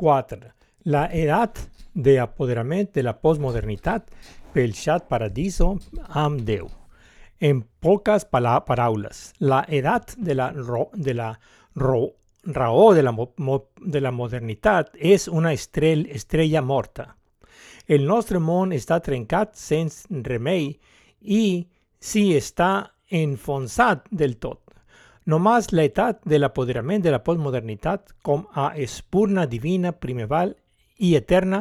4. La edad de apoderament de la postmodernitat pel paradiso amb Déu. En pocas paraules, la edad de la, ro, de la ro, raó de la, mo, de la una estrell, estrella morta. El nostre món està trencat sense remei i si està enfonsat del tot. Nomás l'edat de l'apoderament de la postmodernitat com a espurna divina primeval i eterna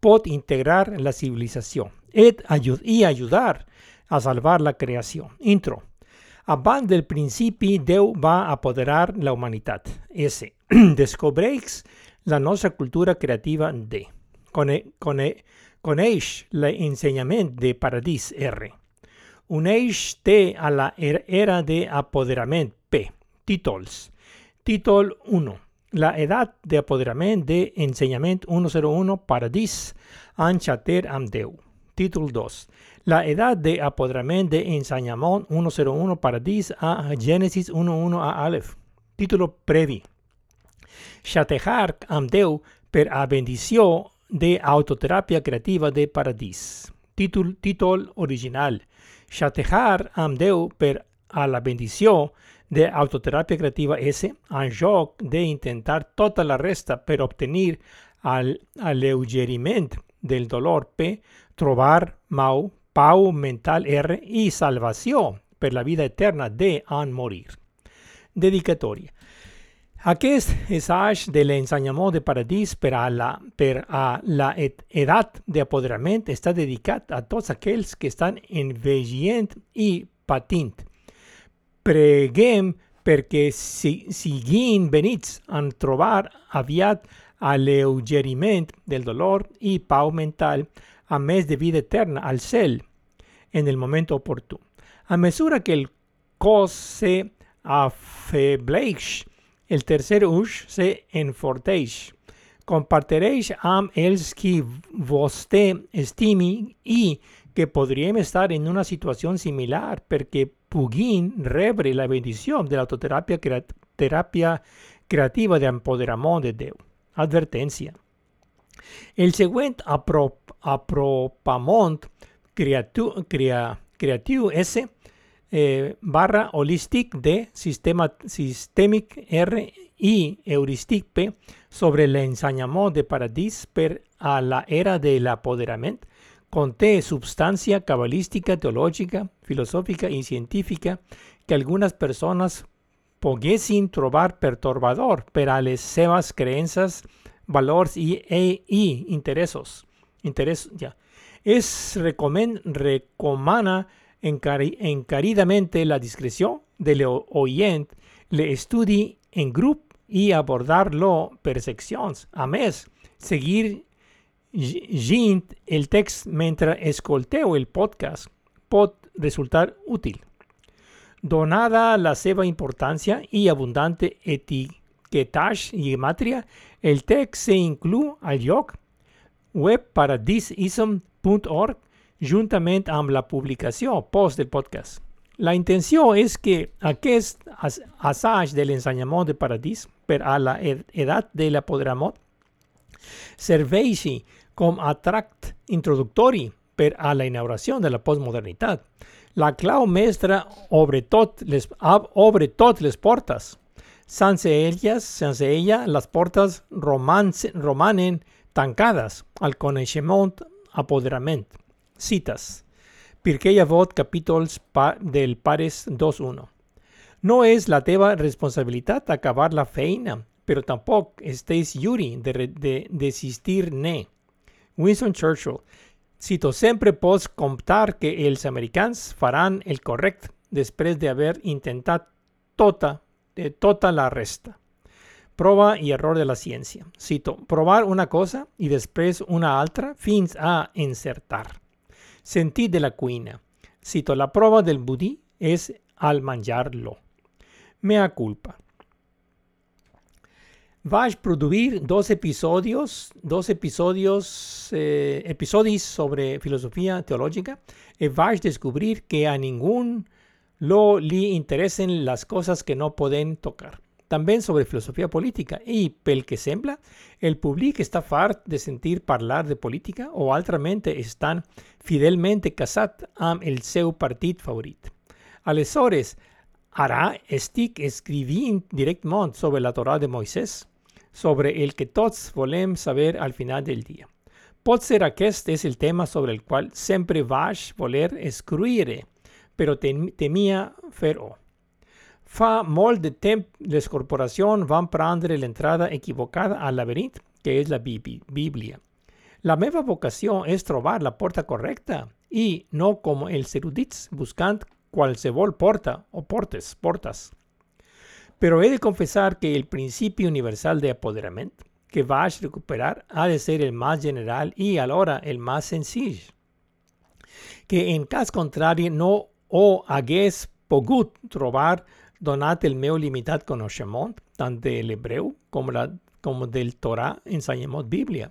pot integrar la civilizació et ajud i ajudar a salvar la creació. Intro. Abans del principi, Déu va apoderar la humanitat. S. Descobreix la nostra cultura creativa D. Cone, cone, coneix l'ensenyament de Paradís R. Uneix T a la era de apoderament. Títols. Títol 1. La edad de apoderament de ensenyament 101 Paradís en xater amb Déu. Títol 2. La edad de apoderament de ensenyament 101 Paradís a Génesis 1.1 a Aleph. Título previ. Xatejar amb Déu per a bendició de autoteràpia creativa de Paradís. Títol, títol original. Xatejar amb Déu per a la bendició de autoteràpia creativa S en joc d'intentar tota la resta per obtenir el alleugeriment del dolor P, trobar Mau, pau mental R i salvació per la vida eterna D en morir. Dedicatòria. Aquest assaig de l'ensenyament de paradís per a la, per a la edat d'apoderament està dedicat a tots aquells que estan envegient i patint preguem perquè si, siguin benits en trobar aviat alleugeriment del dolor i pau mental, a més de vida eterna al cel en el moment oportú. A mesura que el cos se afebleix, el tercer uix se enforteix. Compartireix amb els qui vostè estimi i que podríem estar en una situació similar perquè puguin rebre la bendició de l'autoteràpia teràpia creativa d'empoderament de Déu. Advertència. El següent aprop, crea, creatiu S eh, barra holístic de sistema, sistèmic R i heurístic P sobre l'ensenyament de paradís per a la era de l'apoderament conté substancia cabalística, teológica, filosófica y científica que algunas personas poguessin trobar perturbador per les seves creences, valors e, i interessos. Interés, ja. Es recomana encari, encaridamente la discreció del oient, le estudi en grup i abordar-lo per seccions. A més, seguir Gint el text mentre escolteu el podcast pot resultar útil. Donada la seva importància i abundante etiquetatge i gemàtria, el text se inclou al lloc web paradisism.org juntament amb la publicació post del podcast. La intenció és que aquest assaig de l'ensenyament de paradís per a la edat de l'apoderament serveixi com a tract introductori per a la inauguració de la postmodernitat. La clau mestra obre tot les, obre tot les portes. Sense elles, sense ella, les portes romanen tancades al coneixement apoderament. Cites. Pirkei Avot, capítols pa, del Pares 2.1. No és la teva responsabilitat acabar la feina, però tampoc estàs lliure de, de desistir-ne. Winston Churchill, cito, sempre pots comptar que els americans faran el correcte després d'haver intentat tota, de tota la resta. Prova i error de la ciència. Cito, provar una cosa i després una altra fins a encertar. Sentit de la cuina. Cito, la prova del budí és al menjar-lo. Mea culpa. Vaig produir dos episodios, dos episodios, eh, episodis sobre filosofia teològica i vaig descobrir que a ningú lo li interessen les coses que no poden tocar. també sobre filosofia política i, pel que sembla, el públic està fart de sentir parlar de política o altrament estan fidelment casat amb el seu partit favorit. Aleshores, ara estic escrivint directament sobre la Torà de Moisès, sobre el que tots volem saber al final del dia. Pot ser aquest és el tema sobre el qual sempre vaig voler escriure, però temia fer-ho. Fa molt de temps les corporacions van prendre l'entrada equivocada al laberint que és la Bíblia. La meva vocació és trobar la porta correcta i no com els erudits buscant qualsevol porta o portes, portes. Però he de confessar que el principi universal de apoderament que vaig recuperar ha de ser el més general i alhora el més senzill. Que en cas contrari no ho hagués pogut trobar donat el meu limitat coneixement tant de l'hebreu com, la, del Torà ensenyament Bíblia.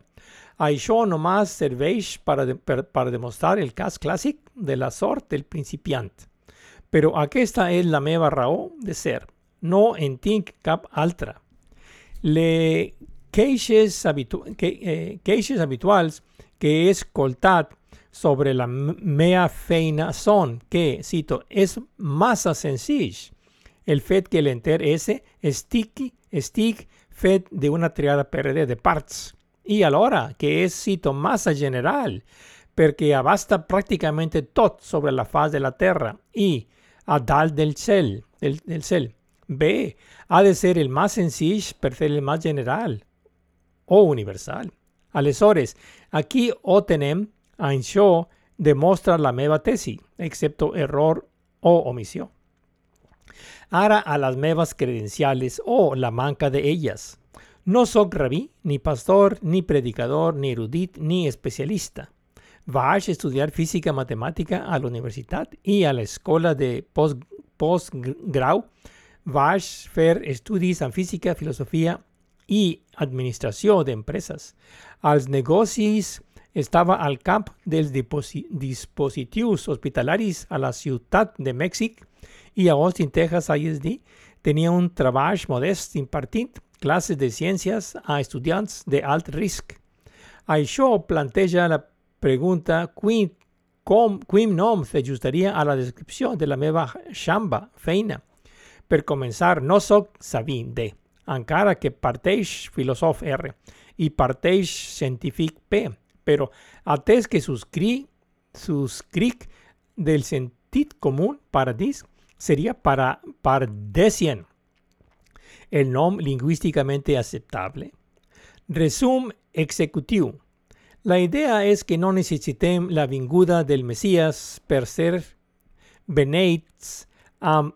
Això només serveix per, per, per demostrar el cas clàssic de la sort del principiant. Però aquesta és la meva raó de ser. No en tinc cap altra. Les queixes, habitu que, eh, habituals que he escoltat sobre la meva feina són que, cito, és massa senzill el fet que l'enter S estigui, estic fet d'una triada PRD de parts i alhora que és cito massa general perquè abasta pràcticament tot sobre la fase de la Terra i a dalt del cel, del cel. B, ha de ser el més senzill per el més general o universal. Aleshores, aquí ho tenem, això demostra la meva tesi, excepto error o omissió ara a las meves credenciales o la manca de ellas. No soy rabí, ni pastor, ni predicador, ni erudit, ni especialista. Vaig a estudiar física matemática a la universitat i a la escola de postgrau. Vaig fer estudis en física, filosofia i administració d'empreses. Als negocis estava al camp dels dispositius hospitalaris a la ciutat de Mèxic i a Austin, Texas, ISD, tenia un treball modest impartint classes de ciències a estudiants d'alt risc. Això planteja la pregunta quin, com, quin nom s'ajustaria a la descripció de la meva xamba, feina. Per començar, no sóc sabint de, encara que parteix filòsof R i parteix científic P, però atès que subscric, subscric del sentit comú paradís, sería para Pardesian, el nombre lingüísticamente aceptable. Resum executivo. La idea es que no necesitem la vinguda del Mesías per ser beneits amb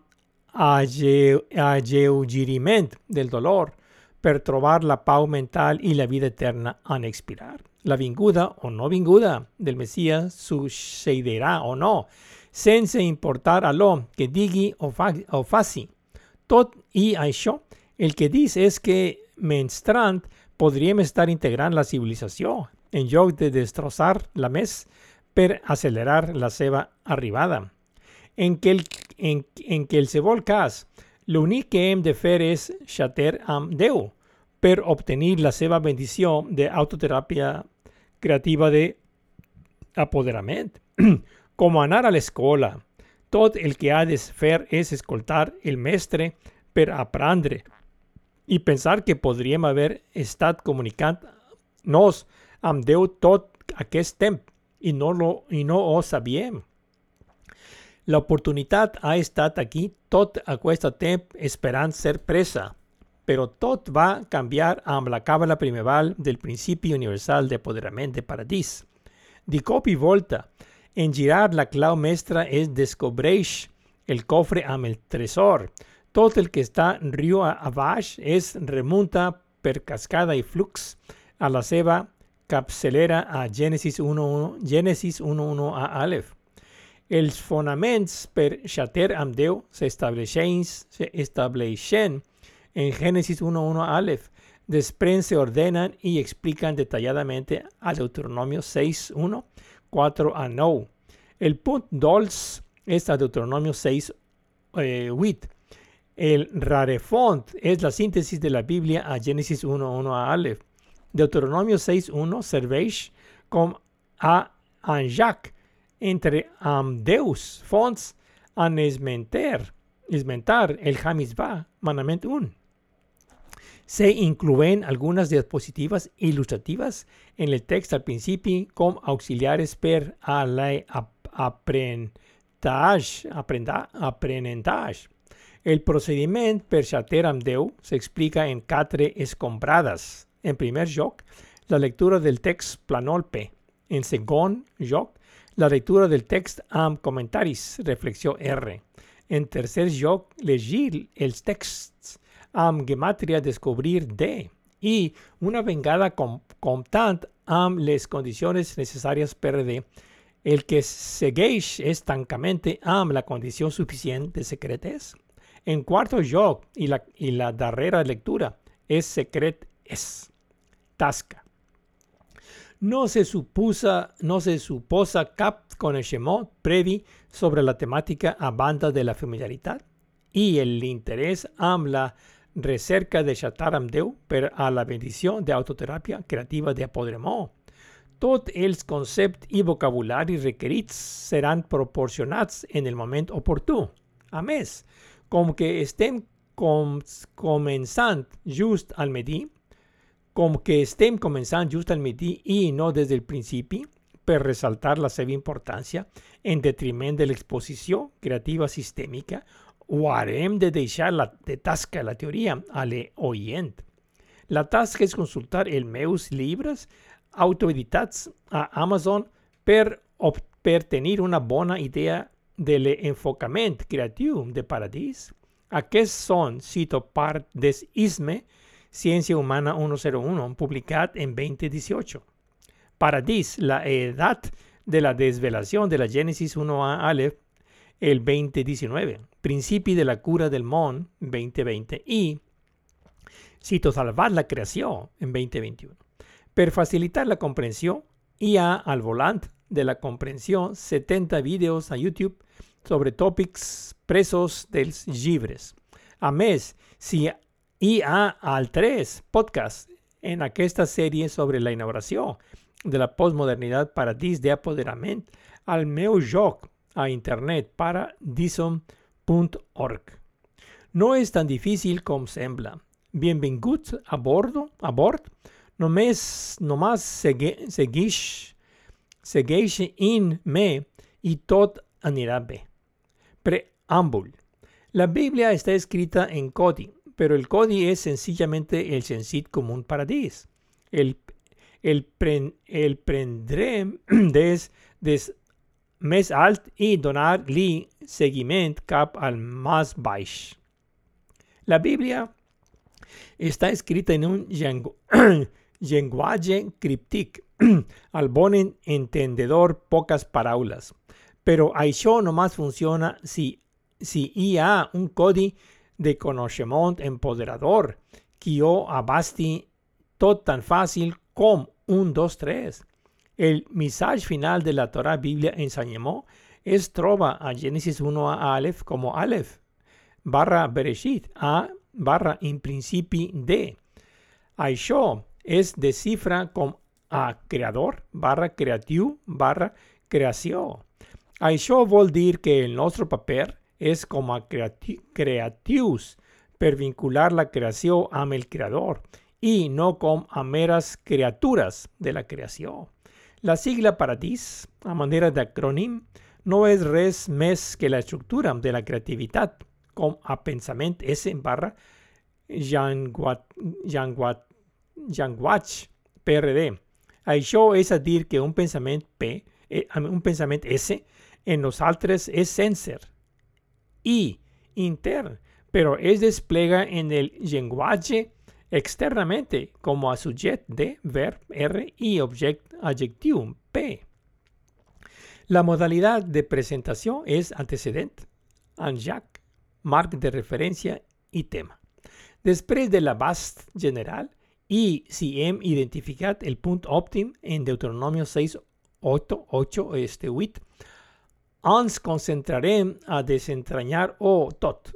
alleugiriment del dolor per trobar la pau mental i la vida eterna en expirar. La vinguda o no vinguda del Mesías sucederà o no sense importar allò que digui o, fa, o faci. Tot i això, el que dius és que, menstrant, podríem estar integrant la civilització en lloc de destrossar la més per accelerar la seva arribada. En que el, en, en qualsevol cas, l'únic que hem de fer és xater amb Déu per obtenir la seva bendició d'autoteràpia creativa de apoderament. com anar a l'escola. Tot el que ha de fer és escoltar el mestre per aprendre i pensar que podríem haver estat comunicant-nos amb Déu tot aquest temps i no, lo, i no ho sabíem. L'oportunitat ha estat aquí tot aquest temps ser presa, però tot va canviar amb la càbala primeval del principi universal d'apoderament de paradís. Di cop i volta, en girar la clau mestra es descobreix el cofre amb el tresor. Tot el que està riu a baix es remunta per cascada i flux a la seva capçalera a Gènesis 1.1 Gènesis 1.1 a Aleph. Els fonaments per xater amb Déu s'estableixen en Gènesis 1.1 a Aleph. Després se ordenen i explican detalladamente a Deuteronomio 6.1 4 a 9. El punt dolç és a Deuteronomio 6, eh, 8. El rarefont es la síntesis de la Biblia a Génesis 1.1 a Aleph. Deuteronomio 6.1 serveix com a anjac entre Deus fonts an esmenter, esmentar el Hamizbah, manament 1. Se incluyen algunas diapositivas ilustrativas en el texto al principio como auxiliares per a la aprenentage. El procedimiento per chater amb Déu s'explica en quatre escombradas. En primer lloc, la lectura del text planolpe. En segon lloc, la lectura del text amb comentaris, reflexió R. En tercer lloc, llegir els texts amb gematria descobrir D. I una vengada com, comptant amb les condicions necessàries per D, el que segueix és tancament amb la condició suficient de secretes. En cuarto lloc, y la, y la darrera lectura, es secret es. Tasca. No se, supusa, no se suposa cap coneixement previ sobre la temática a banda de la familiaridad y el interés amb la recerca de xatar amb Déu per a la bendició d'autoteràpia creativa de apoderament. Tots els conceptes i vocabulari requerits seran proporcionats en el moment oportú. A més, com que estem com, començant just al matí, com que estem començant just al matí i no des del principi, per ressaltar la seva importància en detriment de l'exposició creativa sistèmica, o harem de deixar la, de tasca la teoria a l'oient. La tasca és consultar els meus llibres autoeditats a Amazon per, per tenir una bona idea de l'enfocament creatiu de Paradís, aquests són, cito part des ISME, Ciència Humana 101, publicat en 2018. Paradís, la edad de la desvelación de la Génesis 1a Aleph, el 2019. Principi de la cura del món, 2020. Y cito salvar la creació, en 2021. Per facilitar la comprensió, hi ha al volant de la comprensió 70 vídeos a YouTube sobre tòpics presos dels llibres. A més, si hi ha altres podcasts en aquesta sèrie sobre la inauguració de la postmodernitat paradís d'apoderament al meu joc a internet paradison.org. No és tan difícil com sembla. Benvinguts a bordo, a bord. Només, només segue, segueix, segueix in me i tot anirà bé. Preámbulo. La Biblia está escrita en Codi, pero el Codi es sencillamente el sensit común paradís. El, el, pren, el prendrem des, des més alt i donar-li seguiment cap al más baix. La Biblia está escrita en un lenguaje críptic, al bon entendedor pocas paraules. Però això només funciona si, si hi ha un codi de coneixement empoderador que ho abasti tot tan fàcil com un, dos, tres. El missatge final de la Torah Bíblia ensenyament es troba a Génesis 1 a Aleph com Aleph barra Bereshit a barra in principi de. Això es descifra com a creador barra creatiu barra creació. Això vol dir que el nostre paper és com a creati creatius per vincular la creació amb el creador i no com a meres criatures de la creació. La sigla Paradís, a manera d'acrònim, no és res més que la estructura de la creativitat, com a pensament S barra llenguatge PRD. Això és a dir que un pensament P, eh, un pensament S en nosaltres es sencer y intern, pero es desplega en el lenguaje externamente como a sujet de verb R y object P. La modalidad de presentación es antecedente, anjac, marc de referencia y tema. Després de la base general y si el punt òptim en Deuteronomio 6, 8, 8, este 8, ens concentrarem a desentranyar o tot,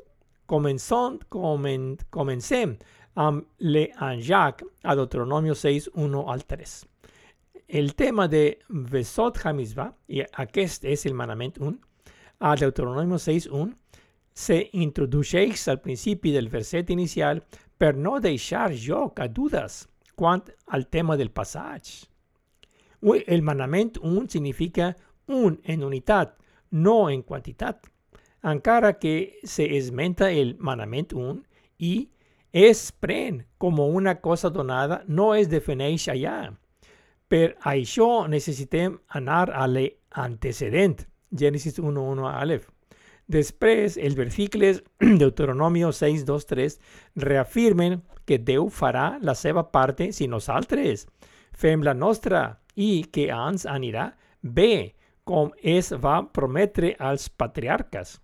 Començon, comen, comencem amb l'Anjac a Deuteronomio 6, 1 al 3. El tema de Vesot Hamizvah, i aquest és el manament 1, a Deuteronomio 6, 1, se introdueix al principi del verset inicial per no deixar lloc a dudes quant al tema del passatge. El manament 1 significa un en unitat, no en quantitat, encara que se esmenta el manament 1 i es pren com una cosa donada, no es defineix allà. Per això necessitem anar a l'antecedent, Gènesis 1.1 a Aleph. Després, els versicles Deuteronomio 6, 2, 3 reafirmen que Déu farà la seva parte si nosaltres fem la nostra i que ens anirà bé, com es va prometre als patriarques.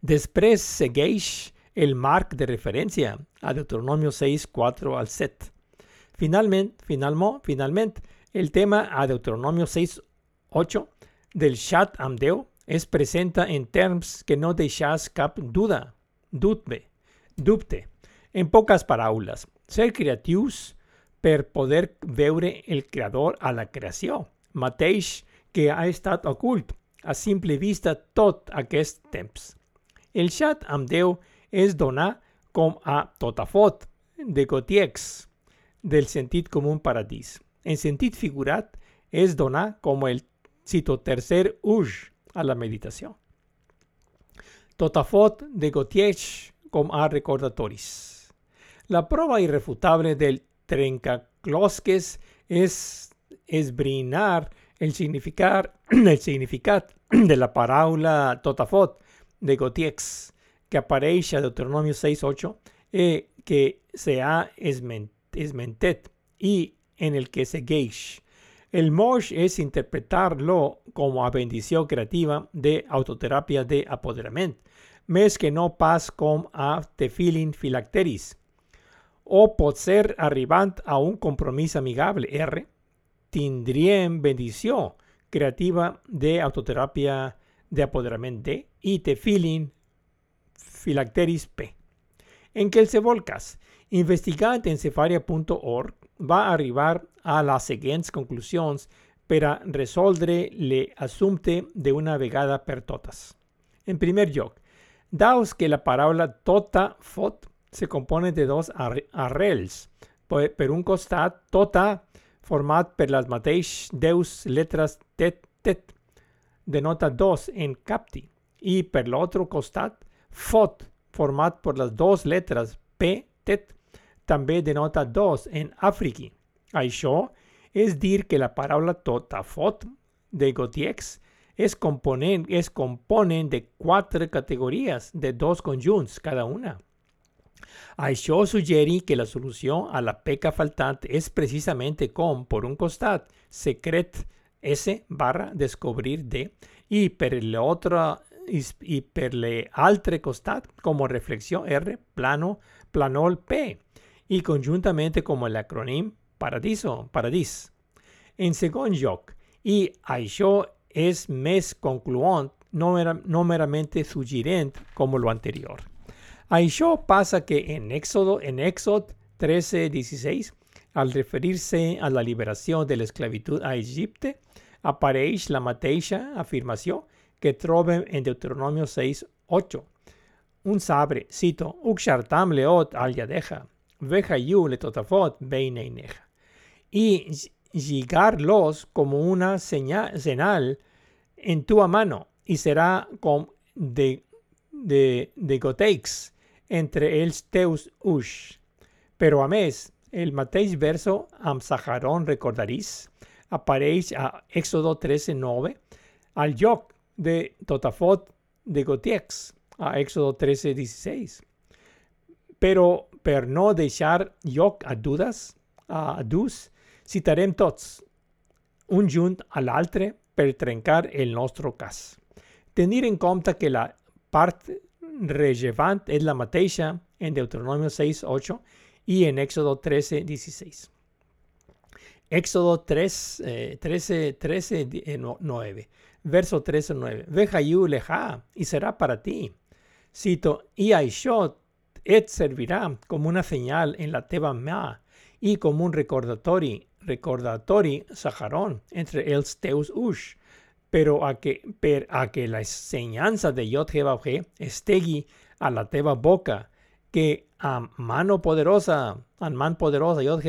Després segueix el marc de referència a Deuteronomio 6, 4 al 7. Finalment, finalment, finalment, el tema a Deuteronomio 6, 8 del xat amb Déu es presenta en termes que no deixas cap duda, dubte, dubte. En poques paraules, ser creatius per poder veure el creador a la creació, mateix que ha estat ocult a simple vista tot aquest temps. El xat amb Déu es donar com a totafot de Gotiex del sentit comú paradís. En sentit figurat, és donar com el cito tercer uj a la meditació. Totafot de Gautier com a recordatoris. La prova irrefutable del trencaclosques és esbrinar el significat, el significat de la paraula totafot de Gautiex que apareix a Deuteronomio 6.8 eh, que se ha esmentet i en el que segueix el mosh es interpretarlo como a bendició creativa de autoterapia de apoderament, més que no pas com a tefilin filacteris. O pot ser arribant a un compromís amigable R, tindrien bendició creativa de autoterapia de apoderament D i tefilin filacteris P. En qualsevol cas, investigant en cefaria.org va a arribar a les següents conclusions per a resoldre l'assumpte d'una vegada per totes. En primer lloc, daos que la paraula tota fot se compone de dos arrels. Per un costat, tota, format per les mateixes deus letres tet, tet, denota dos en capti. I per l'altre costat, fot, format per les dues letres p, tet, també denota dos en afriqui. Això és dir que la paraula totafot de Gotiex es componen, es componen de quatre categories de dos conjunts cada una. Això suggerí que la solució a la peca faltant és precisament com, per un costat, secret S barra descobrir D i per l'altre i per l'altre costat, com reflexió R, plano, planol P i conjuntament com l'acrònim Paradiso, Paradís. En segon lloc, i això és més concluent, no, mer no meramente suggerent com lo anterior. Això passa que en Éxodo, en Éxodo 13:16, al referir-se a la liberació de l'esclavitud a Egipte, apareix la mateixa afirmació que trobem en Deuteronomio 6:8. Un sabre, cito, Uxartam leot al yadeja, vejayu le totafot beineineja y llegarlos como una señal, en tu mano y será como de, de, de goteix entre els teus ush. Pero a més, el mateix verso amb Saharón recordarís apareix a Éxodo 13.9 al lloc de Totafot de Gotiex a Éxodo 13.16. Però per no deixar lloc a dudes, a dus, citarem tots, un junt a l'altre per trencar el nostre cas. Tenir en compte que la part rellevant és la mateixa en Deuteronomio 6, 8 i en Éxodo 13, 16. Éxodo 3, eh, 13, 13, 9, verso 13, 9. Veja leja y será para ti. Cito, y Aishot et servirá como una señal en la teba ma y como un recordatorio, recordatori sajarón entre el teus ush, pero a que, per, a que la enseñanza de Yod estegui a la teba boca, que a mano poderosa, a man poderosa Yod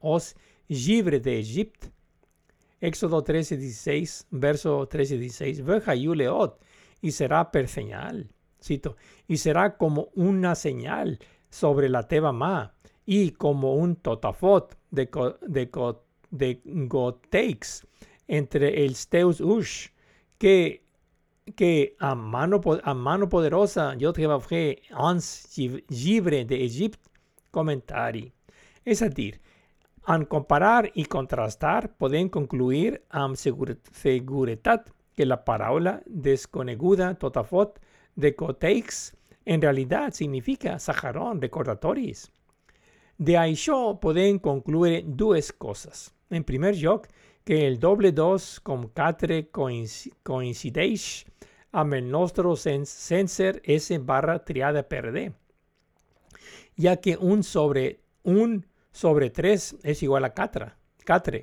os libre de Egipto. Éxodo 13, 16, verso 13, 16. Veja yuleot, y será per señal. Cito, y será como una señal sobre la teba ma y como un totafot de, de, de goteix entre el steus ush que que a mano, a mano poderosa yo ans libre de Egipto comentari. Es decir, al comparar y contrastar, pueden concluir am seguridad que la parábola desconeguda totafot de Coteix en realidad significa Saharón recordatoris. De Aisho pueden concluir dos cosas. En primer lugar, que el doble dos con catre coincideis am el nostro sensor S barra triada perde, ya que un sobre un sobre 3 es igual a 4, 4.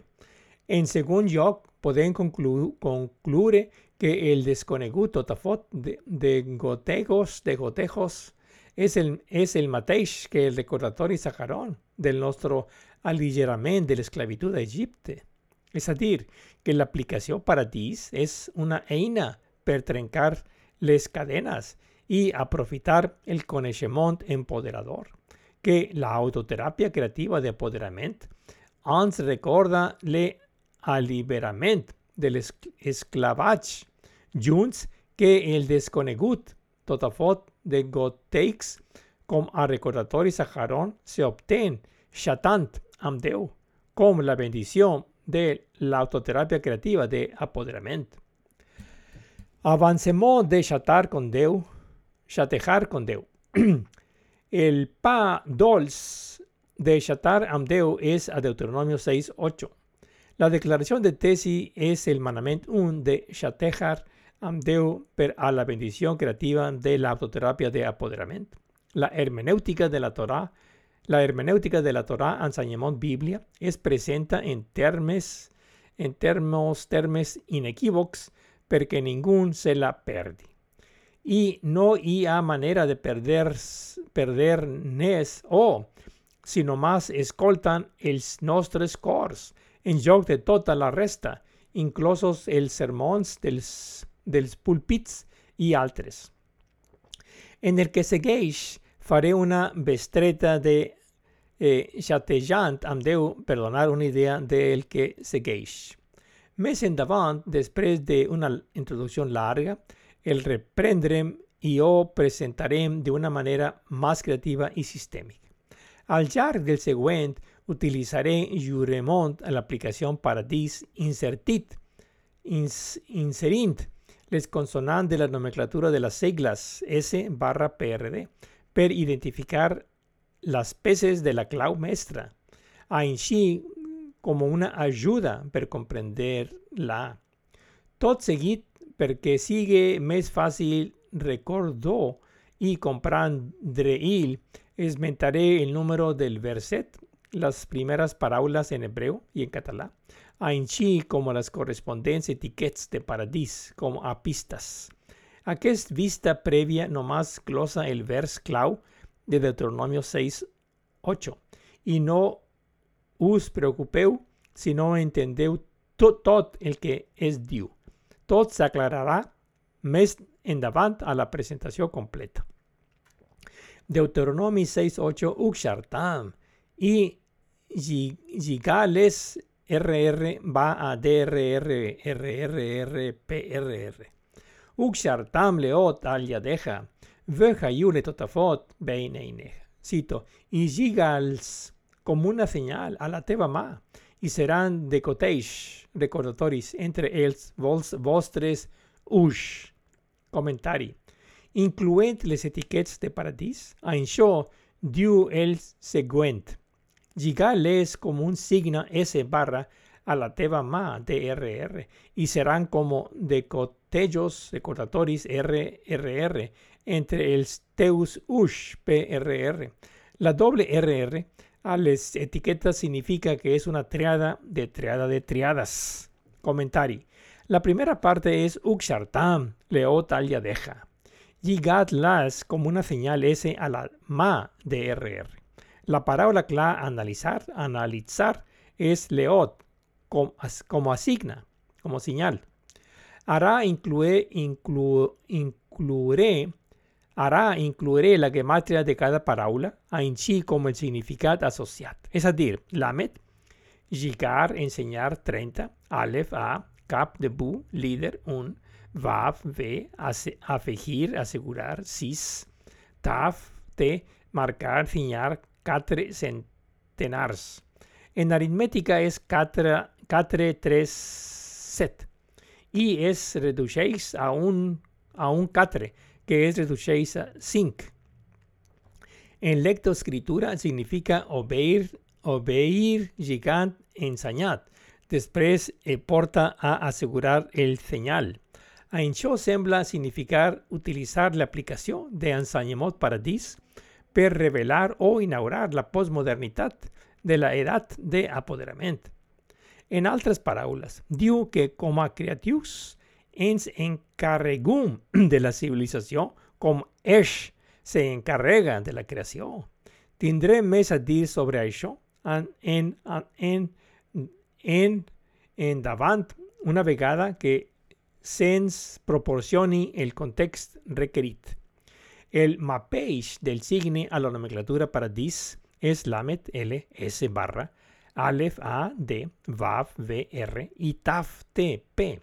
En segundo lugar, pueden concluir que el desconeguto tafot de, gotejos, de gotejos, es el, es el mateix que el recordatorio sacarón del nuestro aligeramiento de la esclavitud de Egipto. Es decir, que la aplicación para ti es una eina per trencar las cadenas y aprovechar el conocimiento empoderador que la autoterapia creativa de apoderamiento ens recorda le alliberament del esclavage junts que el desconegut totafot de goteix com a recordatori saharon se obtén chatant amb Déu com la bendición de la autoterapia creativa de apoderamiento. Avancemos de chatar con Déu, chatejar con Déu. El pa dols de Shatar Amdeu es a Deuteronomio 6.8. La declaración de Tesi es el mandamiento 1 de Shatejar Amdeu per a la bendición creativa de la autoterapia de apoderamiento. La hermenéutica de la Torah, la hermenéutica de la Torah enseñamos Biblia es presenta en términos en términos termes inequívocos porque ningún se la perde y no hay manera de perder, perder NES o sino más escoltan el nuestros scores en joc de toda la resta, inclusos el sermons dels, dels pulpits y altres. En el que segueix faré una bestreta de eh, xatejant amb Déu perdonar una idea del que segueix. Més endavant, després d'una introducció larga, el reprendrem y yo presentaré de una manera más creativa y sistémica. Al llarg del següent utilizaré Juremont a la aplicación Paradis insertit, ins, inserint les consonantes de la nomenclatura de las siglas S barra PRD per identificar las peces de la clau mestra, així como una ayuda per comprender la. Tot seguit porque sigue más fácil recordó y comprendreil, esmentaré el número del verset, las primeras parábolas en hebreo y en catalán, ainsi como las correspondientes etiquetas de paradis como apistas. Aquesta vista previa nomás glosa el vers clau de Deuteronomio 6, 8. Y no us preocupeu si no entendeu tot, el que es diu. Todo se aclarará mes endavant a la presentación completa. Deuteronomi 6.8 Uxartam y Gigales RR va a DRR. Uxartam leot al yadeja, veja yule totafot beineineja. Cito, y Gigals como una señal a la tebama y serán de coteix recordatoris entre els vos, vostres ush. Comentari. Incluent les etiquetes de paradís, això diu el següent. Lligar les com un signo S barra a la teva mà DRR y serán como de cotejos recordatoris RRR entre el Teus Ush PRR. La doble RR a las etiquetas significa que es una triada de triada de triadas. Comentario. La primera parte es Ukshartam, Leot al Yadeja. Yigat las como una señal S a la ma de RR. La parábola cla analizar, analizar es Leot como, asigna, como señal. Hará incluye, inclu, incluiré, hará incluiré la gematria de cada parábola, sí como el significado asociado. Es decir, Lamet, Yigar, enseñar 30, Aleph, A, Cap de Bu, líder, un, Vav, V, afegir, asegurar, Sis, Taf, T, marcar, ciñar, catre, centenars. En aritmética es catre, catre 3 set y es reducéis a un, a un catre, que es reducéis a 5. En lectoescritura significa obeir, obeir gigant enseñad. Después eh, porta a asegurar el señal. Aincho sembla significar utilizar la aplicación de enseñamiento para dis per revelar o inaugurar la posmodernidad de la edad de apoderamiento. En otras parábolas, diu que como creatius ens encarregum de la civilización, como Esh se encarrega de la creación. Tendré mes a sobre eso en, en, en, en, en davant una vegada que sens proporcioni el contexto requerit. El mapage del signe a la nomenclatura para dis es lamet L, S barra, Aleph A, D, Vav, V, R y Taf, T, P.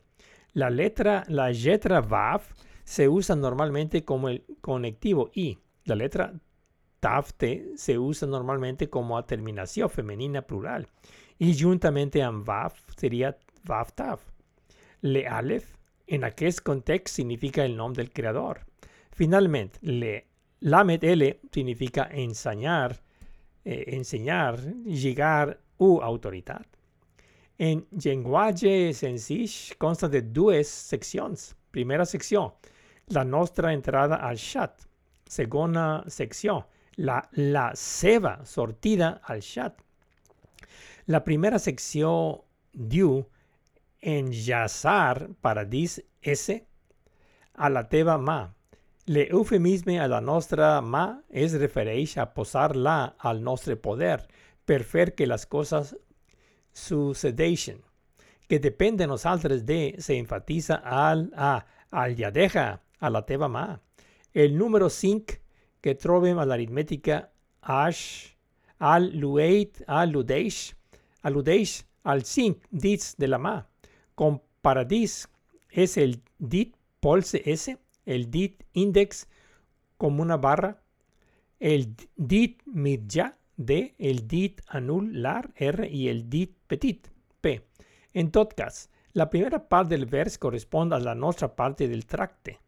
La letra, la letra Vav se usa normalmente como el conectivo I. La letra Taf, T se usa normalmente como terminación femenina plural. Y juntamente amb Vav sería Vav, Taf. Le Aleph en aquel contexto significa el nombre del creador. Finalmente, le Lamet L significa enseñar, eh, enseñar, llegar u. En lenguaje sencillo consta de dos secciones. Primera sección, la nuestra entrada al chat. Segunda sección, la, la seva sortida al chat. La primera sección dio enlazar para dis S a la teva ma. Le eufemisme a la nostra ma es refereix a posar-la al nostre poder per que les coses sucedeixen. Que depèn de nosaltres de se enfatitza al a al deja a la teva mà. El número 5 que trobem a l'aritmètica ash al lueit al ludeix al·ludeix al 5 dits de la mà. Com paradís és el dit polse S el dit índex como una barra, el dit mitjà D, el dit anular R y el dit petit P. En tot cas, la primera parte del vers corresponde a la nostra parte del tracte.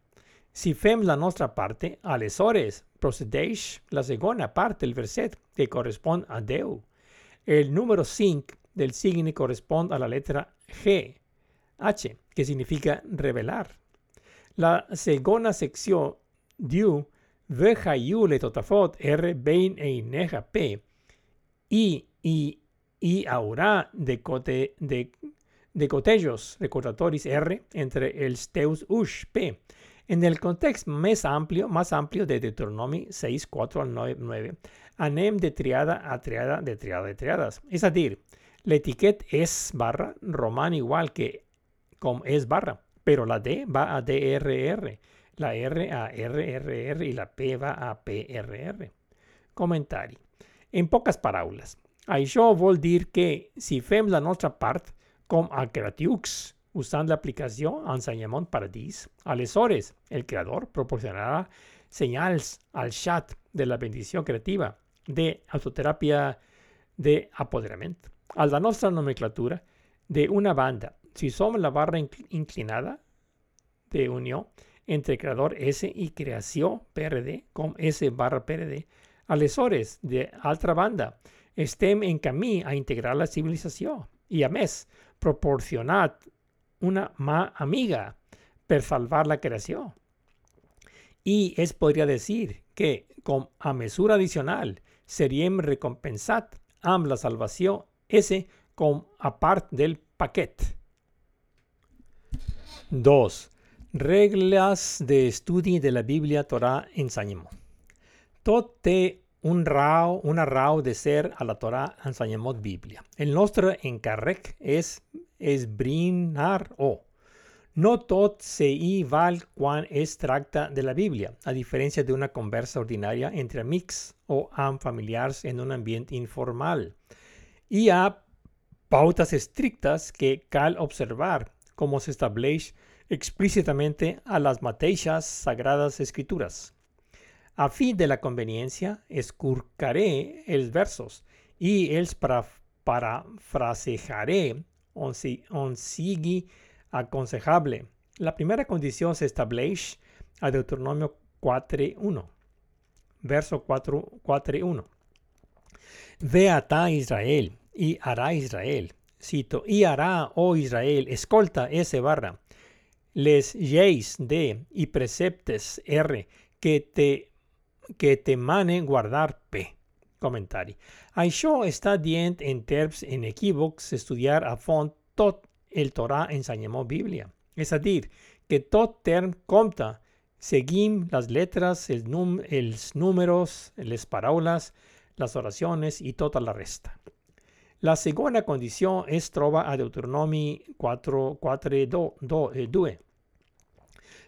Si fem la nostra parte, aleshores procedeix la segona parte del verset que corresponde a Déu. El número 5 del signe corresponde a la letra G, H, que significa revelar. La segunda sección diu vejayu le totafot R bein e neja P y y y aura de cote de de cotellos recordatoris R entre el steus ush P. En el contexto más amplio, más amplio de Deuteronomio 6, 4 al 9, 9, anem de triada a triada de triada de triadas. Es decir, la etiqueta es barra román igual que como es barra pero la D va a DRR, la R a RRR y la P va a PRR. Comentario. En pocas paraules, això vol dir que si fem la nostra part com a Creatiux usant l'aplicació Ensenyament Paradís, aleshores el creador proporcionarà senyals al chat de la bendició creativa de autoteràpia de apoderament. A la nostra nomenclatura, de una banda, si somos la barra inclinada de unión entre creador S y creación PRD con S barra PRD, aleshores, de altra banda, estem en camí a integrar la civilización y a mes proporcionar una ma amiga per salvar la creación. I es podria decir que, com a mesura addicional, seriem recompensat amb la salvació S com a part del paquet. 2. Reglas de estudi de la Bíblia Torà ensenyament. Tot un rau, una rau de ser a la Torà ensenyament Bíblia. El nostre encàrrec és esbrinar o. No tot se hi val quan es de la Bíblia, a diferència d'una conversa ordinària entre amics o amb familiars en un ambient informal. Hi ha pautas estrictes que cal observar, com s'estableix explícitamente a las mateixes sagradas escrituras. A fi de la conveniencia, escurcaré els versos i els para, parafrasejaré on, si, aconsejable. La primera condición se estableix a Deuteronomio 4.1. Verso 4.1. Ve atá Israel y hará Israel. Cito, y hará, oh Israel, escolta ese barra les lleis de y preceptes R que te, que te mane guardar P. Comentari. Això està dient en terms equívocs estudiar a font tot el Torà ensenyament Bíblia. És a dir, que tot term compta. Seguim les lletres, els, num els números, les paraules, les oracions i tota la resta. La segona condició es troba a Deuteronomi 4, 4 2, 2,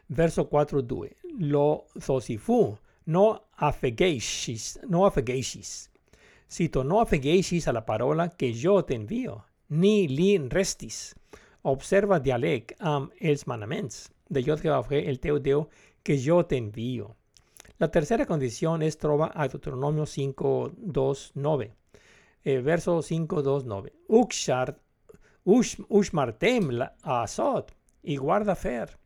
verso 4.2. Lo thosifu, no afegeishis, no afegeishis. Cito, no afegeishis a la parola que yo te envío, ni li restis. Observa dialec am els manaments de yo te el teu Deu que yo te envío. La tercera condición es trova a Deuteronomio 5.2.9. Eh, verso 5.2.9. Ukshar, ush, ushmartem la asot y guarda fer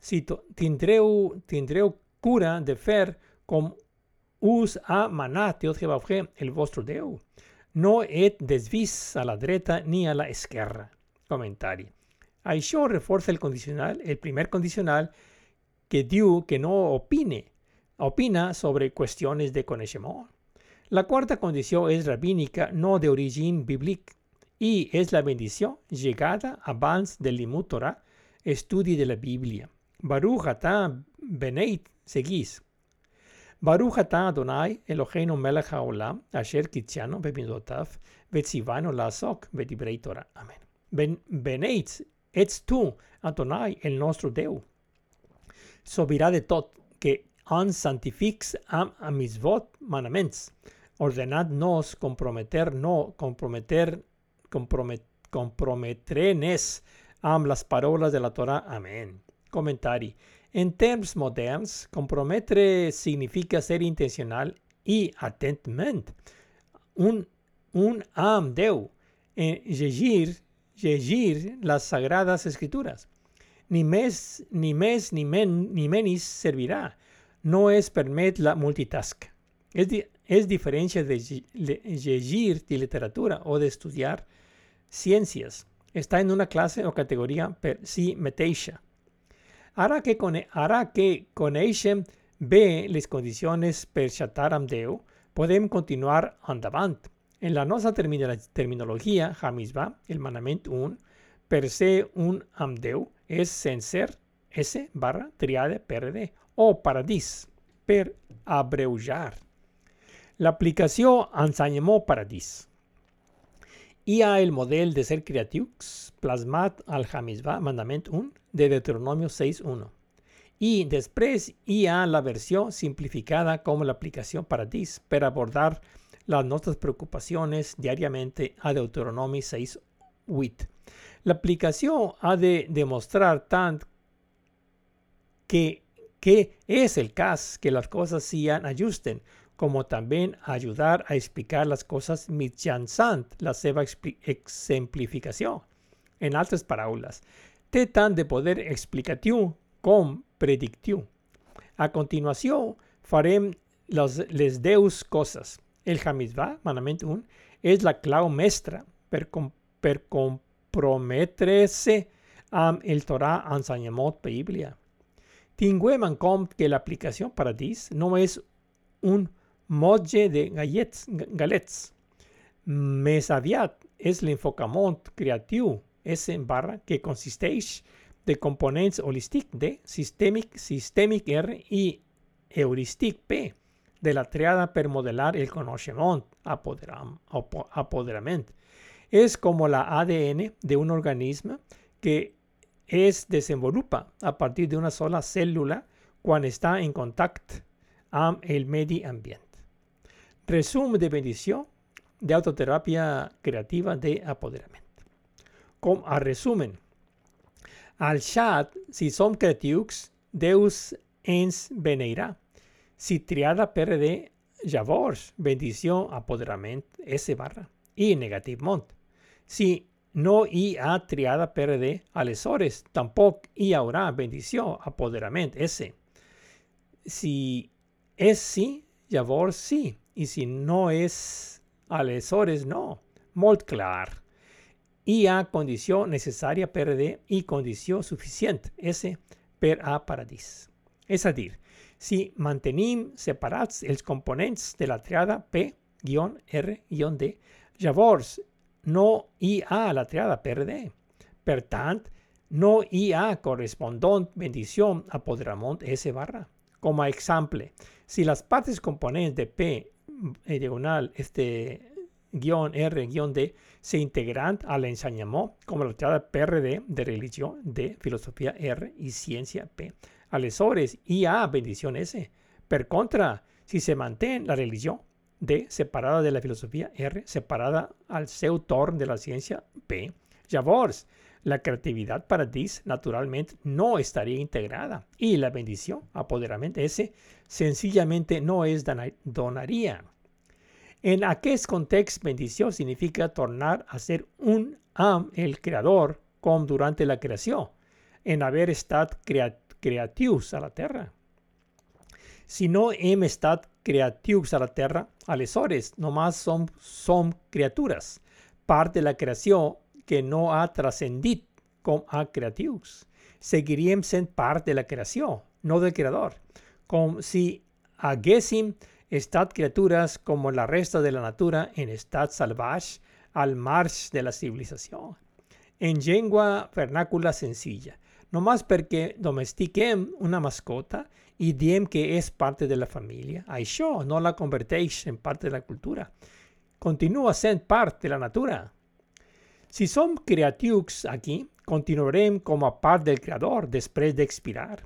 Cito, tindreu, tindreu cura de fer com us ha manat Dios Jehová el vostre Déu. No et desvis a la dreta ni a la esquerra. Comentari. Això reforça el condicional, el primer condicional que diu que no opine, opina sobre qüestions de coneixement. La quarta condició és rabínica, no d'origen bíblic, i és la bendició llegada abans del limut Torah, estudi de la Bíblia. Baruch atah beneit seguís. Baruch atah Adonai Eloheinu melech haolam asher kitziano bemidotav vetzivano lasok vedibrei Torah. Amén. Ben, beneit ets tu, Adonai, el nostre Déu. Sobirà de tot, que han santifics am amisvot manaments, ordenat nos comprometer no comprometer compromet, comprometrenes am las parolas de la Torah. Amén. Comentari. En terms moderns, comprometre significa ser intencional i atentament. Un, un am Déu en llegir, les sagrades escrituras. Ni més ni més ni, men, ni menis servirà. No es permet la multitask. És, di, és diferència de llegir de literatura o d'estudiar ciències. Està en una classe o categoria per si mateixa. Ara que, ara que coneixem bé les condicions per xatar amb Déu, podem continuar endavant. En la nostra terminologia, Hamisba, el manament 1, per ser un amb Déu, és sencer S barra triade PRD o paradís, per abreujar. L'aplicació ensenyament paradís. Hi ha el model de ser creatius plasmat al Hamisba, mandament 1, de Deuteronomio 6.1. Y després hi ha la versió simplificada com l'aplicació Paradís per abordar les nostres preocupacions diàriament a Deuteronomi 6.8. L'aplicació ha de demostrar tant que, que és el cas que les coses s'hi ajusten, como también ayudar a explicar las cosas mitjançant la seva exemplificació. En altres paraules, té tant de poder explicatiu com predictiu. A continuació, farem les, les deus coses. El Hamidvah, manament 1, és la clau mestra per, com, per comprometre-se amb el Torah ensenyament Bíblia. Tinguem com que la aplicación Paradis no es un modge de gallets, galets. Més aviat és l'enfocament creatiu S barra que consisteix de components holístic de sistèmic, sistèmic R i heurístic P de la triada per modelar el coneixement, apoderam, apoderament. Es como la ADN de un organisme que es desenvolupa a partir de una sola célula cuando está en contacto amb el medi ambient. Resum de bendició de autoterapia creativa de apoderament. A resumen, al xat, si som creatius, Deus ens beneirà. Si triada PRD, llavors bendició apoderament S barra i negatiu mont. Si no hi ha triada PRD, aleshores tampoc hi haurà bendició apoderament S. Si és sí, llavors sí. I si no és, aleshores no. Molt clar. Hi ha condició necessària per D i condició suficient S per A paradís. És a dir, si mantenim separats els components de la triada P-R-D, llavors no hi ha la triada per D. Per tant, no hi ha correspondent bendició apoderament S barra. Com a exemple, si las partes componentes de P eh, diagonal este guion R guion D se integran al enseñamiento como la tirada PRD de religión D, filosofía R y ciencia P. Alesores y A bendición S. Per contra, si se mantiene la religión D separada de la filosofía R, separada al seu de la ciencia P, llavors la creatividad para DIS naturalmente no estaría integrada y la bendición, apoderamiento ese, sencillamente no es donaría. En aquel contexto, bendición significa tornar a ser un am el creador como durante la creación, en haber estado creativos a la tierra. Si no hem estat creativos a la tierra, aleshores nomás son, son criaturas, parte de la creación que no ha trascendido como a creativos. Seguiríem sent parte de la creación, no del creador. Como si haguéssim estat criaturas como la resta de la natura en estat salvaje al marge de la civilización. En lengua vernácula sencilla, no más porque domestiquem una mascota y diem que es parte de la familia, això no la converteix en parte de la cultura. Continúa sent parte de la natura. Si som creatius aquí, continuarem com a part del creador després d'expirar.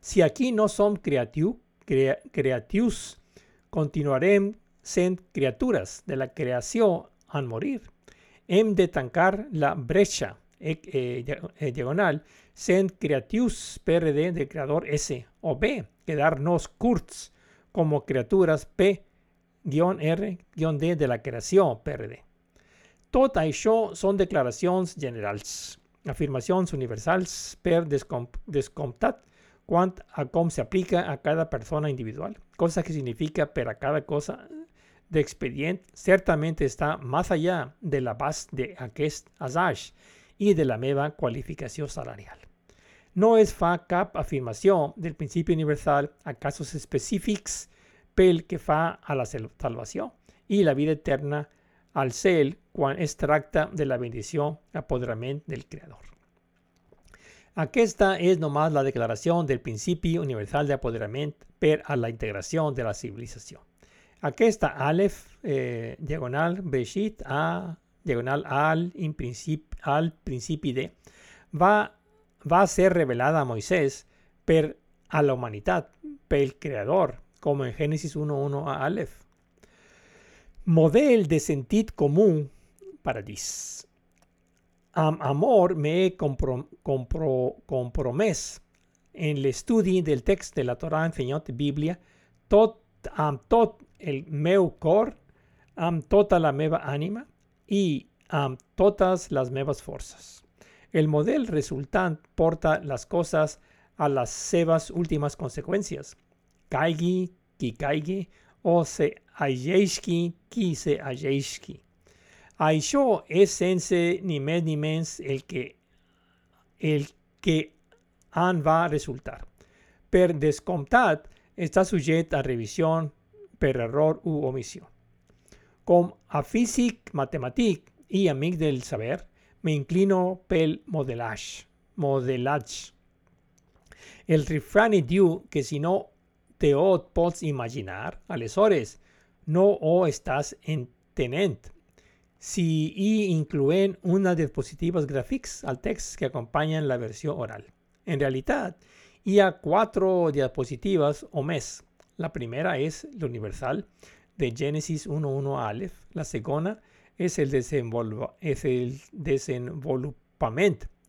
Si aquí no som creatiu, crea, creatius, continuarem sent criatures de la creació en morir. Hem de tancar la bretxa eh, eh, diagonal sent creatius PRD del creador S o B, quedar-nos curts como criaturas P-R-D de la creació PRD. Tot això són declaracions generals, afirmacions universals per descomptat quant a com s'aplica a cada persona individual, cosa que significa per a cada cosa d'expedient certament està més allà de l'abast d'aquest assaig i de la meva qualificació salarial. No es fa cap afirmació del principi universal a casos específics pel que fa a la salvació i la vida eterna al cel quan es tracta de la bendició apoderament del Creador. Aquesta és nomás la declaració del principi universal d'apoderament per a la integració de la civilització. Aquesta Aleph, eh, diagonal Breshit, A, diagonal al, in principi, al principi de, va, va a ser revelada a Moisès per a la humanitat, pel Creador, com en Génesis 1.1 a Aleph. Model de sentit comú paradís. Amb amor me he comprom compro compromès en l'estudi del text de la Torah ensenyat Bíblia tot amb tot el meu cor, amb tota la meva ànima i amb totes les meves forces. El model resultant porta les coses a les seves últimes conseqüències. Caigui qui caigui o se ageixki qui se ageixki. Això és sense ni més ni menys el que, el que en va resultar. Per descomptat, està sujet a revisió per error u omissió. Com a físic matemàtic i amic del saber, me inclino pel modelatge. modelatge. El refrani diu que si no te ho pots imaginar, aleshores no ho estàs entenent. Si hi incloent unes diapositives al text que acompanyen la versió oral. En realitat, hi ha quatre diapositives o més. La primera és l'universal de Génesis 1.1 a Aleph. La segona és el, és el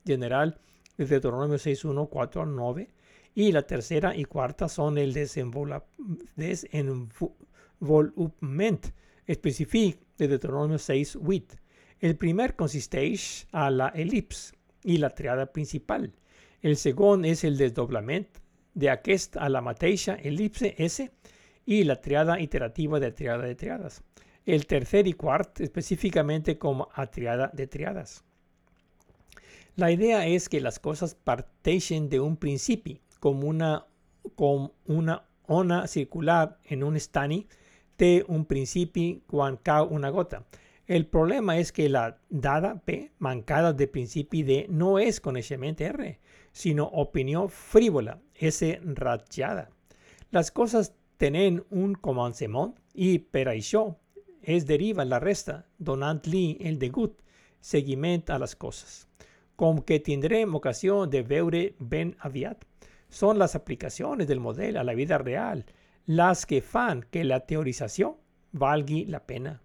general de Deuteronomio 6.1, 4 al 9. Y la tercera y cuarta son el desenvolupament específic de Deuteronomio 6, 8. El primer consisteix a la elipse i la triada principal. El segon és el desdoblament d'aquest a la mateixa elipse S i la triada iterativa de triada de triades. El tercer y quart específicamente como a triada de triadas. La idea es que las cosas parteixen de un principi, com una, com una ona circular en un estany té un principi quan cau una gota. El problema és que la dada P, mancada de principi D, no és coneixement R, sinó opinió frívola, S ratllada. Les coses tenen un començament i per es deriva la resta, donant-li el degut seguiment a les coses. Com que tindrem ocasió de veure ben aviat, són les aplicacions del model a la vida real las que fan que la teorització valgui la pena.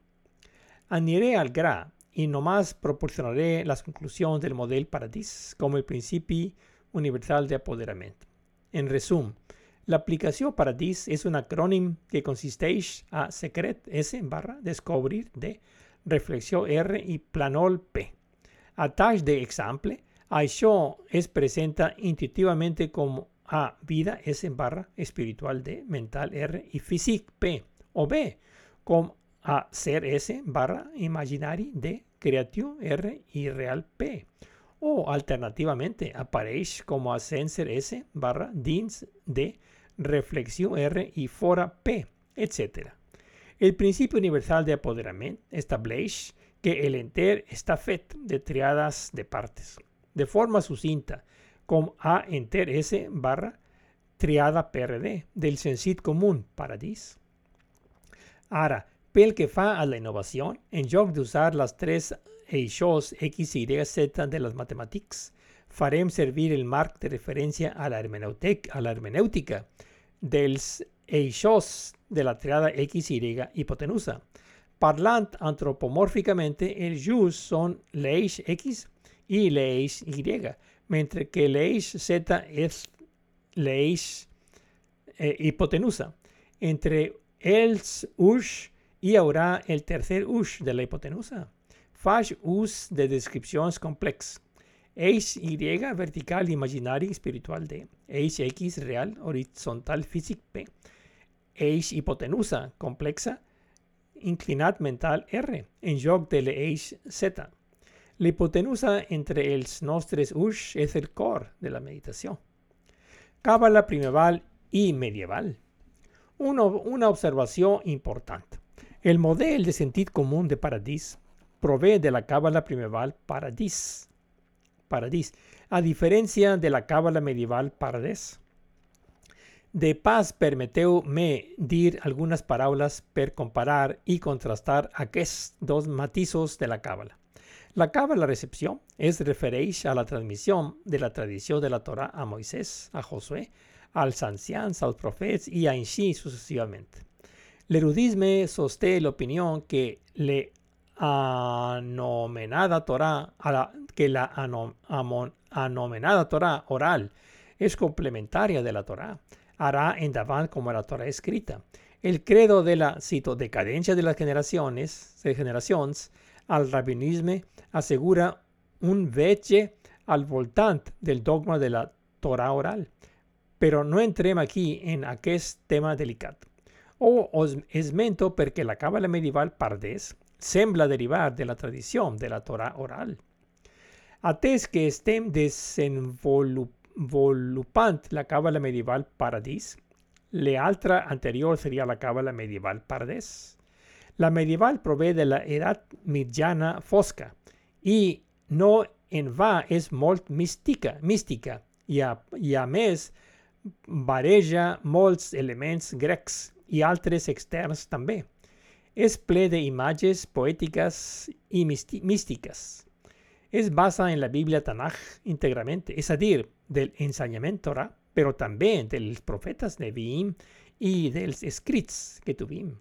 Aniré al gra i nomás proporcionaré les conclusions del model Paradís com el principi universal de apoderament. En resum, l'aplicació Paradís és un acrònim que consisteix a secret S barra descobrir D, reflexió R i planol P. A tall d'exemple, això es presenta intuitivament com a vida S barra espiritual D, mental R y físic P. O B, com a ser S barra imaginari D, creatiu R y real P. O alternativamente apareix com a senser S barra dins D, reflexió R y fora P, etc. El principi universal de apoderament estableix que el enter està fet de triades de partes. De forma sucinta, com A enter S barra triada PRD del sensit común paradís. Ara, pel que fa a la innovació, en lloc d'usar les tres eixos X, Y, Z de les matemàtics, farem servir el marc de referència a la hermenèutica dels eixos de la triada X, Y hipotenusa. Parlant antropomòrficament, els just són l'eix X i l'eix Y, mentre que l'eix Z és l'eix eh, hipotenusa. Entre els uix hi haurà el tercer uix de la hipotenusa. Faig ús de descripcions complex. Eix Y vertical imaginari espiritual D. Eix X real horizontal físic P. Eix hipotenusa complexa inclinat mental R en lloc de l'eix Z. La hipotenusa entre els nostres uix és el cor de la meditació. Cábala primeval y medieval. una observación importante. El modelo de sentido común de Paradis provee de la cábala primeval Paradis. Paradis, a diferencia de la cábala medieval Paradés. De paz permeteu me dir algunas parábolas per comparar y contrastar aquests dos matizos de la cábala. La la recepción es refereix a la transmisión de la tradición de la Torah a Moisés, a Josué, als ancians, als profets i així successivament. L'erudisme sosté l'opinió que le anomenada Torah, la, que la anom, anomenada Torah oral és complementària de la Torah, hará endavant com la Torah escrita. El credo de la, cito, decadencia de las generaciones, de generacions al rabinisme assegura un veche al voltant del dogma de la Torah oral. Però no entrem aquí en aquest tema delicat. O os esmento perquè la càbala medieval pardès sembla derivar de la tradició de la Torah oral. Atès que estem desenvolupant la cábala medieval paradis. L'altra anterior sería la cábala medieval paradés. La medieval provee de la edad mitjana fosca i no en va és molt mística, mística i a, i a més bareja molts elements grecs i altres externs també. És ple d'imatges poètiques i místiques. Es basa en la Biblia Tanaj íntegramente, es decir, del ensenyament Torah, però també dels profetes Nevi'im i dels escrits que tuvim.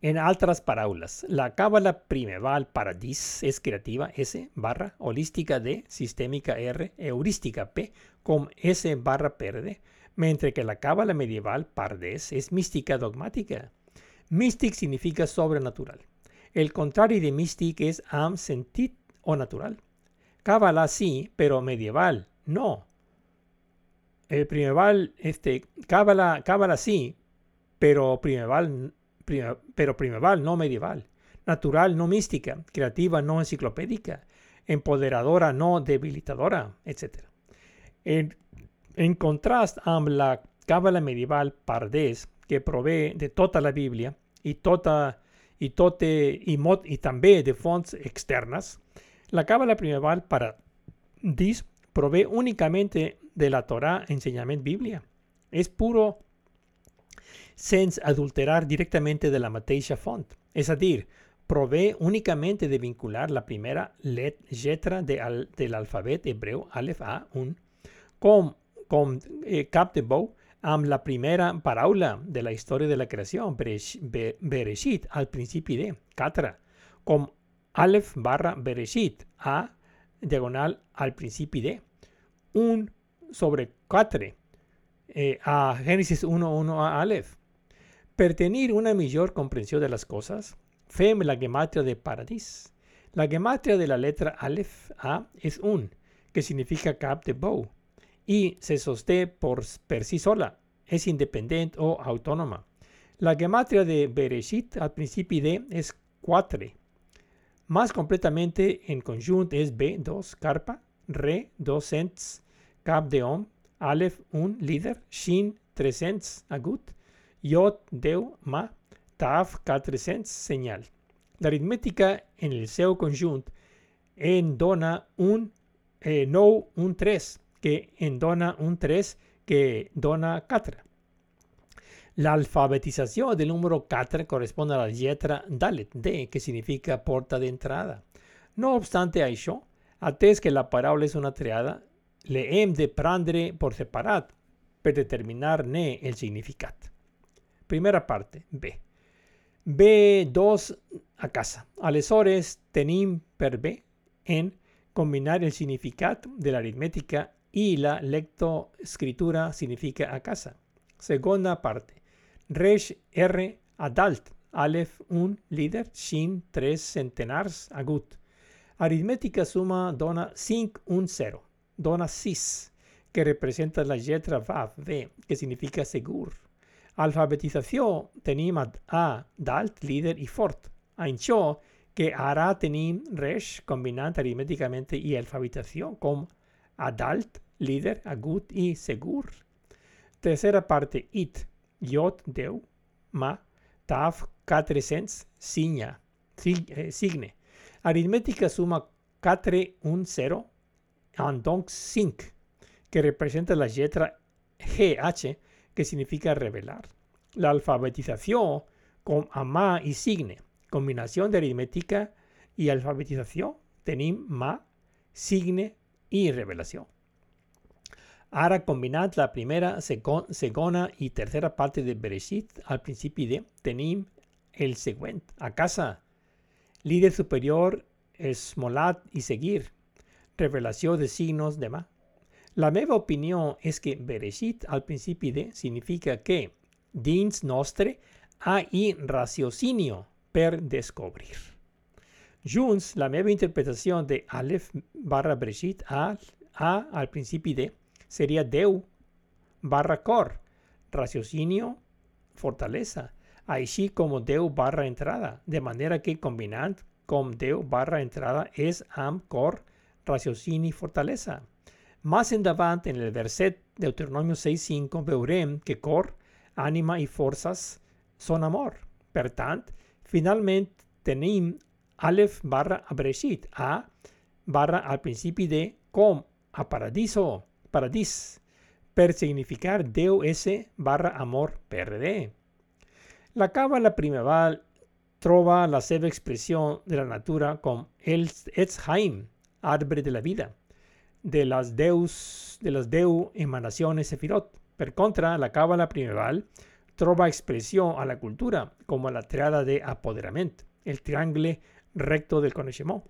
En altres paraules, la cábala primeval paradis és creativa S barra holística D, sistémica R, heurística P, com S barra perde, mentre que la cábala medieval pardes és mística dogmática. Místic significa sobrenatural. El contrari de místic és amb sentit o natural. Cábala sí, pero medieval no. El primeval, este, cábala, cábala sí, pero primeval, pero primeval no medieval. Natural no mística, creativa no enciclopédica, empoderadora no debilitadora, etc. En, en contrast amb la cábala medieval pardès, que provee de tota la Bíblia i tota i tote i, mot, i també de fonts externes, la cábala primeval paradís provee únicamente de la Torah enseñament Biblia. És puro sense adulterar directamente de la mateixa font. És a dir, prové únicamente de vincular la primera let lletra de del alfabet hebreu Aleph A1 com, com eh, cap de bou amb la primera paraula de la història de la creació, Beresh- Be- Bereshit, al principi de, Catra, com Aleph barra Bereshit, A, diagonal al principi de, un sobre 4, eh, a Génesis 1.1 a Aleph. Per tenir una millor comprensió de les coses, fem la gematria de paradís. La gematria de la letra Aleph A és un, que significa cap de bou, i se sosté por, per sí sola, és independent o autònoma. La gematria de Bereshit al principi de és 4. Más completamente en conjunt és B2, carpa, Re, 200, cap de hom, Aleph, 1, líder, Shin, 300, agut, Yod, 10, ma, Taf, 400, senyal. L'aritmètica en el seu conjunt en dona un eh, 9, un 3, que en dona un 3 que dona 4. L'alfabetització del número 4 correspon a la lletra Dalet, D, que significa porta d'entrada. No obstante això, atès que la paraula és una triada, le hem de prendre per separat per determinar-ne el significat. Primera parte, B. B2 a casa. Aleshores, tenim per B en combinar el significat de l'aritmètica i la lectoescritura significa a casa. Segona parte. Resh R adalt. Aleph 1 líder. Shin 3 centenars agut. Aritmètica suma dona 5 1 0. Dona 6 que representa la lletra Vav, V, que significa segur. Alfabetització tenim a, dalt, líder i fort. Això que ara tenim resh combinant aritmèticament i alfabetització com adalt, líder, agut i segur. Tercera parte, it, jod, Déu, ma, taf, 400, signa, sig, eh, signe. Aritmètica suma 4, 1, 0, en donc 5, que representa la lletra GH, que significa revelar. L'alfabetització com a mà i signe. Combinació d'aritmètica i alfabetització tenim mà, signe i revelació. Ara combinat la primera, segona i tercera parte de Bereshit al principi de, tenim el següent. A casa, líder superior, esmolat i seguir. Revelació de signos de mà. La meva opinió és que Bereshit al principi de significa que dins nostre hi raciocinio per descobrir. Junts, la meva interpretació de Aleph barra Bereshit a, a al principi de seria Déu barra cor, raciocinio, fortaleza, així com Déu barra entrada, de manera que combinant com Déu barra entrada és amb cor, raciocini, fortalesa. Más endavant, en el verset Deuteronomio 6.5, veurem que cor, ànima i forces són amor. Per tant, finalment tenim Aleph barra Abreshit, A barra al principi de com a paradiso, paradís, per significar Déu S barra amor PRD. La càbala primeval troba la seva expressió de la natura com el Etz Haim, arbre de la vida, de las deus, de las deu emanaciones Sefirot. Per contra, la càbala primeval troba expressió a la cultura como la triada de apoderament, el triangle recto del coneixement.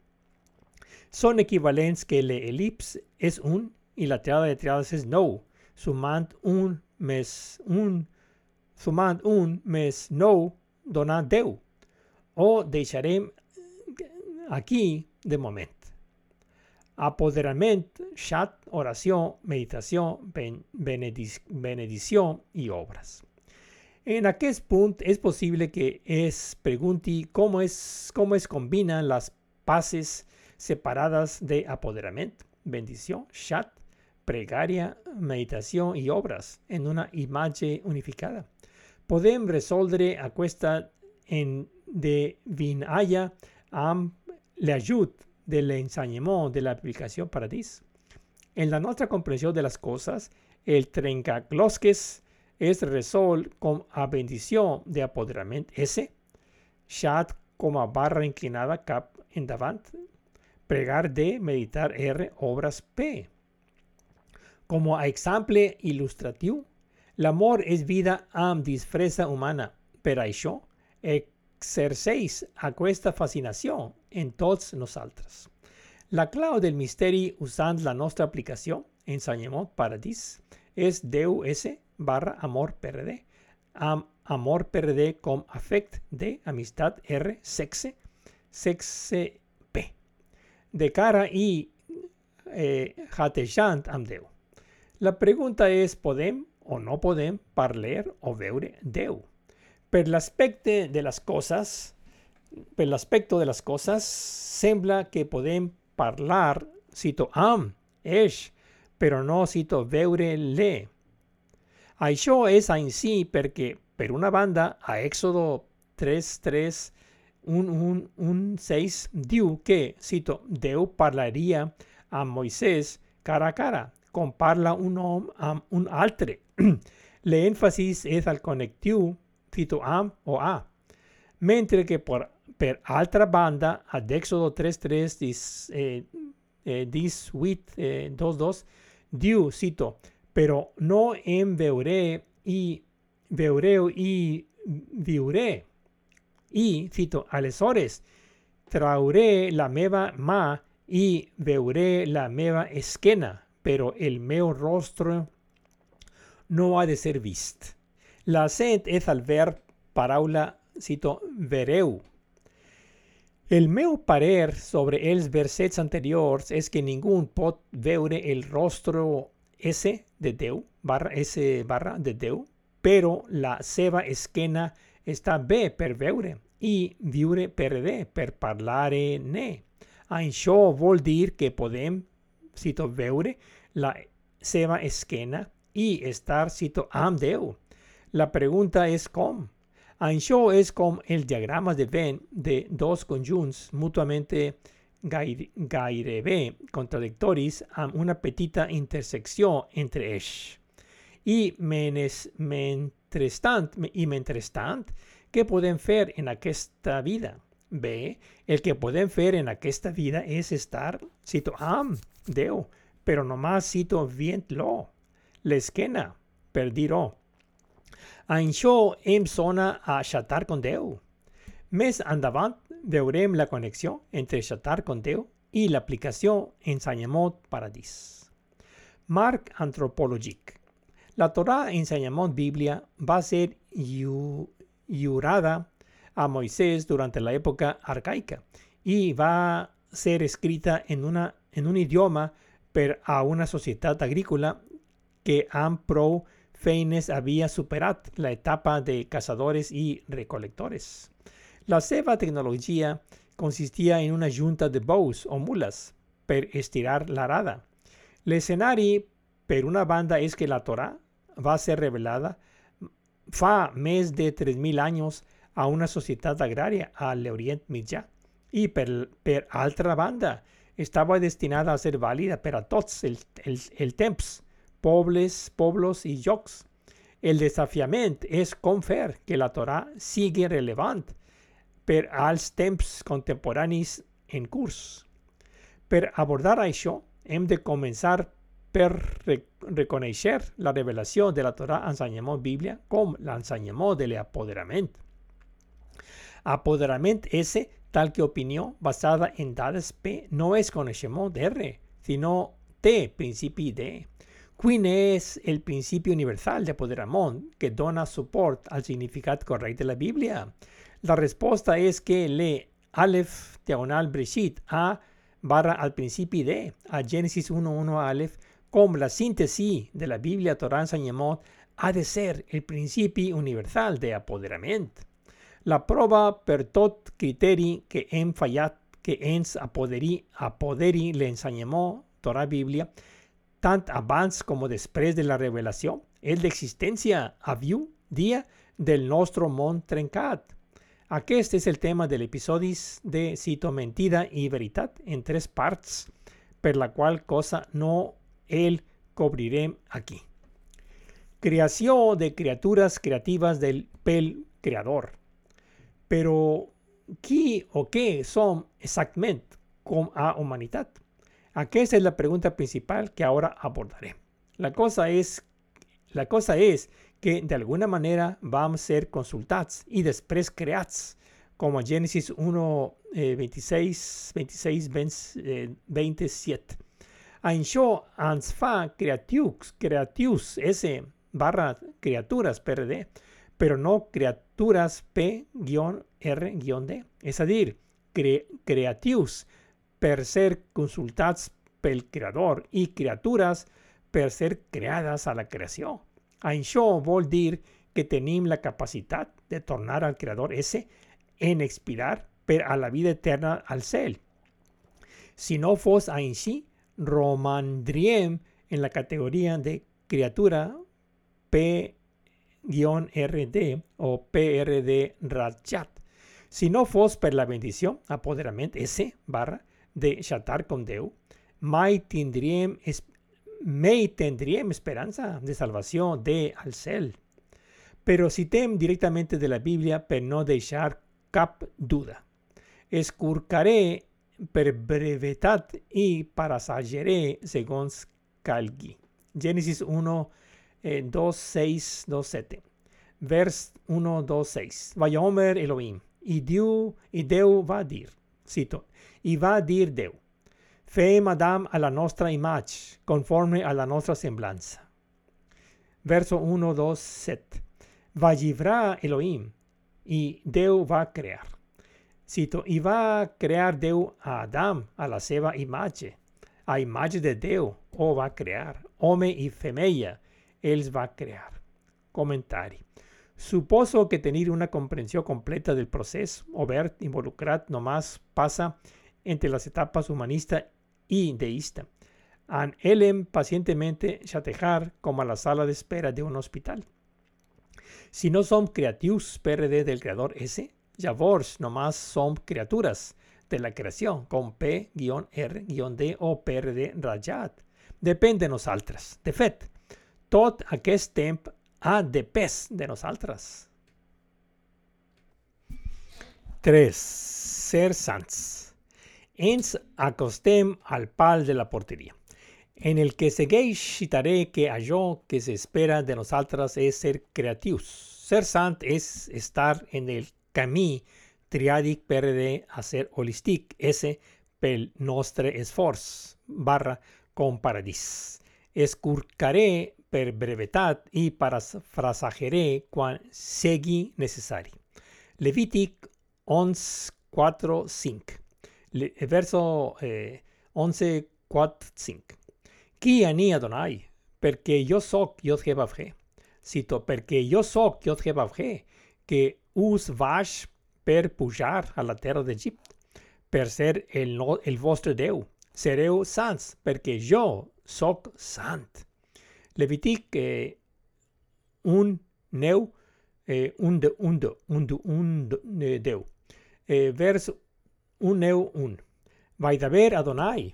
Són equivalents que l'elipse és un i la triada de triades és nou, sumant un més un, sumant un més nou dona 10. O deixarem aquí de moment. Apoderament, xat, oració, meditació, ben, benedic benedició i obres. En aquest punt és possible que es pregunti com es, com es combinen les passes separadas de apoderamiento, bendición, chat, pregaria, meditación y obras en una imagen unificada. Podemos resolver aquesta en de vinaya amb l'ajut de l'ensenyament de la aplicación Paradis. En la nuestra comprensión de las cosas, el trencaclosques es resol con a bendición de apoderamiento S, chat como barra inclinada cap endavant pregar D, meditar R, obras P. Como a ejemplo ilustrativo, l'amor és vida amb disfressa humana. Per això, exerceix aquesta fascinació en tots nosaltres. La clau del misteri usant la nostra aplicació, ensenyament paradís, és Déu S barra amor PRD, amb amor PRD com afect de amistat R, sexe, sexe de cara y eh, hatejant amb. La pregunta és, podem o no podem parlar o veure Déu? Per l'aspecte de per de les coses, sembla que podem parlar, cito, amb eix, però no cito veure-le. Això és així perquè, per una banda, a Èxodo 3.3 un, un, un 6 diu que, cito, Déu parlaria amb Moisès cara a cara, com parla un home amb un altre. L'èmfasis és al connectiu, cito, amb o a. Mentre que per, per altra banda, a d'Èxodo 3.3 dis, eh, eh, 18, eh, 2.2, diu, cito, però no em veuré i veureu i viuré i, cito, aleshores, trauré la meva mà i veuré la meva esquena, però el meu rostre no ha de ser vist. L'accent és al verb paraula, cito, vereu. El meu parer sobre els versets anteriors és que ningú pot veure el rostre S de Déu, barra S barra de Déu, però la seva esquena està bé per veure i viure per D, per parlare-ne. Això vol dir que podem, cito, veure la seva esquena i estar, cito, amb Déu. La pregunta és com. Això és com el diagrama de Venn de dos conjunts mutuament gaire, gairebé contradictoris una petita intersecció entre ells. I menes, mentrestant, i mentrestant, què fer en aquesta vida? Bé, el que podem fer en aquesta vida és estar, cito, amb Déu, però només cito vient-lo, l'esquena, per dir-ho. Això em sona a xatar con Déu. Més endavant veurem la connexió entre xatar con Déu i l'aplicació ensenyament paradís. Marc antropològic. La Torah ensenyament Bíblia va ser jurada a Moisés durante la época arcaica y va a ser escrita en un idioma per a una sociedad agrícola que han pro feines había superado la etapa de cazadores y recolectores. La seva tecnología consistía en una junta de bows o mulas per estirar la arada. L'escenari per una banda és que la Torah va ser revelada fa més de 3.000 anys a una societat agrària a l'Orient Mitjà i per, per altra banda estava destinada a ser vàlida per a tots els temps, pobles, pobles i jocs. El desafiament és com fer que la Torah sigui relevant per als temps contemporanis en curs. Per abordar això, hem de començar per re reconèixer la revelació de la Torah ensenyament Bíblia com l'ensenyament de l'apoderament. Apoderament és tal que opinió basada en dades P no és coneixement d'R, sinó T, principi D. Quin és el principi universal d'apoderament que dona suport al significat correcte de la Bíblia? La resposta és que le Aleph diagonal Breshit A barra al principi D, a Génesis 1.1 Aleph, com la síntesi de la Bíblia Torah ensenyament ha de ser el principi universal d'apoderament. La prova per tot criteri que hem fallat que ens apoderi, apoderi l'ensenyament Torah Bíblia tant abans com després de la revelació, és l'existència a viu dia del nostre món trencat. Aquest és el tema de l'episodi de Cito Mentida i Veritat en tres parts, per la qual cosa no el cobrirem aquí. Creació de criatures creatives del pel creador. Però qui o què som exactament com a humanitat? Aquesta es la pregunta principal que ahora abordaré. La cosa es, la cosa es que de alguna manera vamos a ser consultados y después creados, como Génesis 1, eh, 26, 26, 20, 27. Això fa creatius, creatius, S barra criaturas PRD, pero no criaturas P-R-D. Es decir, cre creatius per ser consultats pel creador i criatures per ser creades a la creació. Això vol dir que tenim la capacitat de tornar al creador ese en expirar per a la vida eterna al cel. Si no fos així, romandríem en la categoria de criatura P-RD o PRD Rajat. Si no fos per la bendició, apoderament S barra de xatar com Déu, mai tindríem, es, mai tindríem esperança de salvació de al cel. Però citem directament de la Bíblia per no deixar cap duda. Escurcaré per brevetat i parasageré segons calgui. Gènesis 1, eh, 2, 6, 2, 7. Vers 1, 2, 6. Vayomer Elohim. I Déu, i Déu va dir, cito, i va dir Déu, fem Adam a la nostra imatge, conforme a la nostra semblança. Verso 1, 2, 7. Va llibrar Elohim i Déu va crear. Cito, i va crear Déu a Adam a la seva imatge. A imatge de Déu o va crear. Home i femella, els va crear. Comentari. Suposo que tenir una comprensió completa del procés obert involucrat només passa entre las etapas humanista y deísta. An elem pacientemente chatejar como a la sala de espera de un hospital. Si no son creativos PRD del creador S, llavors nomás son criaturas de la creación con P-R-D o PRD rajat. Depèn de nosaltres. De fet, tot aquest temps ha de nosaltres. 3. Ser sants. Ens acostem al pal de la porteria, en el que segueix citaré que allò que s'espera de nosaltres és ser creatius. Ser sant és estar en el camí triàdic PRD a ser holístic, pel nostre esforç, barra com paradís. Escurcaré per brevetat i parafrasageré quan sigui necessari. Levític 11, 4, 5 verso eh, 11, 4, 5. Qui ani Adonai, perquè jo soc Yod Hebavhe. Cito, perquè jo soc Yod Hebavhe, que us vaig per pujar a la terra d'Egipte, per ser el, el vostre Déu. Sereu sants, perquè jo soc sant. Levitic eh, un neu eh, un de un de un de un de, deu. Eh, vers un neu un. Vaig d'haver Adonai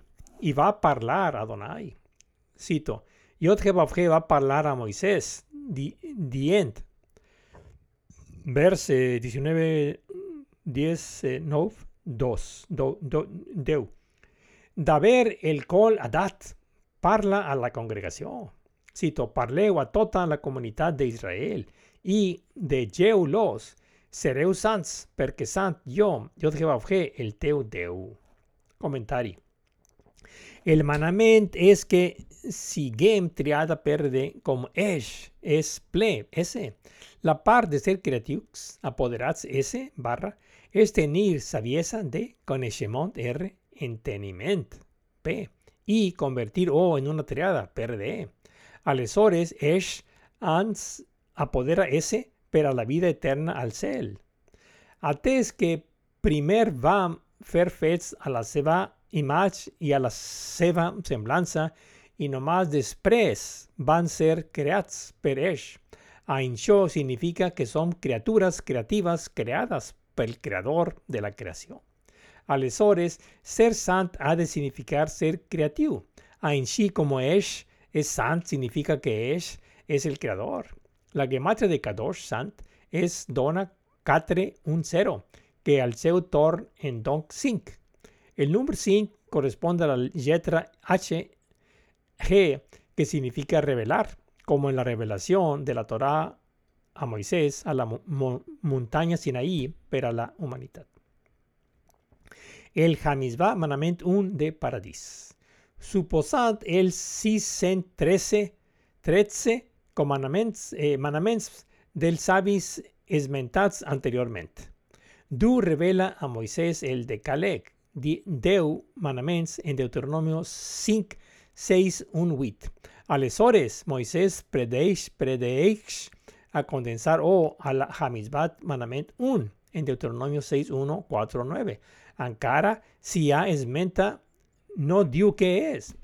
i va parlar Adonai. Cito, Yod Jebavje va parlar a Moisès di, dient, vers eh, 19, 10, eh, 9, 2, 2, 10. D'haver el col adat parla a la congregació. Cito, parleu a tota la comunitat d'Israel i de Geu-los, sereu sants, perquè sant jo, jo Jehovà el teu Déu. Comentari. El manament és que siguem triada per de com eix, és ple, S. La part de ser creatius, apoderats, S, barra, és tenir saviesa de coneixement, R, enteniment, P, i convertir O en una triada, per de. Aleshores, eix ans apodera S per a la vida eterna al cel. Atès que primer va fer fets a la seva imatge i a la seva semblança i només després van ser creats per ell. Això significa que som criatures creatives creades pel creador de la creació. Aleshores, ser sant ha de significar ser creatiu. Així com ell és sant significa que ell és el creador. La gematria de Kadosh, sant, és dona 410, que al seu torn en don 5. El número 5 corresponde a la letra H, que significa revelar, como en la revelación de la Torá a Moisés a la montaña Sinaí para la humanidad. El Hamizbah manament 1 de Paradís. Suposad el 613 13 eh, manaments del savis esmentats anteriormente. Du revela a Moisés el de Calec, Deu manaments en Deuteronomio 5, 6, 1, 8. Aleshores, Moisés predeix, predeix a condensar o a la Hamizbat manament 1 en Deuteronomio 6, 1, 4, 9. Encara si ha esmenta, no diu què és.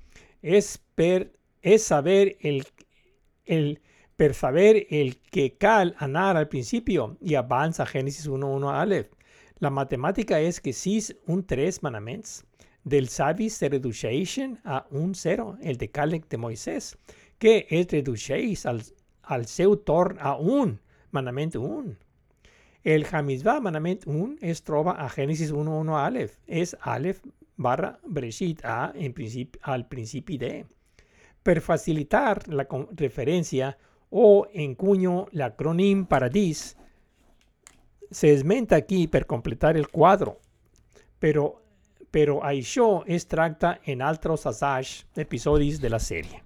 És per és saber el, el per saber el que cal anar al principio y avanza Génesis 1, 1 Aleph. La matemática es que si un 3 manaments del savi se redueixen a un 0, el de Calec de Moisés, que es reduceix al, al a un manament 1. El Hamizvah manament 1 es troba a Génesis 1.1 Aleph. És Aleph barra Breshit A en principi, al principi de. Per facilitar la referència o encuño l'acrònim Paradís, se esmenta aquí per completar el quadre, però, però això es tracta en assaigs episodis de la sèrie.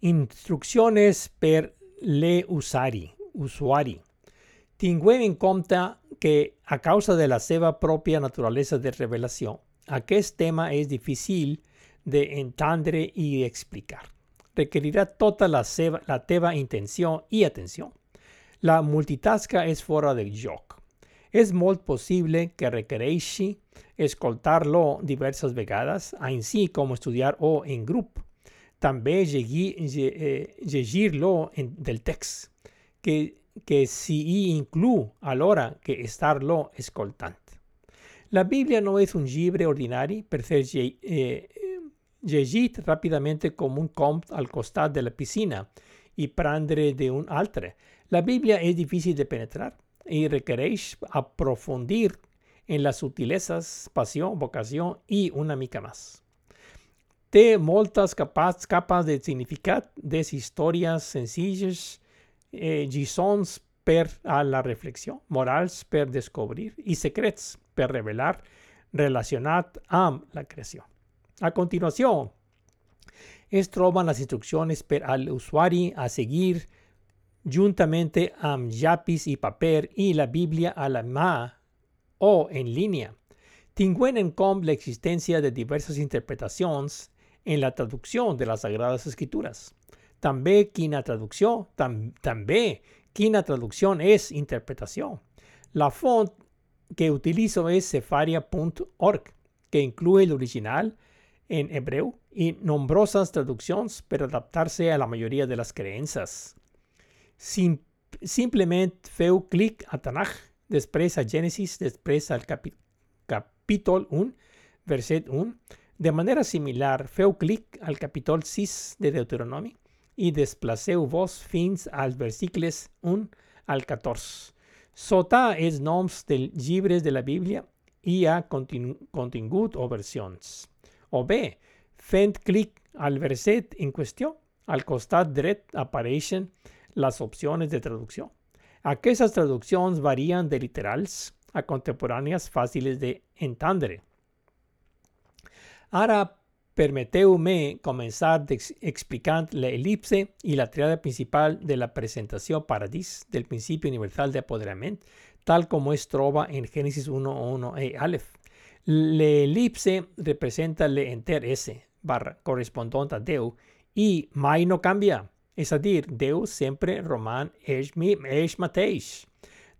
Instruccions per l'usuari. usuari. Tinguem en compte que a causa de la seva pròpia naturalesa de revelació, aquest tema és difícil d'entendre i d'explicar. Requerirà tota la, seva, la teva intenció i atenció. La multitasca és fora de joc. És molt possible que requereixi escoltar-lo diverses vegades, així com estudiar-ho en grup. També eh, llegir-lo del text, que, que s'hi inclou alhora que estar-lo escoltant. La Bíblia no és un llibre ordinari per llegit ràpidament com un conte al costat de la piscina i prendre d'un altre. La Bíblia és difícil de penetrar i requereix aprofundir en les subtileses, passió, vocació i una mica més. Té moltes capes, capes de significat, des històries senzilles, eh, lliçons per a la reflexió, morals per descobrir i secrets per revelar relacionat amb la creació. A continuació, es troben les instruccions per al usuari a seguir juntamente amb llapis y paper y la Biblia a la mà o en línea. Tinguent en com la existencia de diversas interpretacions en la traducción de las Sagradas Escrituras. També quina traducció, tam, també quina traducción és interpretació. La font que utilizo es sefaria.org, que incluye el original en hebreo y nombrosas traducciones para adaptarse a la mayoría de las creencias. Sim simplemente feu clic a Tanaj, después a Génesis, después al capi capítulo 1, verset 1. De manera similar, feu clic al capítulo 6 de Deuteronomio y desplaceu vos fins als versículos 1 al 14. Sota es noms del llibres de la Biblia i a contingut o versions. O bé, fent clic al verset en qüestió, al costat dret apareixen les opcions de traducció. Aquestes traduccions varien de literals a contemporànies fàcils d'entendre. Ara permeteu-me començar explicant la elipse i la triada principal de la presentació paradís del principi universal d'apoderament, tal com es troba en Génesis 1.1 e Aleph. L'elipse representa l'enter S, barra, correspondent a Déu, i mai no canvia. És a dir, Déu sempre roman eix, eix mateix.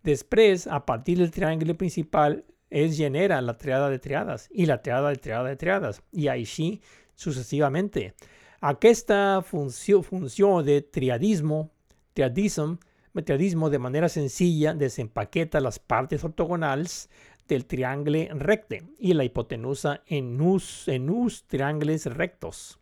Després, a partir del triangle principal, es genera la triada de triades i la triada de triada de triades i així sucessivamente. Aquesta funció, funció de triadismo, triadism, triadismo de manera sencilla desempaqueta las partes ortogonales del triángulo recte y la hipotenusa en us, en triángulos rectos.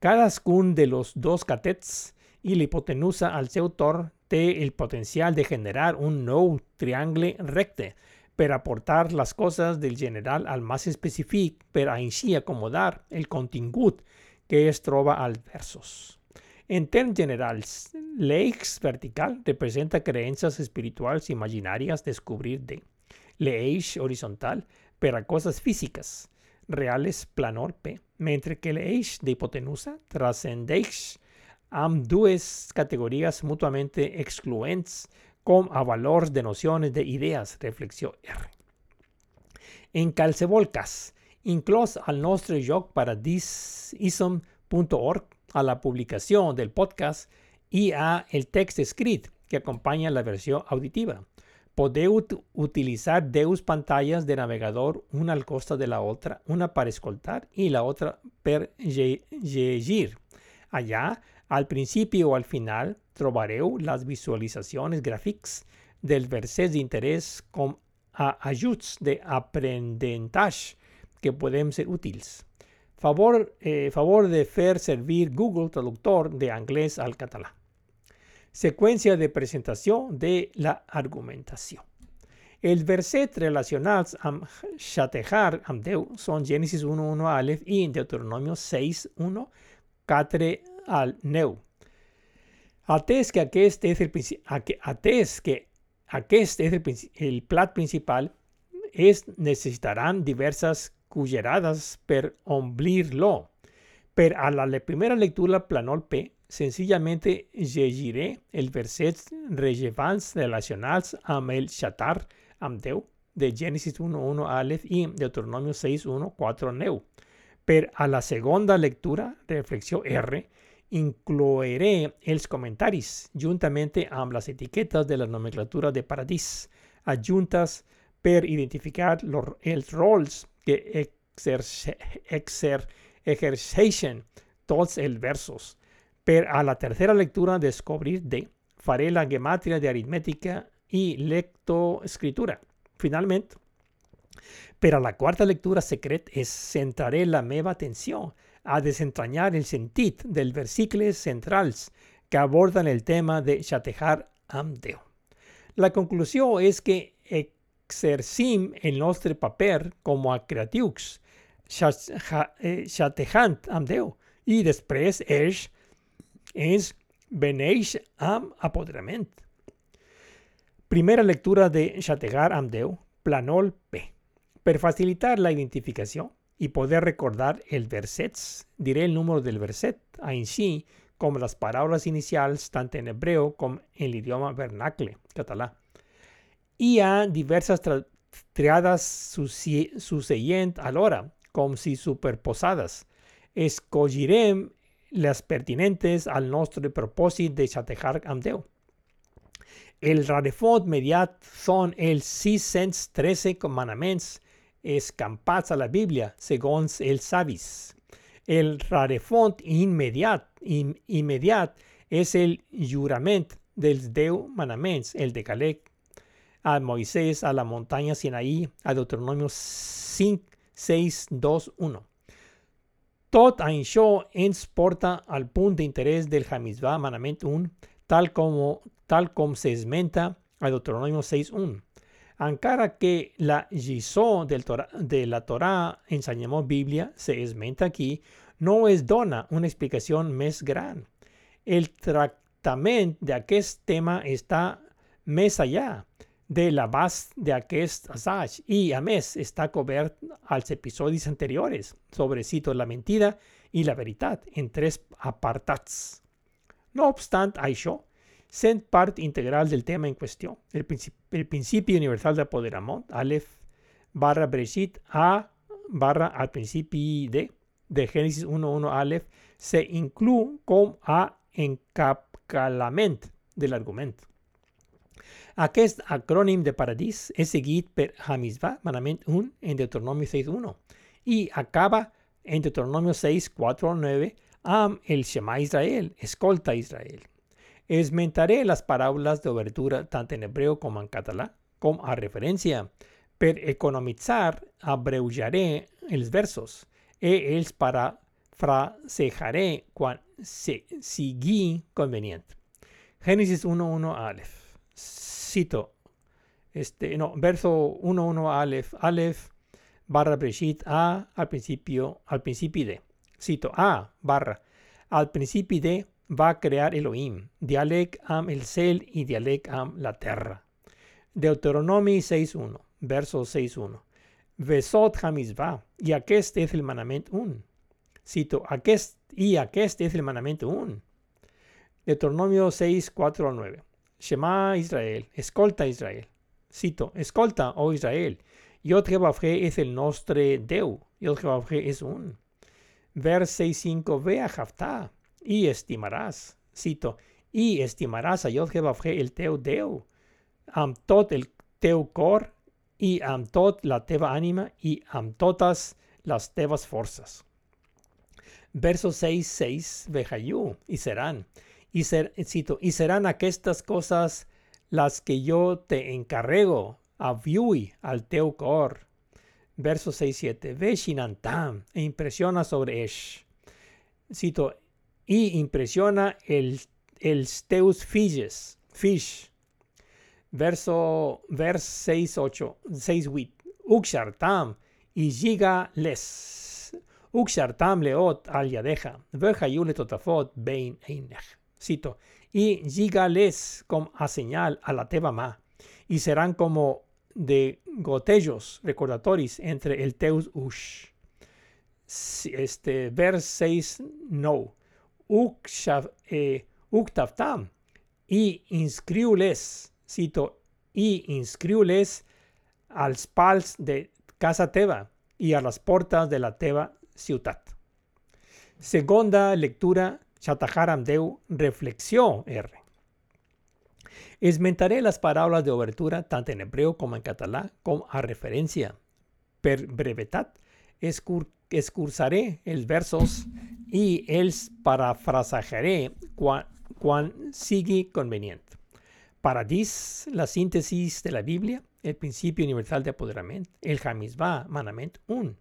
Cadascun de los dos catets y la hipotenusa al seu torn té el potencial de generar un nou triangle recte per aportar les coses del general al més específic per així acomodar el contingut que es troba als versos. En termes generals, l'eix vertical representa creences espirituals imaginàries descobrir de. L'eix horizontal per a coses físiques, reales planor P, mentre que l'eix d'hipotenusa transcendeix amb dues categories mútuament excloents com a valors de nocions d'idees, reflexió R. En qualsevol cas, inclòs al nostre joc paradisism.org, a la publicació del podcast, hi ha el text escrit que acompanya la versió auditiva. Podeu utilitzar deus pantalles de navegador una al costat de la otra, una per escoltar i la otra per llegir. Allà, al principi o al final, trobareu les visualitzacions gràfics dels versets d'interès com a ajuts d'aprenentatge que podem ser útils. Favor, eh, favor de fer servir Google Traductor de anglès al català. Seqüència de presentació de la argumentació. Els versets relacionats amb xatejar amb Déu són Gènesis 1.1 a Aleph i Deuteronomio 6.1, 4 al 9. Atès que aquest és el, que aquest és el, el plat principal, es necessitarán diversas cullerades per omplir-lo. Per a la primera lectura planol P, senzillament llegiré els versets rellevants relacionats amb el xatar amb Déu de Gènesis 1.1 Aleph i Deuteronomio 6.1, 4 9. Per a la segona lectura, reflexió R, incluiré els comentaris juntamente amb les etiquetes de la nomenclatura de Paradís, adjuntes per identificar los, els rols que exerce, exer, exerceixen els versos. Per a la tercera lectura descobrir de faré la gematria de aritmètica i lectoescritura. Finalment, per a la quarta lectura secret es centraré la meva atenció a desentrañar el sentit dels versículos centrals que abordan el tema de xatejar amb Déu. La conclusió és que exercim el nostre paper com a creatius xatejant amb Déu i després ells ens beneix amb apoderament. Primera lectura de xatejar amb Déu, planol P. Per facilitar la identificació, y poder recordar el verset, diré el número del verset, sí como las palabras iniciales tanto en hebreo como en el idioma vernacle catalán. Y a diversas triadas sucedientes a l'hora, como si superposadas. Escollirem las pertinentes al nuestro propósito de xatejar amb Déu. El rarefont mediat son el 613 commandaments escampats a la Biblia, según el savis. El rarefont inmediat, in, immediat és el jurament dels deu manaments, el de Calec, a Moisés, a la montaña Sinaí, a Deuteronomio 5, 6, 2, 1. Tot això ens porta al punt d'interès del Hamizvah manament 1, tal com, tal com s'esmenta a Deuteronomio 6, 1. Encara que la lliçó de la Torah ensenyament Bíblia se esmenta aquí, no es dona una explicació més gran. El tractament d'aquest tema està més allà de l'abast d'aquest assaig i, a més, està cobert als episodis anteriors sobre, cito, la mentida i la veritat en tres apartats. No obstant això, sent part integral del tema en qüestió, el, principi, el principi universal d'apoderament, Aleph barra Breshit, A barra al principi de, de Génesis 1.1 Aleph, se inclú com a encapcalament de l'argument. Aquest acrònim de paradís és seguit per Hamizvah, manament 1 en Deuteronomi 6.1 i acaba en Deuteronomio 6.4.9 amb el Shema Israel, escolta Israel. Esmentaré les paraules d'obertura tant en hebreu com en català, com a referència. Per economitzar, abreujaré els versos e els parafrasejaré quan se sigui convenient. Génesis 1.1 Aleph cito, este, no, verso 1.1 Aleph, Aleph barra Breshit A al principio, al principio de. Cito, A barra, al principio de va a crear Elohim, dialec am el cel y dialec am la terra. Deuteronomi 6.1, verso 6.1. Vesot hamizvah, y aquest es el manament 1. Cito, aquest, y aquest es el manamento 1. Deuteronomio 6, 4 9. Shema Israel, escolta Israel. Cito, escolta, oh Israel. Yod Jehová es el nostre Deu. Yod Jehová es un. Vers 6.5, ve a Jaftá y estimarás. Cito, y estimarás a Yod Jehová el teu Deu. Am tot el teu cor y am tot la teva anima y am totas las tevas fuerzas. Verso 6, 6, vejayú y serán y, ser, cito, y serán aquestas cosas las que yo te encarrego, aviui al teu cor. Verso 6-7. Ve Shinantam e impresiona sobre Esh. Cito, y impresiona el, el teus figes, fish. Verso, vers 6-8, 6-8. Ukshartam y giga les. Ukshartam leot al yadeja. Vejayule totafot bein einech. Cito, y dígales como a señal a la teba y serán como de gotellos recordatorios entre el teus ush. Este, vers 6, no. Eh, uktaftam, y inscriules, cito, y inscriules al pals de casa Teba y a las puertas de la Teba ciudad. Segunda lectura Chataharam Deu, reflexión R. Esmentaré las palabras de obertura tanto en hebreo como en catalán como a referencia. Per brevetat, escursaré el versos y els parafrasearé cuando sigue conveniente. Paradis, la síntesis de la Biblia, el principio universal de apoderamiento, el Hamizvah, manament 1.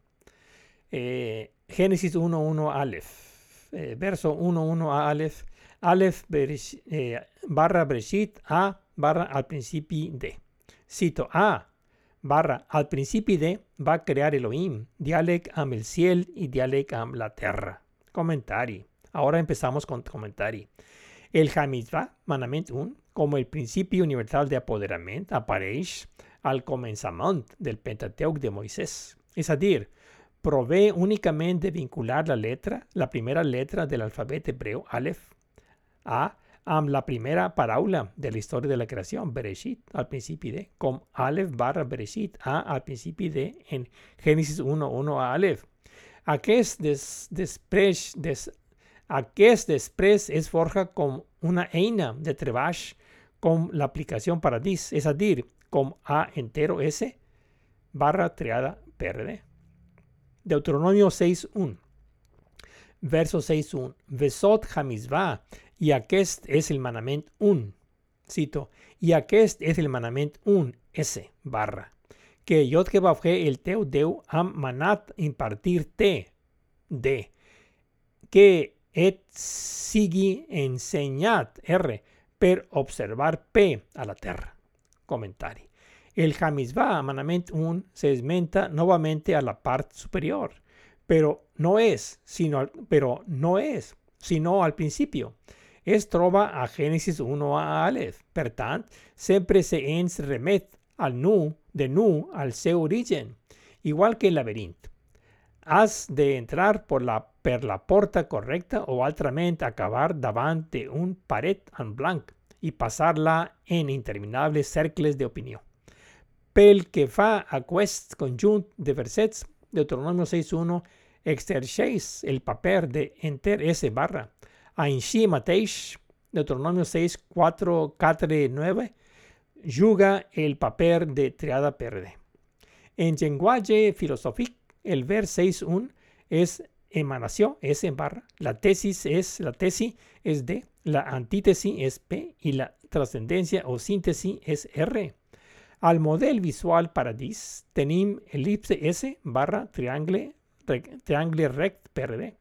Eh, Génesis 1.1 Aleph. Eh, verso 1.1 a Aleph, Aleph eh, barra Breshit, A barra al principio de. Cito A barra al principio de va a crear Elohim, dialec am el cielo y dialec am la tierra. Comentario. Ahora empezamos con comentario. El Hamizvah, manament 1, como el principio universal de apoderamiento, aparece al comenzamiento del Pentateuch de Moisés. Es decir, provee únicamente vincular la letra, la primera letra del alfabeto hebreo, Aleph, a, la primera parábola de la historia de la creación, Bereshit, al principio de, con Aleph barra Bereshit, a al principio de, en Génesis 1, 1 a Aleph. Aquest des, després, des, aquest es forja com una eina de treball con la aplicación Paradis, es decir, con A entero S barra triada PRD. Deuteronomio 6.1. Verso 6.1. Vesot hamizvah, i aquest és el manament un. Cito, i aquest és el manament un, S, barra. Que jo que el teu Déu am manat impartir-te, D. Que et sigui ensenyat, R, per observar P a la terra. Comentari. El manament 1, se esmenta nuevamente a la parte superior, pero no es, sino, pero no es, sino al principio. Es troba a Génesis 1 a Aleph. Per tant, sempre se ens remet al nu, de nu al seu origen, igual que el laberinto. Has de entrar por la, per la porta correcta o altrament acabar davant de un paret en blanc i passar-la en interminables cercles d'opinió. Pel que fa aquest conjunt de versets, Deuteronomio 6.1 exerceix el paper de enter S barra així mateix, Deuteronomio 6, 4, 4, 9, juga el paper de triada perde. En llenguatge filosòfic, el vers 6.1 és emanació, és en barra, la tesis és, la tesi és D, la antítesi és P i la trascendència o síntesi és R. Al model visual paradís tenim elipse S barra triangle, triangle rect per D.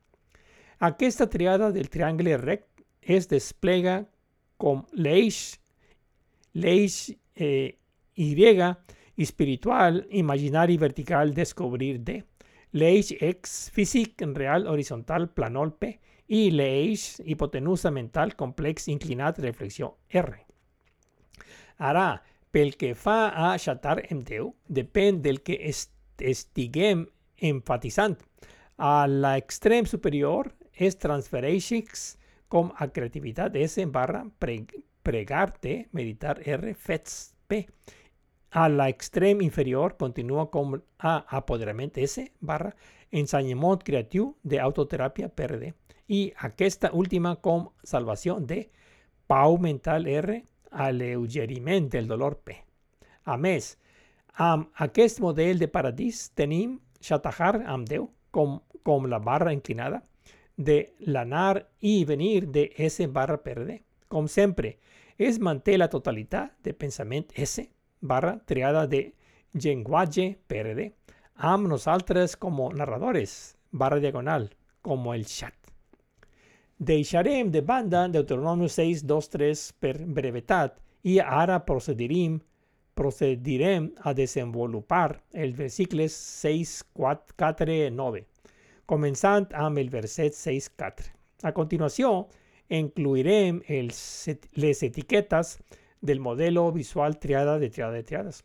Aquesta triada del triangle rect es desplega com l'eix, l'eix eh, Y, espiritual, imaginari, vertical, descobrir D. L'eix X físic, real, horizontal, planol P. I l'eix hipotenusa mental, complex, inclinat, reflexió R. pel que fa a xatar en Déu, depèn del que est estiguem enfatitzant. A l'extrem superior es transfereixis com a creativitat S barra pre, pregar-te, meditar R, fets P. A l'extrem inferior continua com a apoderament S barra ensenyament creatiu d'autoteràpia per D. I aquesta última com salvació de pau mental R, alleugeriment del dolor P. A més, amb aquest model de paradís tenim xatajar amb Déu com, com la barra inclinada, de l'anar i venir de S barra D. Com sempre, es manté la totalitat de pensament S barra triada de llenguatge D, amb nosaltres com narradores barra diagonal, com el chat. Deixarem de banda Deuteronomio 6, 2, 3 per brevetat i ara procedirem, procedirem a desenvolupar els versicles 6, 4, 4, 9 comenzant amb el verset 6.4. A continuació, incluirem els, les etiquetes del modelo visual triada de triada de triades.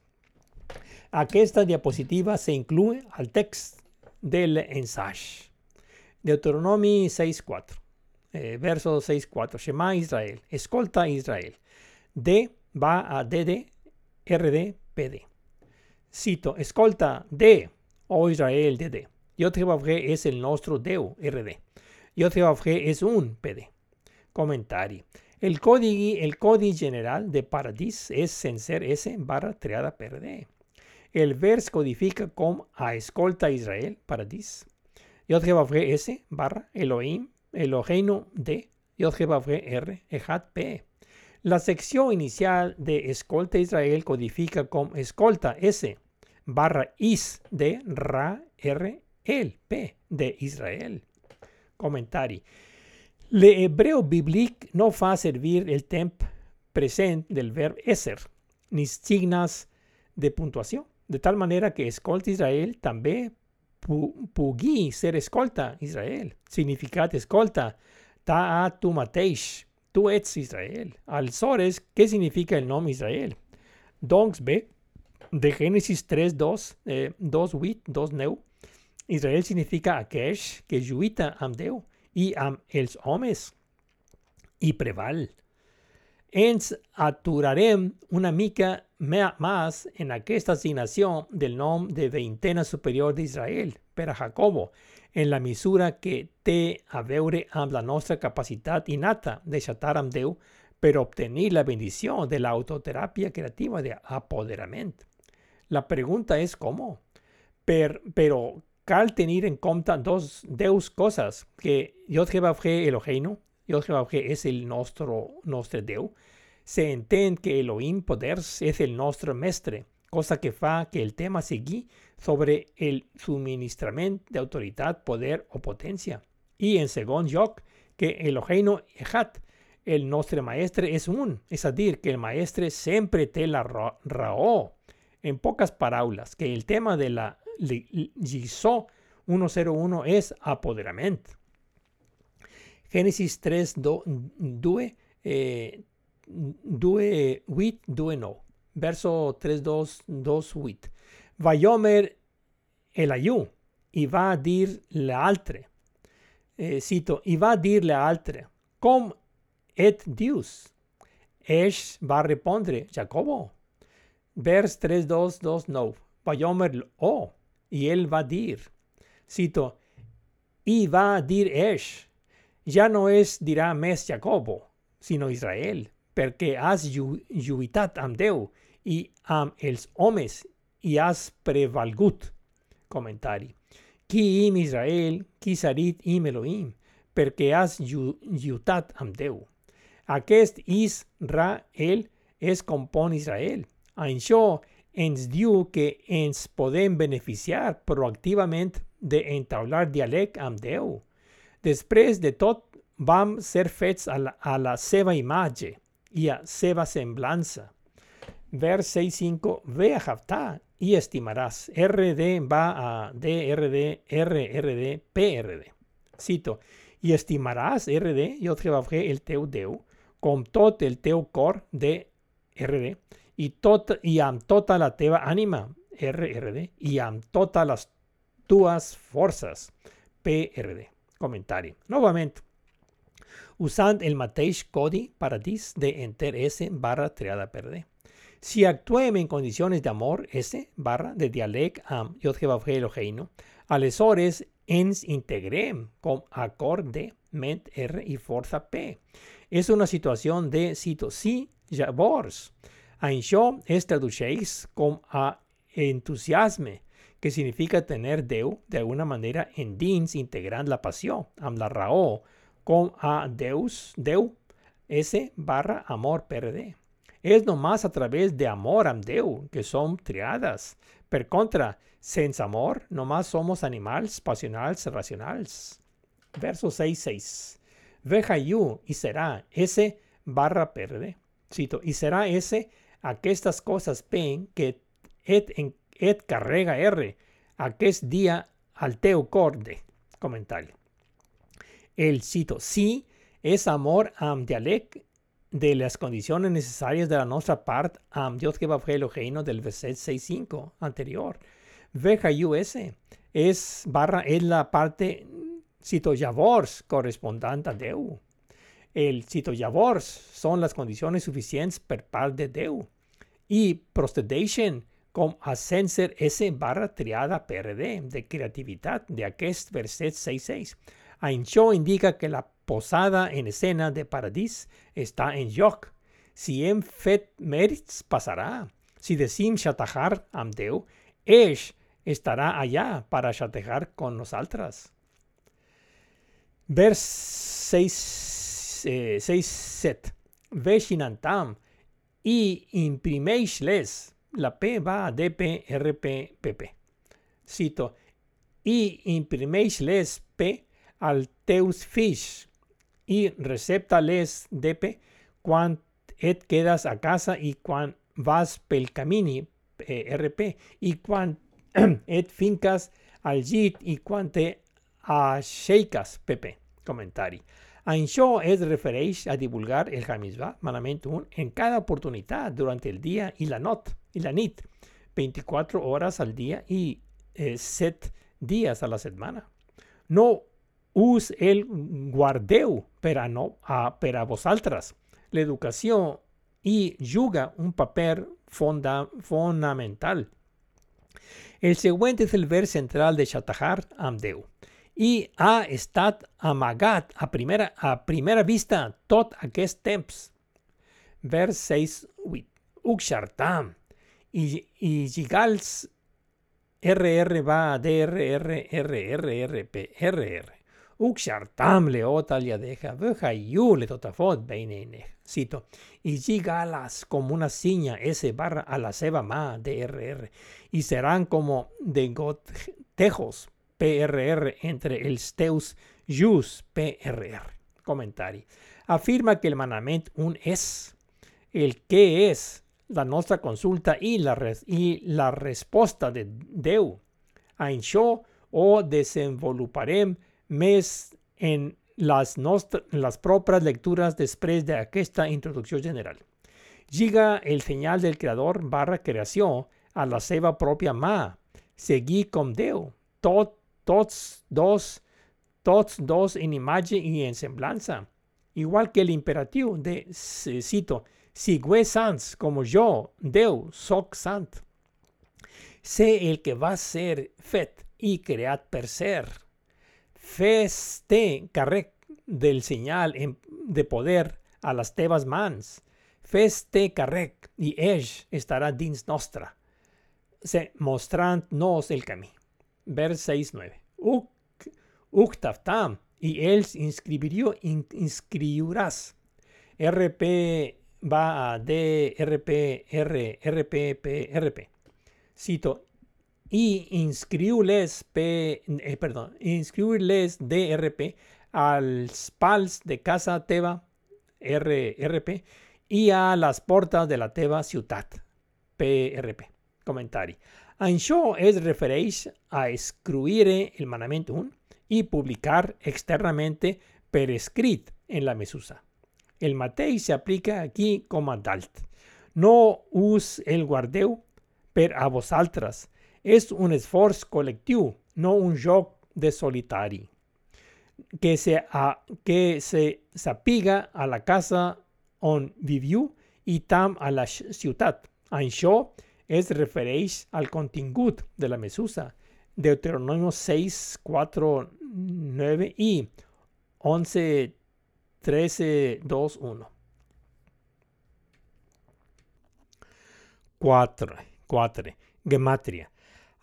Aquesta diapositiva se incluye al text del ensayo. Deuteronomi 6.4, eh, verso 6.4. Shema Israel, escolta Israel. D va a DD, RD, PD. Cito, escolta D, o Israel DD. JVG es el nostro Deu RD. JVG es un PD. Comentari. El código, el código general de Paradis es sencer S barra triada PRD. El vers codifica com a escolta Israel Paradis. JVG S barra Elohim, Eloheinu D, JVG R, Ejat P. La sección inicial de escolta Israel codifica com escolta S barra is de Ra R el P de Israel. Comentari. L'hebreu bíblic no fa servir el temps present del verb esser, ni signes de puntuació, de tal manera que escolta Israel també pu pugui ser escolta Israel. Significat escolta, ta a tu mateix, tu ets Israel. Aleshores, què significa el nom Israel? Doncs bé, de Génesis 3, 2, eh, 2, 8, 2, 9, Israel significa aqueix que lluita amb Déu i amb els homes i preval. Ens aturarem una mica més en aquesta assignació del nom de veintena superior d'Israel per a Jacobo, en la mesura que té a amb la nostra capacitat innata de xatar amb Déu per obtenir la bendició de l'autoteràpia creativa de apoderament. La pregunta és com? Per, però cal tenir en compte dos deus coses, que Yod Jebafje Eloheinu, Yod Jebafje és el nostre, nostre Déu, se entén que Elohim Poders és el nostre mestre, cosa que fa que el tema sigui sobre el subministrament d'autoritat, poder o potència. I en segon lloc, que Eloheinu Echad, el nostre maestre és un, a dir, que el maestre sempre té la raó. En poques paraules, que el tema de la Gisó 101 és apoderament. Génesis 3, 2, eh, 2, 8, 2, 9. Verso 3, 2, 2, 8. Vayomer el ayú i va dir l'altre. Eh, cito, i va dir l'altre, com et dius? Eix va respondre, Jacobo. Vers 3, 2, 2, 9. Vayomer, oh, y él va a dir, cito, y va a dir Esh, ya no es dirá mes Jacobo, sino Israel, porque has lluitat am Déu i am els homes i has prevalgut. Comentari. Qui im Israel, qui sarit im Elohim, perquè has lluitat am Déu. Aquest Israel és compon Israel. Això ens diu que ens podem beneficiar proactivament d'entablar diàleg amb Déu. Després de tot, vam ser fets a la, a la seva imatge i a seva semblança. Vers 6.5, ve a Jaftà i estimaràs. RD va a DRD, RRD, PRD. Cito, i estimaràs, RD, jo treballé el teu Déu, com tot el teu cor de RD, i, tot, i amb tota la teva ànima, RRD, i amb totes les tues forces, PRD. Comentari. Novament, usant el mateix codi paradís de enter S barra triada per. Si actuem en condicions d'amor S barra de diàleg amb J. Eloheinu, aleshores ens integrem com acord de ment R i força P. És una situació de cito sí, llavors. Això es traduceix com a entusiasme, que significa tener Déu d'alguna manera endins integrant la passió amb la raó com a Deus, Déu, S barra amor per D. És només a través de amor amb Déu que som triades. Per contra, sense amor, nomás somos animals passionals racionals. Verso 6.6. Veja you y será S barra per D. Cito, y será S aquestes coses pen que et, en, et carrega R aquest dia al teu corde. Comentari. El cito, sí és amor amb diàleg de les condicions necessàries de la nostra part amb Dios que va Eloheinu del verset 6.5 anterior. Veja US és barra és la parte cito llavors correspondent a Déu. El cito llavors són les condicions suficients per part de Déu. I procedeixen com a sense S barra triada PRD de creativitat d'aquest verset 6.6. Això indica que la posada en escena de Paradís està en joc. Si hem fet mèrits, passarà. Si decim xatejar amb Déu, eix estarà allà per con nosaltres. Vers 6, eh, 6 7. Veixinantam i imprimeix-les. La P va a DP, RP, PP. Cito, i imprimeix-les P al teus fills i recepta-les DP quan et quedes a casa i quan vas pel camí eh, RP i quan et finques al llit i quan te aixeques PP. Comentari. Això es refereix a divulgar el Hamishvah, manament 1, en cada oportunitat durant el dia i la, not, i la nit, 24 hores al i eh, 7 dies a la setmana. No us el guardeu per no, a, per a vosaltres. L'educació i juga un paper fonda, fonamental. El següent és el vers central de Shatahar amb Déu i ha estat amagat a primera, a primera vista tot aquest temps. Vers 6, 8. Uxartam i, i gigals RR va DRR RR RP RR. Uxartam leot al yadeja, veja yu le totafot beinene. Cito. Y gigalas como una ciña S barra a la ceba ma DRR. Y serán como de gotejos PRR entre el steus jus PRR. Comentario. Afirma que el manament un es. El que es la nuestra consulta y la, res, y la respuesta de Deu. Ainxó o desenvoluparem mes en las, las propias lecturas después de esta introducción general. Llega el señal del creador barra creación a la seva propia ma. Seguí con Deu. Tot, tots dos, tots dos en imagen y en semblanza. Igual que el imperativo de, cito, Sigue sans, como yo, Deu, soc sant. Sé el que va a ser fet y creat per ser. Feste carrec del señal de poder a las tebas mans. Feste carrec y ell estará dins nostra. Se mostrant nos el camí. Vers 6-9. Uctaftam y él inscribió, inscribirás. RP va a D, RP, R, RP, P, RP. Cito, y inscribirles P, eh, perdón, inscribirles DRP al PALS de Casa Teba, RRP, y a las portas de la Teba Ciutat, PRP. Comentario. Això es refereix a escribir el manamiento 1 y publicar externamente per escrit en la mesusa. El matei se aplica aquí como dalt. No us el guardeu per a vosaltres. És un esforç col·lectiu, no un joc de solitari. Que se, a, que se s'apiga a la casa on viviu i tam a la ciutat. Això es refereix al contingut de la mesusa. Deuteronomio 6, 4, 9 i 11, 13, 2, 1. 4. 4. Gematria.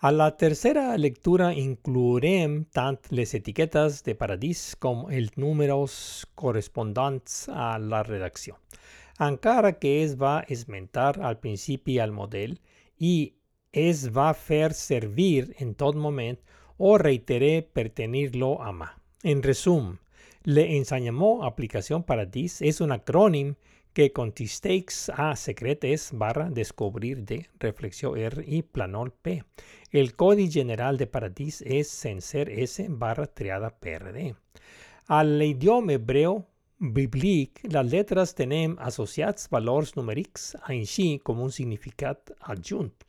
A la tercera lectura incluirem tant les etiquetas de paradís com els números correspondents a la redacció. Encara que es va esmentar al principi al model i es va fer servir en tot moment o reiteré per tenir-lo a mà. En resum, le enseñamos aplicación Paradis es un acrónimo que consiste a secretes barra descubrir de reflexión R y planol P. El código general de Paradis es senser S barra triada PRD. Al idioma hebreo biblic, las letras tienen asociados valores numérics en sí como un significado adjunto.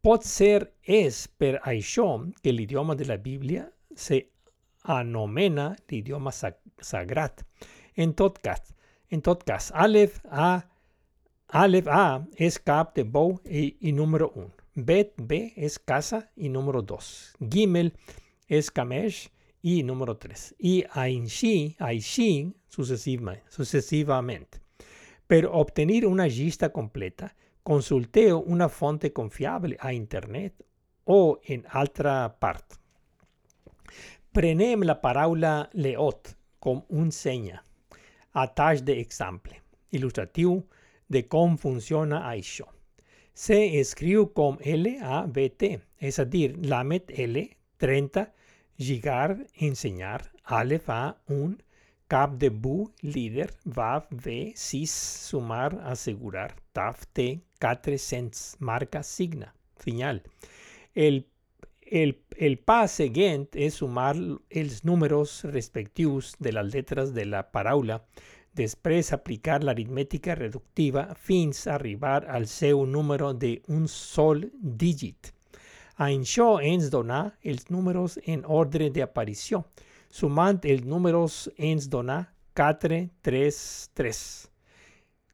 Pot ser es per això que el idioma de la Biblia se anomena l'idioma sagrat. En tot cas, en tot cas, Aleph A, Aleph A es cap de Bo y, número 1. Bet B es casa y número 2. Gimel es Kamesh y número 3. Y Ainshi, Aishi sucesivamente, sucesivamente. Pero obtener una lista completa, consulteo una fuente confiable a Internet o en otra parte. Prenem la paraula leot com un senya, a tall d'exemple il·lustratiu de com funciona això. Se escriu com L-A-B-T, és a dir, lamet L, 30, lligar, ensenyar, alef A, un, cap de bu, líder, vav, V, 6, sumar, assegurar, taf, T, 400, marca, signa, senyal. El el, el pas següent és sumar els números respectius de les letres de la paraula, després aplicar l'aritmètica reductiva fins arribar al seu número d'un sol dígit. Això ens dona els números en ordre d'aparició. Sumant els números ens dona 4, 3, 3.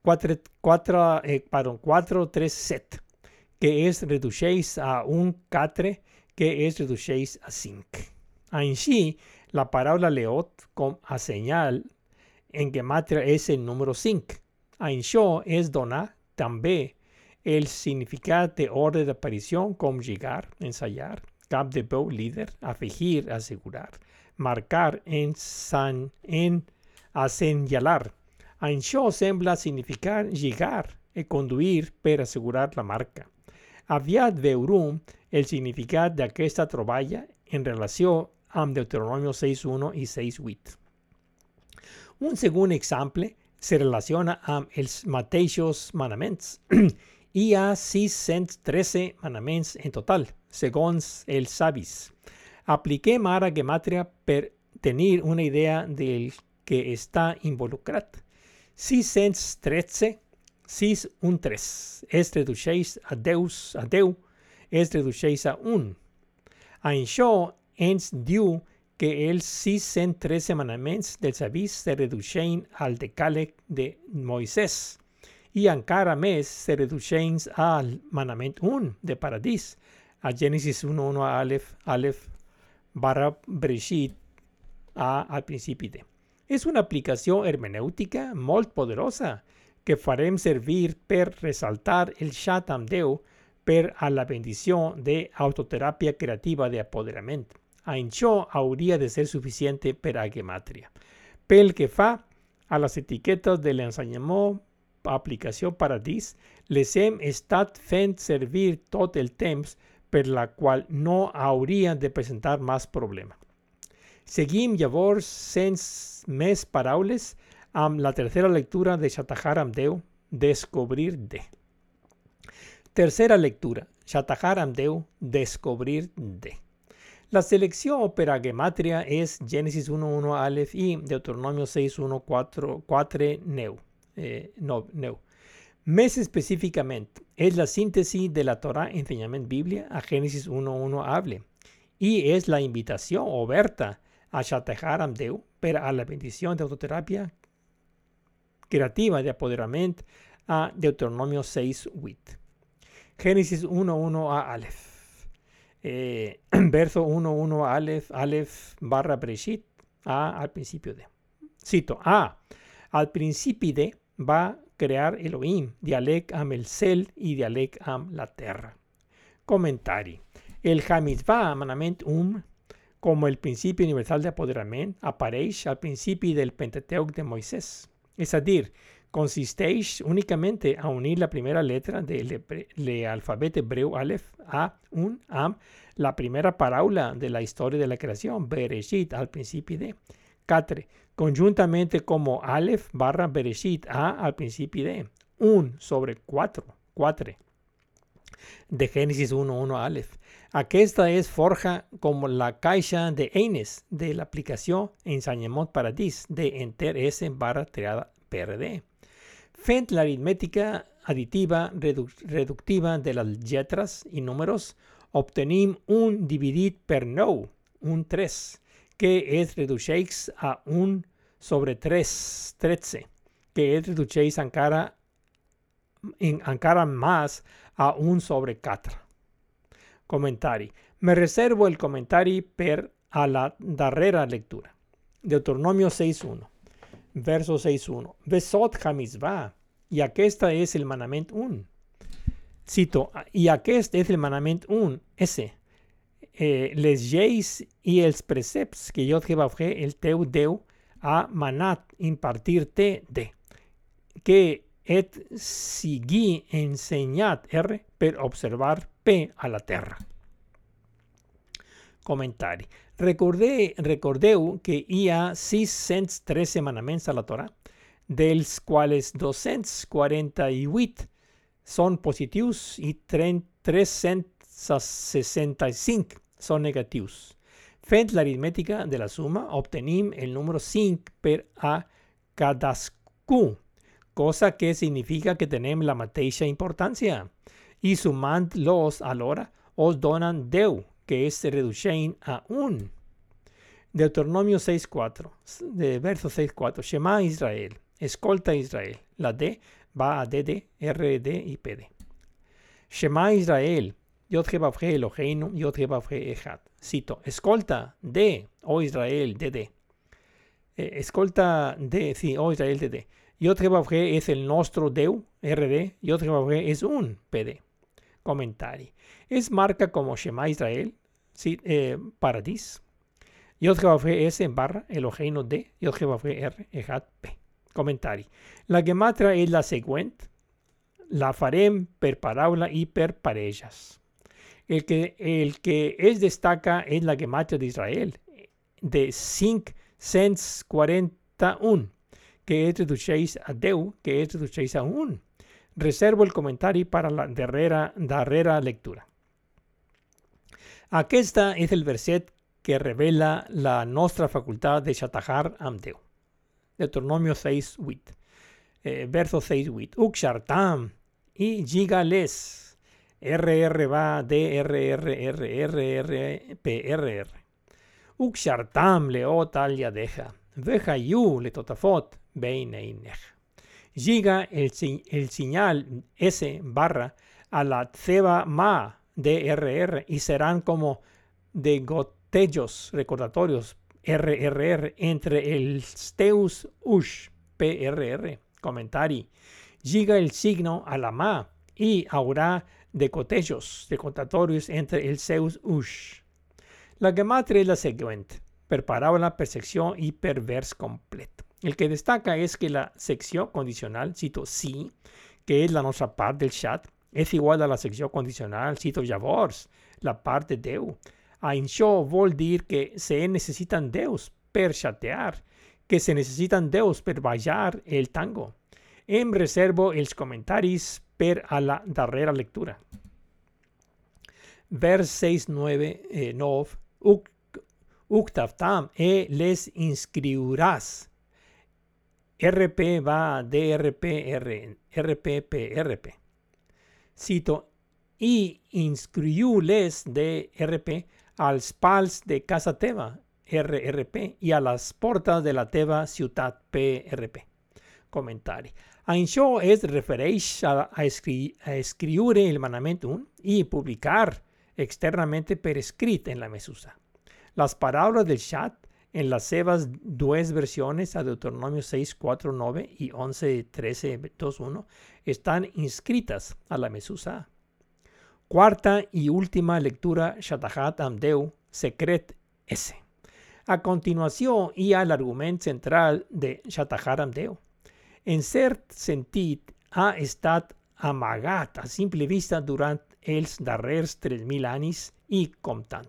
4, 4, eh, pardon, 4, 3, 7, que es redueix a un 4 que es a 5. Ainsi, la palabra leot con a señal en gematria es el número 5. Ainxó es donar també el significado de orden de aparición como llegar, ensayar, cap de bow, líder, afegir, asegurar, marcar, ensan, en, señalar. Això sembla significar llegar e conduir per asegurar la marca. Aviat veurum el significat d'aquesta troballa en relació amb Deuteronomio 6.1 i 6.8. Un segon exemple se relaciona amb els mateixos manaments. Hi ha 613 manaments en total, segons els savis. Apliquem ara gematria per tenir una idea del que està involucrat. 613, 6, 1, 3. Es redueixeix a Deus, a Déu, es redueixeix a 1. Això ens diu que els 613 manaments dels avis se redueixen al decàleg de Moisès i encara més se redueixen al manament 1 de paradís, a Gènesis 1.1 a Aleph, Aleph barra Breshit a al principi de. És una aplicació hermenèutica molt poderosa que farem servir per ressaltar el xat amb Déu per a la bendició de autoteràpia creativa de apoderament. Això hauria de ser suficiente per a gematria. Pel que fa a les etiquetes de l'ensenyament aplicació paradís, les hem estat fent servir tot el temps per la qual no haurien de presentar més problema. Seguim llavors sense més paraules amb la tercera lectura de Shatahar amb Descobrir de. Tercera lectura, Shatahar amb Déu, Descobrir de. La selección per gematria es Génesis 1.1 Aleph y Deuteronomio 6.1.4 4 Neu. Eh, no, Neu. Més específicamente, es la síntesis de la Torah Enseñamiento Biblia a Génesis 1.1 Hable y es la invitación oberta a Shatejar Amdeu para la bendición de autoterapia creativa de apoderamiento a Deuteronomio 6.8. Génesis 1.1 a Aleph. Eh, verso 1.1 Aleph, Aleph barra Breshit, A al principio de. Cito, A, al principio de va crear Elohim, dialec am el cel y dialec am la tierra. Comentario. El Hamizvah manament um, como el principio universal de apoderamiento, aparece al principio del Pentateuch de Moisés. Es decir, consisteix únicamente a unir la primera letra del alfabeto hebreo Aleph a un am, la primera parábola de la historia de la creación, Bereshit, al principio de 4, conjuntamente como Aleph barra Bereshit A al principio de 1 sobre 4, 4 de Génesis 1.1 Aleph. Aquesta es forja como la caixa de Eines de la aplicación Enseñamiento Paradis de Enter S barra triada PRD. Fent la aritmética aditiva reductiva de las letras y números, obtenim un dividit per nou, un 3, que es reduceix a un sobre 3, 13, que es reduceix encara, en, encara más a un sobre 4. Comentari. Me reservo el comentario per a la darrera lectura. Deuteronomio 6.1 verso 6.1. Besot va y aquesta es el manament 1. Cito, y aquest es el manament 1, ese. Eh, les lleis i els precepts que jo te fer el teu Déu ha manat impartir-te de, que et sigui ensenyat R per observar P a la terra. Comentari. Recordé, recordeu que hi ha 613 manaments a la Torah, dels quals 248 són positius i 365 són negatius. Fent l'aritmètica de la suma, obtenim el número 5 per a cadascú, cosa que significa que tenem la mateixa importància. I sumant-los alhora, os donen 10, que es reducción a un. Deuteronomio 6.4, de verso 6.4, Shema Israel, escolta Israel. La D va a DD, RD y PD. Shema Israel, Yod Jebavje Eloheinu, Yod Jebavje Echad. Cito, escolta D, oh Israel, DD. Eh, escolta D, sí, oh Israel, DD. Yod es el nostro Deu, RD. Yod es un PD. Comentario. Es marca como Shema Israel, sí, eh, Paradis. Yod es en barra Eloheinu D. Yod R, Ejat P. Comentario. La gematra es la siguiente. La farem per parábola y per parellas. El que, el que es destaca es la gematria de Israel, de 541, que es traducéis a Deu, que es traducéis a un. Reservo el comentario para la darrera, darrera lectura. Aquesta es el verset que revela la nuestra facultad de Shatahar am Deu. Deuteronomio 6, 8. Eh, verso 6, 8. Uxartam y gigales RR va DRRRRRPRR. Uxartam leot al yadeja. Veja yu le totafot beineinej. Llega el, el señal S barra a la ceba ma DRR y serán como de gotellos recordatorios RRR entre el steus ush PRR. Comentari. Llega el signo a la ma y habrá de cotellos, de contatorios entre el Zeus Ush. La gematria es la siguiente, per parábola, per sección y per vers completo. El que destaca es que la sección condicional, cito sí, que es la nuestra parte del chat, es igual a la sección condicional, cito javors, la parte deu. A incho vol dir que se necesitan deus per chatear, que se necesitan deus per bailar el tango. Em reservo els comentaris per a la darrera lectura. Vers 6, 9, eh, 9. tam e les inscriurás. RP va DRPR, RPPRP. Cito, y inscriules de RP als pals de Casa Teba, RRP, y a las portas de la Teba Ciutat PRP. Comentario. Això es refereix a, a, escri a escriure el manament y publicar externamente per escrit en la mesusa. Las palabras del chat en las sebas dos versiones a Deuteronomio 6, 4, 9 y 11, 13, 2, 1 están inscritas a la mesusa. Cuarta y última lectura Shatahat Amdeu, secret S. A continuación y al argumento central de Shatahat Amdeu en cert sentit, ha estat amagat a simple vista durant els darrers 3.000 anys i comptant.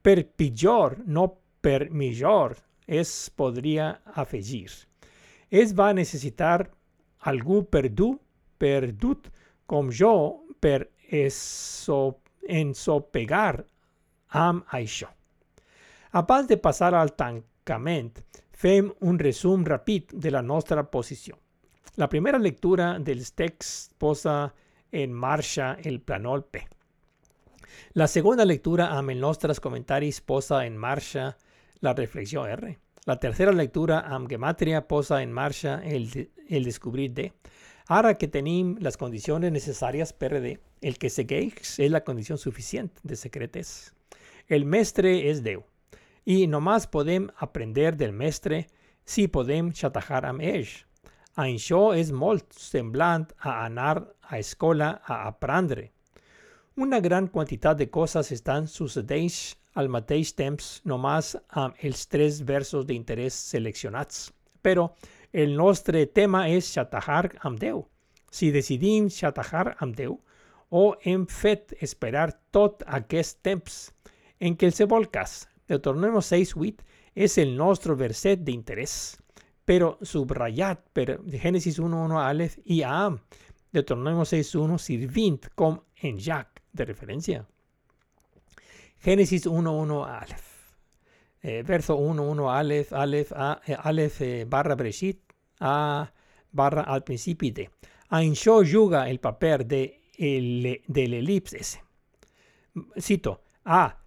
Per pitjor, no per millor, es podria afegir. Es va necessitar algú perdu, perdut com jo per ensopegar amb això. Abans de passar al tancament, fem un resum ràpid de la nostra posició. La primera lectura del text posa en marxa el planol P. La segunda lectura amb els comentaris posa en marxa la reflexió R. La tercera lectura amb gematria posa en marxa el, el descobrir D. Ara que tenim les condicions necessàries per D, el que segueix és la condició suficient de secretes. El mestre és Déu. I nomás podem aprender del mestre si podem xatajar amb ell. Això és molt semblant a anar a escola a aprendre. Una gran quantitat de coses estan succeint al mateix temps nomás amb els tres versos d'interès seleccionats. Però el nostre tema és xatajar amb Déu. Si decidim xatajar amb Déu, o hem fet esperar tot aquest temps. En qualsevol cas, Deuteronomio 6.8 es el nuestro verset de interés, pero subrayat per Génesis 1.1 Aleph y Am. Deuteronomio 6.1 sirvint com en Jack de referencia. Génesis 1.1 Aleph. Eh, verso 1.1 Aleph, Aleph, a, eh, Aleph eh, barra Breshit, A barra al principio de. Ainshó yuga el papel de el, del. Cito, A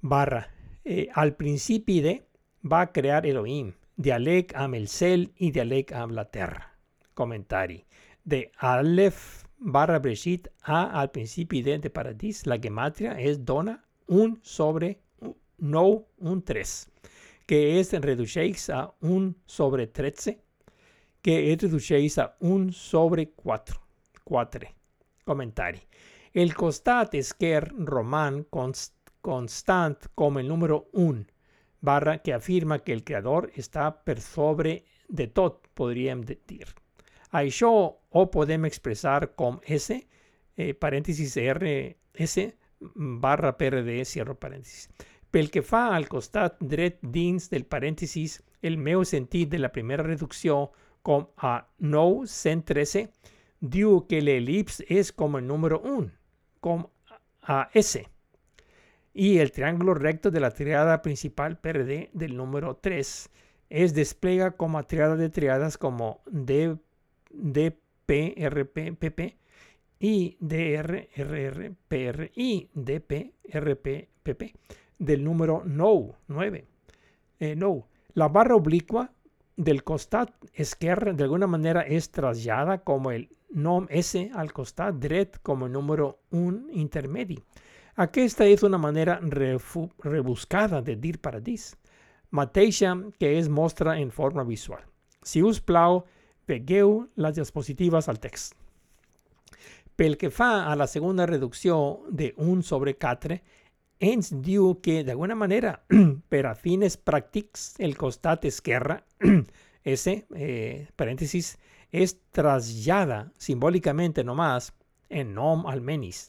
barra eh, al principio de va a crear Elohim, dialec am el cel y dialec am la tierra. Comentario. De Aleph barra Breshit a al principio de, de Paradis, la gematria es dona un sobre no un 3, que es reduceix a un sobre 13, que es reduceix a 1 sobre 4. 4. Comentari. El costat esquer roman const, constant com el número 1, barra que afirma que el creador està per sobre de tot, podríem dir. Això ho podem expressar com S, eh, parèntesis R, S, barra PRD, cierro parèntesis. Pel que fa al costat dret dins del parèntesis, el meu sentit de la primera reducció com a 9 113 diu que l'elipse és com el número 1, com a S. Y el triángulo recto de la triada principal PRD del número 3 es despliega como triada de triadas como D, DP, RP, PP y DR, RR, PR y DP, RP, PP del número no, 9. Eh, no. La barra oblicua del costat esquerre de alguna manera es trasllada como el nom S al costat dret como el número 1 intermedi. Aquesta és una manera rebuscada de dir paradís, mateixa que es mostra en forma visual. Si us plau, vegeu les diapositives al text. Pel que fa a la segunda reducció de 1 sobre 4, ens diu que d'alguna manera, per a fines pràctics, el costat esquerre, S, eh, parèntesis, es trasllada simbòlicament nomás en nom almenis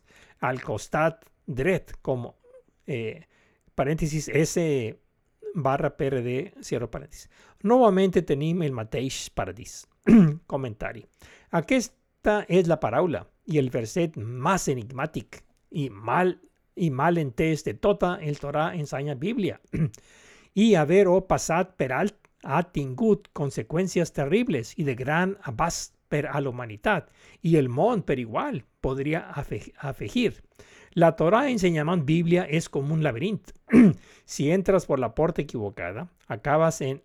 al costat dret com eh, parèntesis S barra PRD, cierro parèntesis. Novament tenim el mateix paradís. Comentari. Aquesta és la paraula i el verset més enigmàtic i mal i mal de tota el Torà ensenya Bíblia. I haver-ho passat per alt tingut conseqüències terribles i de gran abast per a la humanitat i el món per igual podria afegir. La Torah enseñament Biblia es como un laberinto. si entras por la puerta equivocada, acabas en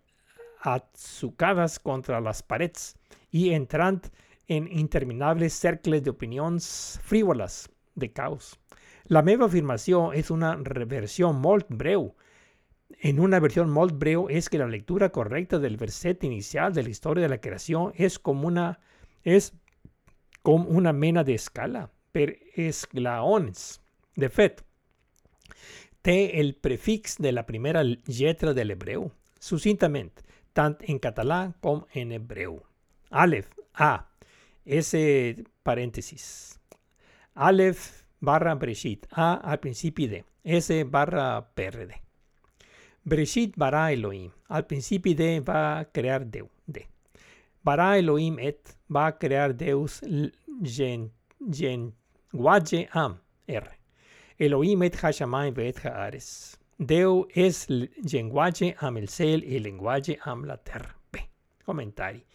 atzucadas contra las paredes y entrant en interminables cercles de opinions frívolas de caos. La meva afirmació és una versió molt breu. En una versió molt breu és que la lectura correcta del verset inicial de la història de la creació és com una, és com una mena per esglaons. De fet, té el prefix de la primera lletra de l'hebreu, sucintament, tant en català com en hebreu. Aleph, A, S parèntesis. Aleph barra Breshit, A al principio de, S barra PRD. Breshit bara Elohim, al principio de va a crear Deu, D. Bara Elohim et va a crear Deus gen, gen, guaje am, R. Elohim et hashamayim et haares. Deu es lenguaje am el cel y lenguaje am la terra. B. Comentari.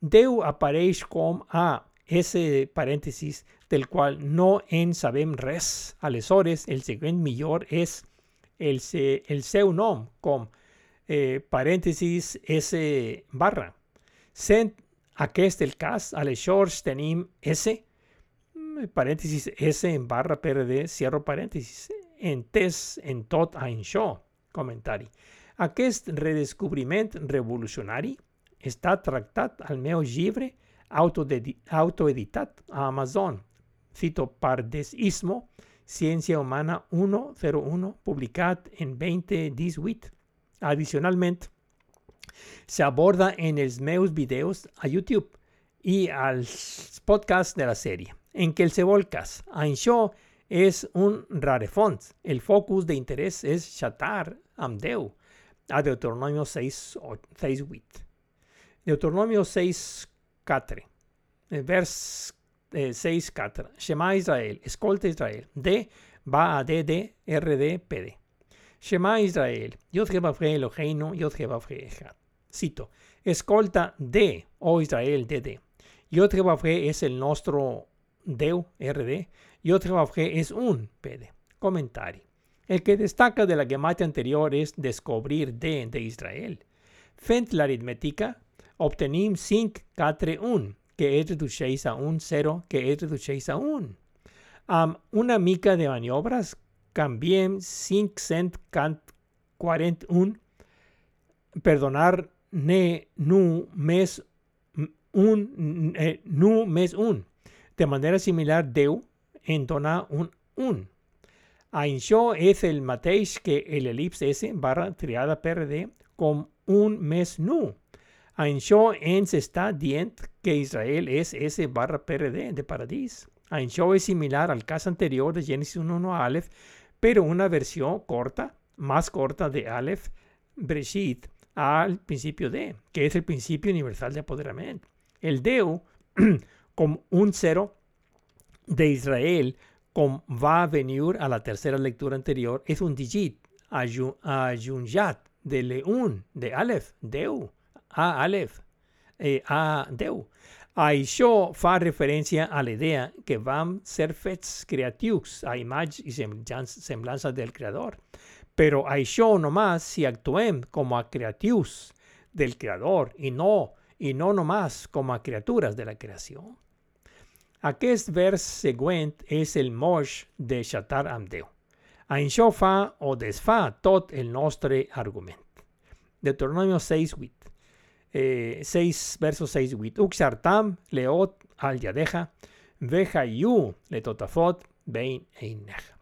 Deu apareix com a ese paréntesis del cual no en sabem res. Aleshores, el següent millor és el, se, el seu nom com eh, parèntesis S barra. Sent aquest el cas, aleshores tenim S, mm, parèntesis S en barra PRD, cierro parèntesis, entès en tot això. Comentari. Aquest redescobriment revolucionari està tractat al meu llibre autoeditat a Amazon cito Pardesismo, Ciencia Humana 101, publicado en 2018. Adicionalmente, se aborda en los meus videos a YouTube y al podcast de la serie, en que el Cebolcas, show es un rarefont. El focus de interés es Shatar Amdeu, a Deuteronomio 6, 6 8. Deuteronomio 6, 4. Vers 6, 4. Shema Israel, escolta Israel. D va a DD, RD, PD. Shema Israel, Yod Jebafre Eloheinu, Yod Jebafre. Cito, escolta D, o Israel, DD. Yod Jebafre es el nostro Deu, RD. Yod Jebafre es un PD. Comentario. El que destaca de la gematia anterior es descubrir D de Israel. Fent la aritmética, obtenim 5, 4, 1 que es reduceix a un 0, que es reduceix a un. Amb una mica de maniobres, canviem 541, perdonar ne nu més un nu mes un. De manera similar, Deu entona un un. Això es el mateix que el elipse S barra triada PRD con un mes nu. Això ens está dient que Israel es S barra PRD de paradis. Això es similar al caso anterior de Génesis 1.1 a Aleph, pero una versión corta, más corta de Aleph, Breshit, al principio de, que es el principio universal de apoderamiento. El Deu, como un cero de Israel, como va a venir a la tercera lectura anterior, es un digit, ayunyat, de leun, de Aleph, Deu, a Aleph, eh, a Deu. Això fa referència a la idea que vam ser fets creatius a imatge i semblança del creador. Però això nomás si actuem com a creatius del creador i no, i no nomás com a criatures de la creació. Aquest vers següent és el moix de xatar amb Déu. Això fa o desfà tot el nostre argument. Deuteronomio 6, 8. Eh, 6, verso 6, 8. Uxartam, leot, al yadeja, veja yu, le totafot, vein eineja.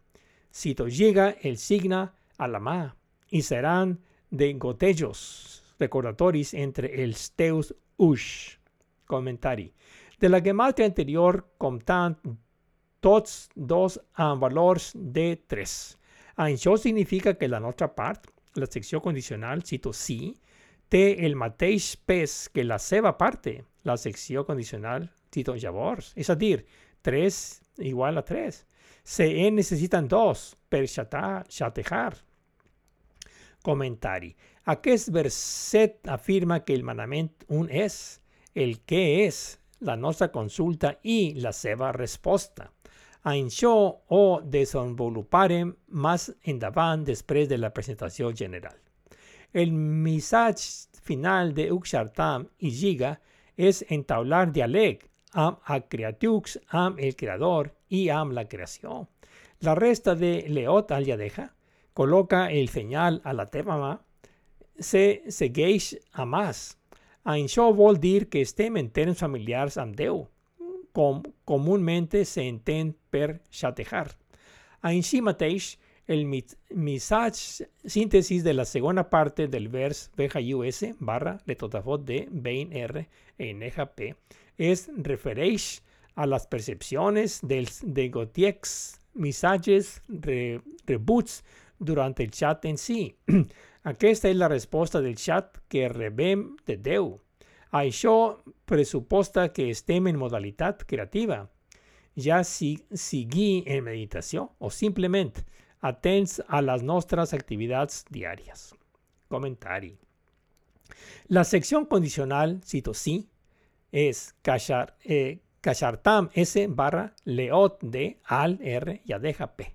Cito llega el signa a la ma y serán de gotellos recordatoris entre el steus ush. Comentari. De la gematria anterior comptan tots dos amb valors de 3. Això significa que la nostra part, la secció condicional, cito sí, té el mateix pes que la seva parte, la secció condicional, cito llavors. És a dir, 3 igual a 3. Se en necessiten dos per xatejar. Comentari. Aquest verset afirma que el manament un és, el que és, la nostra consulta i la seva resposta. Això ho desenvoluparem més endavant després de la presentació general. El missatge final de Uxartam i Giga és entaular diàleg amb a creatius, amb el creador i amb la creació. La resta de Leot al Yadeja col·loca el senyal a la teva mà, se segueix a més. Això vol dir que estem en termes familiars amb Déu, com comúnment se entén per xatejar. Així mateix, el missatge síntesis de la segunda parte del vers BJUS barra letotafot de Bain R en EJP es refereix a las percepciones del, de Gotiex mensajes re, rebuts durante el chat en sí. Aquesta és la resposta del chat que rebem de Déu. Això pressuposta que estem en modalitat creativa, ja si, sigui en meditació o simplement atents a las nuestras actividades diarias. Comentari. La sección condicional, cito sí, es cachar, eh, cachartam S barra leot de al R y adeja P.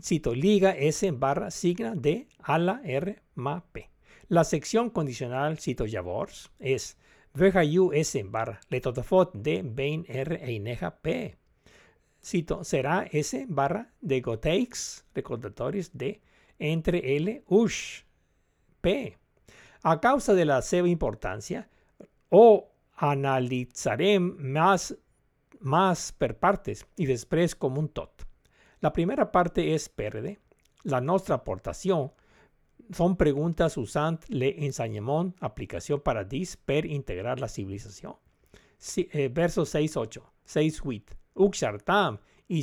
Cito liga S barra signa de ala R ma P. La sección condicional, cito Javors, es veja u S barra letotafot de bain R e ineja P cito, será S barra de goteix recordatorios de entre L ush P. A causa de la seva importancia, o analizarem más, más per partes y después como un tot. La primera parte es PRD. La nuestra aportación son preguntas usant le enseñament aplicación para dis per integrar la civilización. Eh, verso 6.8, 6.8. Uxartam y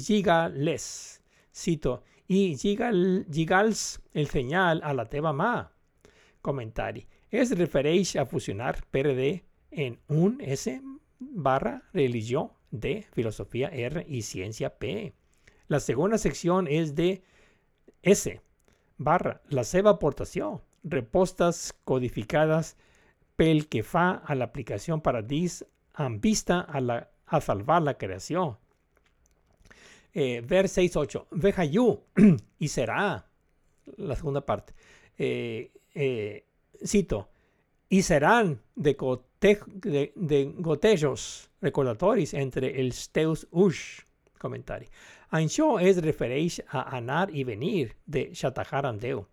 les Cito, y gigals el señal a la teva ma. Comentari. Es refereix a fusionar PRD en un S barra religión de filosofía R y ciencia P. La segunda sección es de S barra la seva aportación, repostas codificadas pel que fa a la aplicación para dis en vista a, la, a salvar la creación eh, ver 6.8. Veja you y será. La segunda parte. Eh, eh, cito. Y serán de, gote, de, de gotellos recordatorios entre el steus ush. Comentario. Això es refereix a anar y venir de Shatajar Andeu.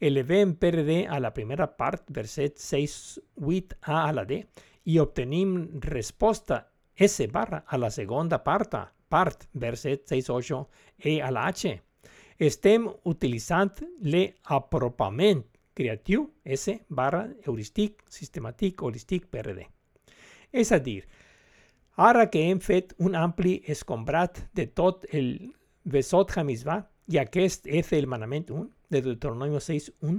Elevem PRD a la primera part, verset 6, 8a a la D, i obtenim resposta S barra a la segunda parta, part, verset 6.8, E a la H. Estem utilitzant l'apropament creatiu S barra heurístic, sistemàtic, holístic, PRD. És a dir, ara que hem fet un ampli escombrat de tot el Besot Hamizvah i aquest és el manament 1 de Deuteronomio 6.1,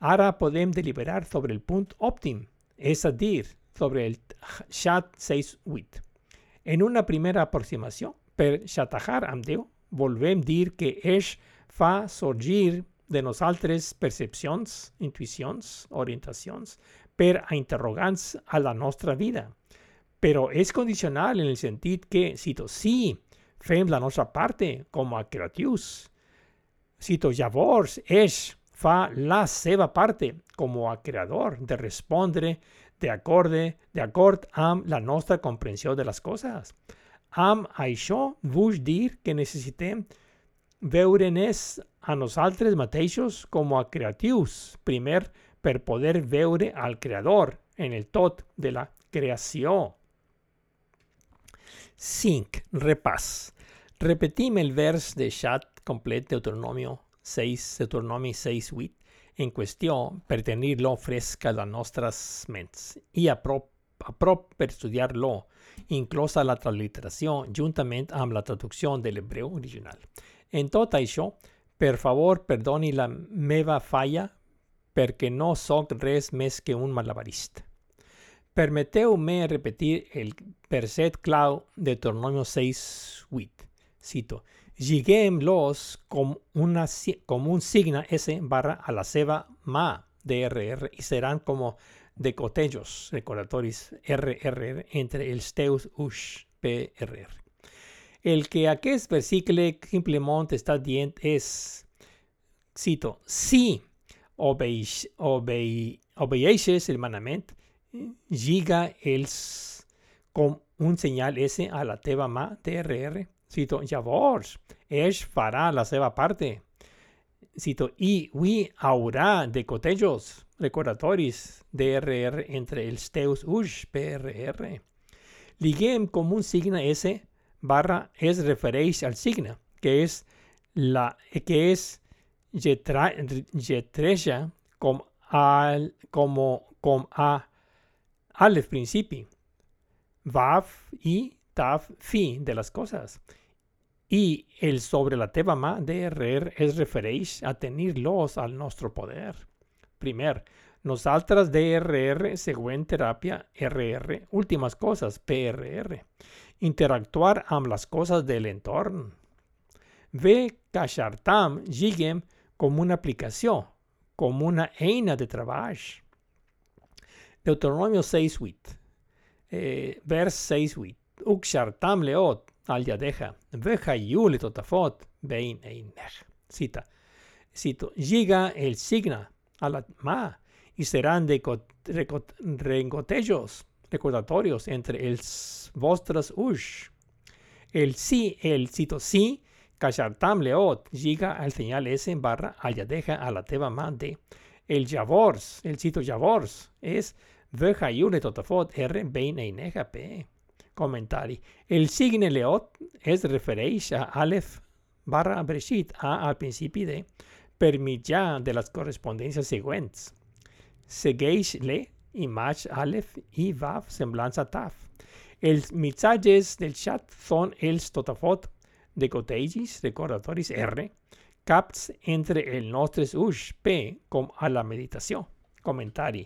ara podem deliberar sobre el punt òptim, és a dir, sobre el Shat 6.8. En una primera aproximació, per xatajar amb Déu, volvem dir que eix fa sorgir de nosaltres percepcions, intuïcions, orientacions, per a interrogants a la nostra vida. Però és condicional en el sentit que, cito, sí, fem la nostra parte com a creatius. Cito, llavors, eix fa la seva parte com a creador de respondre de acorde, de acord amb la nostra comprensió de les coses. Amb això vull dir que necessitem veure'ns a nosaltres mateixos com a creatius, primer per poder veure al creador en el tot de la creació. 5. Repàs. Repetim el vers de xat complet Deuteronomio 6, Deuteronomi 6, 8, en qüestió per tenir-lo fresc a les nostres ments i a prop, a per la transliteració juntament amb la traducció de l'hebreu original. En tot això, per favor, perdoni la meva falla perquè no sóc res més que un malabarista. Permeteu-me repetir el verset clau de Deuteronomio 6, 8. Cito, Lliguem-los com, una, com un signe S barra a la seva mà DRR i seran com decotellos recordatoris RRR entre els teus uix PRR. El que aquest versicle simplement està dient és, cito, si obeix, obei, el lliga els com un senyal S a la teva mà DRR Cito, llavors, eix farà la seva parte. Cito, i hui haurà de cotellos recordatoris DRR entre els teus ulls PRR. Liguem com un signe S barra es refereix al signe, que és, la, que lletra, lletreja com, al, com, com a alef principi. Vav i taf fi de les coses. I el sobre la teva mà DRR es refereix a tenir-los al nostre poder. Primer, nosaltres DRR, següent teràpia RR, últimes coses PRR. Interactuar amb les coses de l'entorn. Ve Kashartam Jigem com una aplicació, com una eina de treball. Deuteronomio 6.8, eh, vers 6.8. Leot al yadeja, vejayu le totafot, bein einech. Cita. Cito, llega el signa a ma y serán de rengotellos recordatorios entre els vostres ush. El sí, el cito sí, kashartam leot, llega al señal S en barra al yadeja a la teba ma de. El javors, el cito javors, es vejayu le totafot r bein eineja p. Comentari. El signe Leot es refereix a Aleph barra Breshit, A al principi de, per mitjà de les correspondències següents. Segueix le, image Aleph i Vav, semblança Taf. Els missatges del xat són els totafot de cotegis, recordatoris R, caps entre el nostres ulls P com a la meditació. Comentari.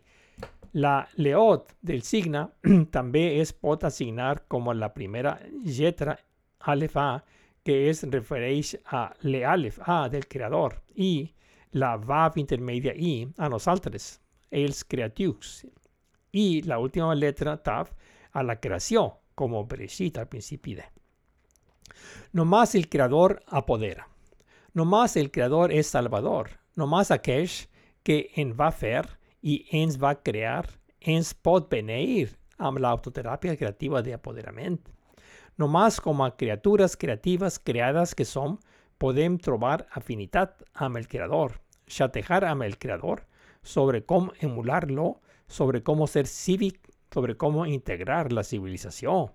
La leot del signe també es pot assignar com la primera lletra alef A, que es refereix a l'alef A del creador, i la vav intermedia I a nosaltres, els creatius, i la última letra tav a la creació, com Bereshit al principi de. Nomás el creador apodera. Nomás el creador és salvador. Nomás aquell que en va fer i ens va crear, ens pot beneir amb l'autoteràpia creativa d'apoderament. Només com a criatures creatives creades que som, podem trobar afinitat amb el creador, xatejar amb el creador sobre com emular-lo, sobre com ser cívic sobre cómo integrar la civilización.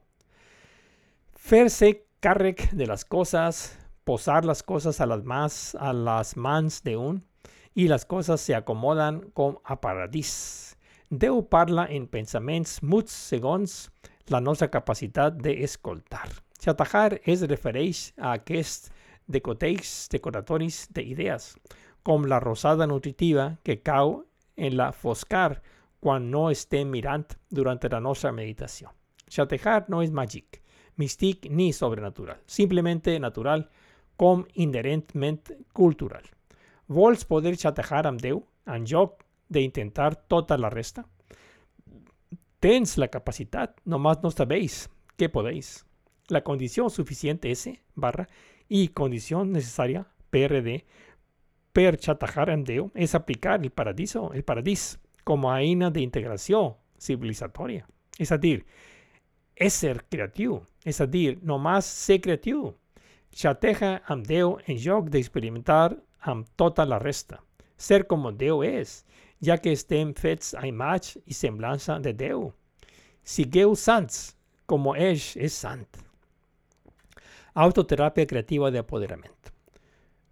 Ferse carrec de las cosas, posar las cosas a las más a las mans de un, y las cosas se acomodan com a paradís. Deu parla en pensaments muts segons la nostra capacitat d'escoltar. Xatajar es refereix a aquest decoteis decoratoris d'idees, com la rosada nutritiva que cau en la foscar quan no estem mirant durant la nostra meditació. Xatejar no és màgic, místic ni sobrenatural, simplemente natural com inherentment cultural. Vols poder xatejar amb Déu en lloc d'intentar tota la resta? Tens la capacitat, nomás no sabéis que podéis. La condición suficiente S barra y condición necesaria PRD per chatajar en Deo es aplicar el paradiso, el paradis, como aina de integración civilizatoria. Es decir, es ser creativo. Es decir, nomás ser creativo. Chateja am Deo en joc de experimentar am tota la resta. Ser como Deo es, ya que estén fets a imatge y semblanza de Deo. Sigueu sants, como es es sant. Autoterapia creativa de apoderamiento.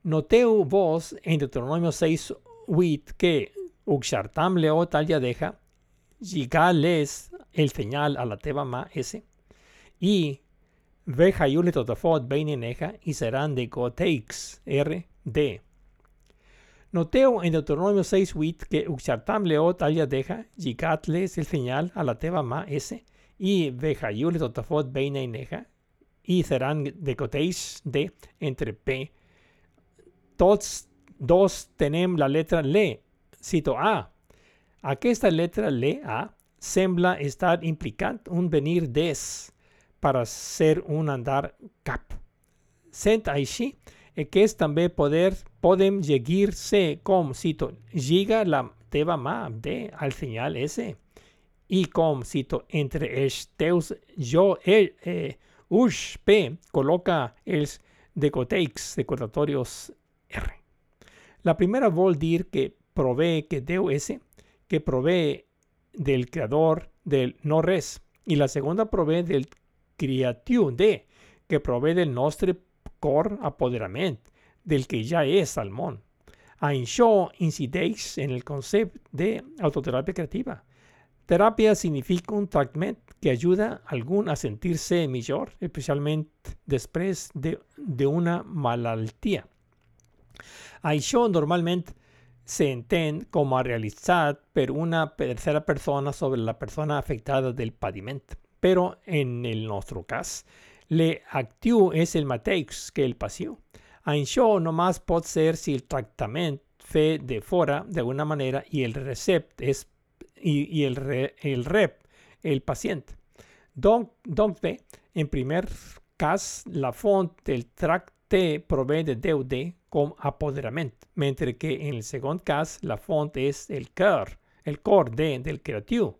Noteu vos en Deuteronomio 6, 8 que Uxartam leo tal ya deja, les el señal a la teba ma ese, y veja yule totafot neja y serán de goteix, R, D. Noteo en Deuteronomio 6, 8 que Uxartam leo tal ya deja, les el señal a la teba ma ese, y veja yule totafot neja y serán de goteix, D, entre P, todos dos tenemos la letra le. Cito A. Aquesta letra le A sembla estar implicando un venir des para ser un andar cap. Sent així que es també poder podem llegir-se com, cito, lliga la teva mà de al senyal S. I com, cito, entre els teus jo, el, eh, uix, P, coloca els decoteix, decoratorios la primera vol dir que provee que Deu ese, que provee del creador del no res. Y la segunda provee del criatiu de, que provee del nostre cor apoderament, del que ya es salmón. Això incideix en el concepto de autoterapia creativa. Terapia significa un tractament que ayuda a algún a sentirse mejor, especialmente después de, de una malaltia. Això normalmente se entiende como realizado por una tercera persona sobre la persona afectada del padimento. Pero en el nuestro caso, le actiu es el mateix que el passiu. Això nomás pot ser si el tratamiento fe de fora de alguna manera y el recept es y, el, el rep el paciente. Donc, donc en primer caso, la font del tracte provee de DUD con apoderamiento, mientras que en el segundo caso la fuente es el cœur, el core de, del creativo,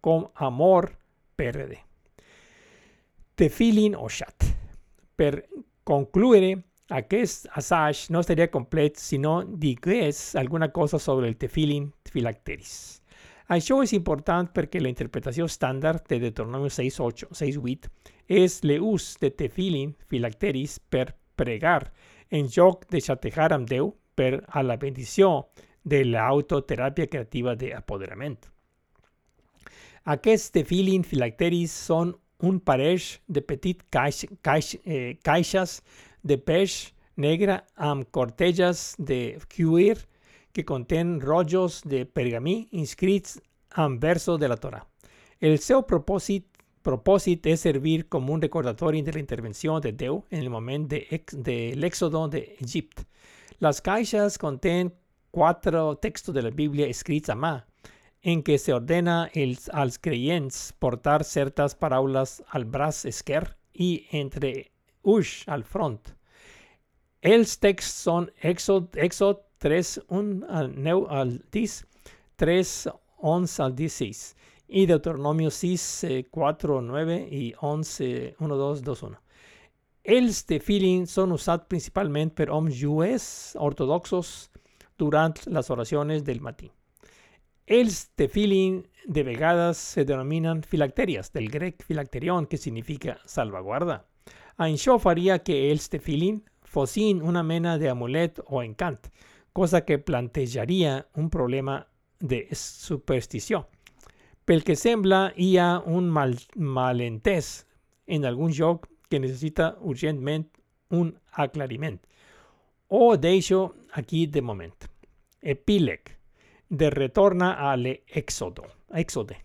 con amor PRD. Tefilin o chat. Per concluir, aquest assaig no estaría completo si no digués alguna cosa sobre el tefilin phylacteris. Això es importante porque la interpretación estándar de Deuteronomio 6.8, 6.8 es l'ús de tefilin phylacteris per pregar en joc de xatejar amb Déu per a la bendició de l'autoteràpia creativa d'apoderament. Aquests tefilin filacteris són un parell de petit eh, caixes de peix negre amb corteges de cuir que contenen rotllos de pergamí inscrits amb versos de la Torah. El seu propòsit es servir como un recordatorio de la intervención de Deu en el momento del de éxodo de Egipto. Las caixas contienen cuatro textos de la Biblia escritos a mano, en que se ordena el, als creyentes portar ciertas parábolas al braç esquer y entre uix al front. Els textos son Éxodo 3, 1 al 9 al 10, 3, 11 al 16 y Deuteronomio 6, 4, 9 y 11, 1, 2, 2, 1. Els tefilin son usados principalmente por hombres ortodoxos durante las oraciones del matí. Els tefilin de vegades se denominan filacterias, del grec filacterion, que significa salvaguarda. Això faria que els tefilin fossin una mena de amulet o encant, cosa que plantejaria un problema de superstició. Pel que sembla, hi un mal, malentès en algun joc que necessita urgentment un aclariment. O deixo aquí de moment. Epíleg de retorna a l'Èxodo. Èxode.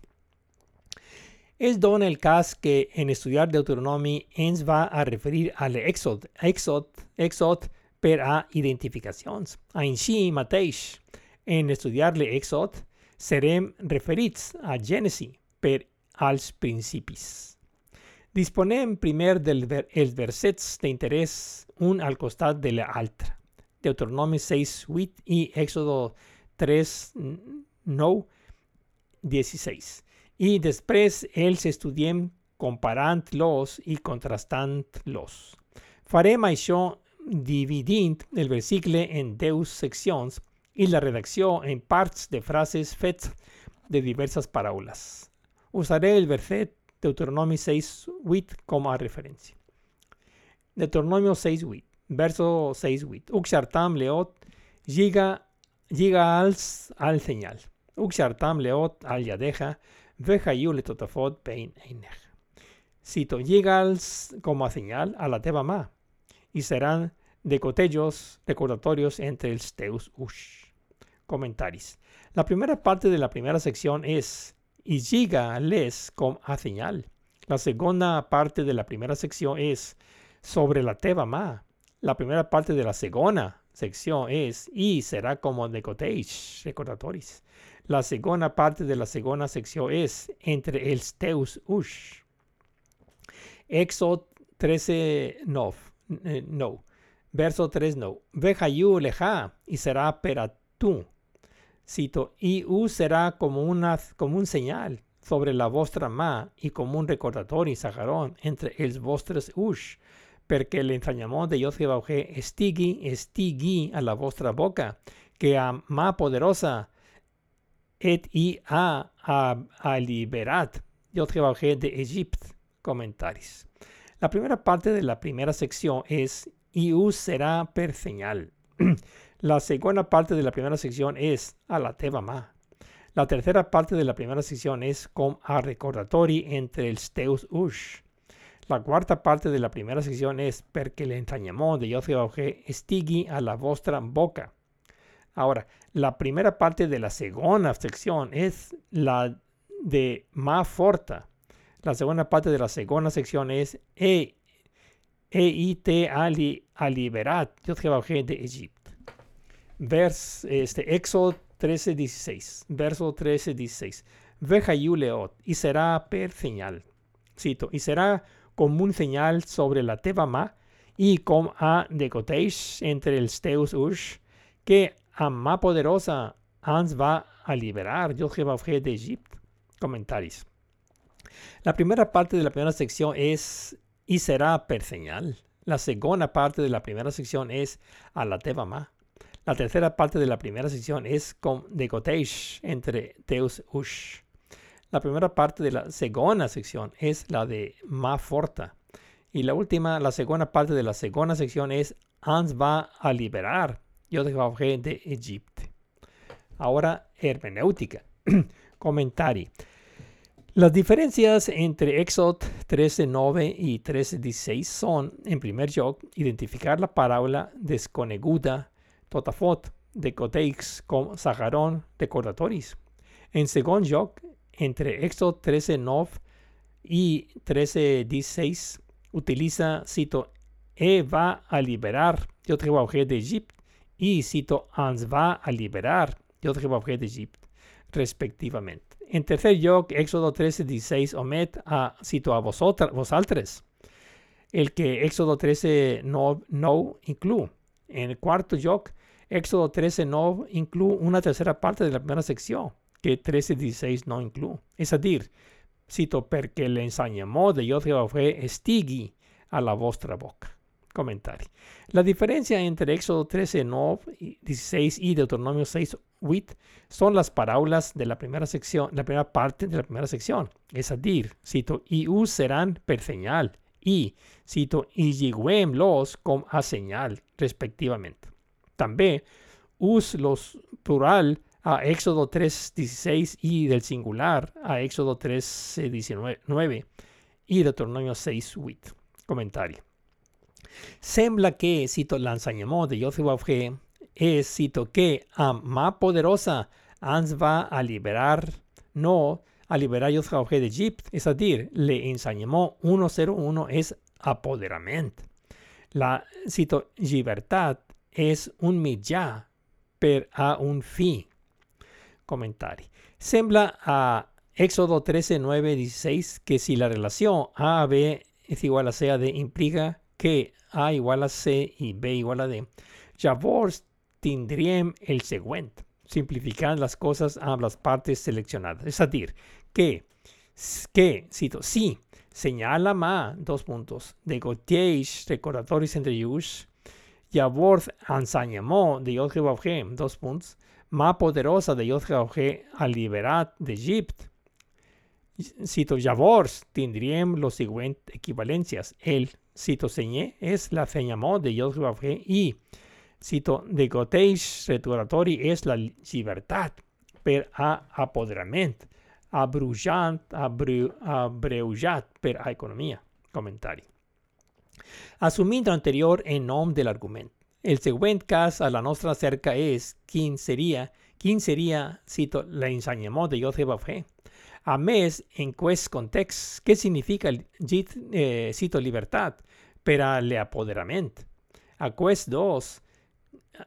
És don el cas que en estudiar Deuteronomi ens va a referir a l'Èxod, Èxod, Èxod per a identificacions. Així mateix, en estudiar l'Èxod, serem referits a Gènesi per als principis. Disponem primer dels ver versets d'interès un al costat de l'altre. Deuteronomi 6, 8 i Èxodo 3, 9, 16. I després els estudiem comparant-los i contrastant-los. Farem això dividint el versicle en 10 seccions i la redacció en parts de frases fetes de diverses paraules. Usaré el verset Deuteronomi 6.8 com a referència. Deuteronomio 6.8, verso 6.8. Uxartam leot, giga, als al señal. Uxartam leot al yadeja, veja le totafot pein einer. Cito, als como a señal a la teba ma, y serán decotellos recordatorios entre el teus ush. Comentarios. La primera parte de la primera sección es y llega les con a señal. La segunda parte de la primera sección es sobre la teba ma. La primera parte de la segunda sección es y será como decoteis recordatoris. La segunda parte de la segunda sección es entre el teus ush. Éxodo 13, no, eh, no. Verso 3, no. Vejayu leja y será para tú. Cito, y U será como, una, como un señal sobre la vostra ma y como un recordatorio sajarón entre els vostres ush, perquè l'ensenyament de Dios Jehová estigui, estigui a la vostra boca, que a ma poderosa et i a, a, a liberat Dios Jehová de Egipto. Comentarios. La primera parte de la primera sección es U será per señal. la segunda parte de la primera sección es a la teba ma. La tercera parte de la primera sección es com a recordatori entre el teus ush. La cuarta parte de la primera sección es porque el entrañamón de Dios estigui a la vostra boca. Ahora, la primera parte de la segunda sección es la de ma forta. La segunda parte de la segunda sección es e e i te ali, aliberat, Dios Jehová de Egipto. Vers, este, Éxodo 13, 16. Verso 13, 16. Veja leot, y será per señal. Cito, y será como un señal sobre la tebama y con a decoteis entre el steus ush, que a ma poderosa ans va a liberar Dios Jehová de Egipto. Comentarios. La primera parte de la primera sección es y será per señal. La segunda parte de la primera sección es a la tebama. La tercera parte de la primera sección es con decoteis entre teus ush. La primera parte de la segunda sección es la de ma forta. Y la última, la segunda parte de la segunda sección es Ans va a liberar yo de Egipto. Ahora, hermenéutica. Comentario. Las diferencias entre Éxodo 13.9 y 13.16 son, en primer lugar, identificar la parábola desconeguda, totafot, de Coteix con Saharón recordatoris. En segundo lugar, entre Éxodo 13.9 y 13.16, utiliza, cito, E va a liberar, yo te de Egipto, y cito, Ans va a liberar, yo te de Egipto, respectivamente. En tercer lugar, Éxodo 13, 16, omet a, cito a vosotras, vosaltres, el que Éxodo 13 no, no incluye. En el cuarto lugar, Éxodo 13 no incluye una tercera parte de la primera sección, que 13, 16 no incluye. Es decir, cito, porque el enseñamiento de Dios fue estigui a la vostra boca. Comentari. La diferencia entre Éxodo 13, 9, 16 y Deuteronomio 6, 8 son las parábolas de la primera sección, la primera parte de la primera sección. Es decir, cito, y us serán per señal y, cito, y yigüem los com a señal, respectivamente. También us los plural a Éxodo 3, 16 y del singular a Éxodo 3, 19 y Deuteronomio 6, 8. Comentario. Sembla que, cito, l'enseignement de Yoshua es, cito, que a más poderosa ans va a liberar, no a liberar Yoshua de Egipto. Es decir, le enseñamos 101 es apoderamiento. La, cito, libertad es un millá per a un fin. Comentario. Sembla a Éxodo 13, 9, 16 que si la relación A, B es igual a C a D implica que A igual a C y B igual a D, Javors tendrían el siguiente, simplificar las cosas a las partes seleccionadas. Es decir, que, que cito, si señala más, dos puntos, de Gautier, recordatorios entre ellos, Javors enseñamos de Yod dos puntos, más poderosa de Yod a liberar de Egipto, cito Javors tendrían los siguientes equivalencias. El cito señé es la señamó de Dios y cito de Goteish returatori es la libertad per a apoderamiento, abrujant, abreujat per a economía. Comentario. Asumiendo anterior en nombre del argumento. El siguiente caso a la nuestra cerca es quién sería, quién sería, cito, la enseñamó de Dios a mes en quest context, ¿qué significa eh, cito le apoderamiento. A quest dos,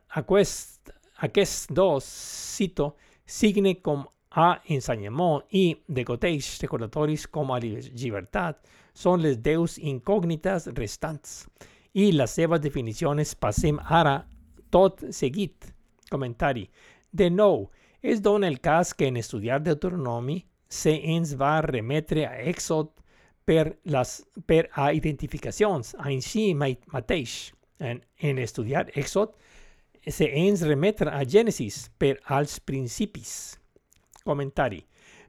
a quest, a dos, cito, signe como a enseñamiento y de goteis recordatoris como a libertad son les deus incógnitas restantes. Y las nuevas definiciones pasem ara tot seguit. Comentario. De no, es don el caso que en estudiar Deuteronomio se ens va remetre a Exod per, las, per a identificacions a en si mateix. En, estudiar Exod se ens remetre a Génesis per als principis. Comentari.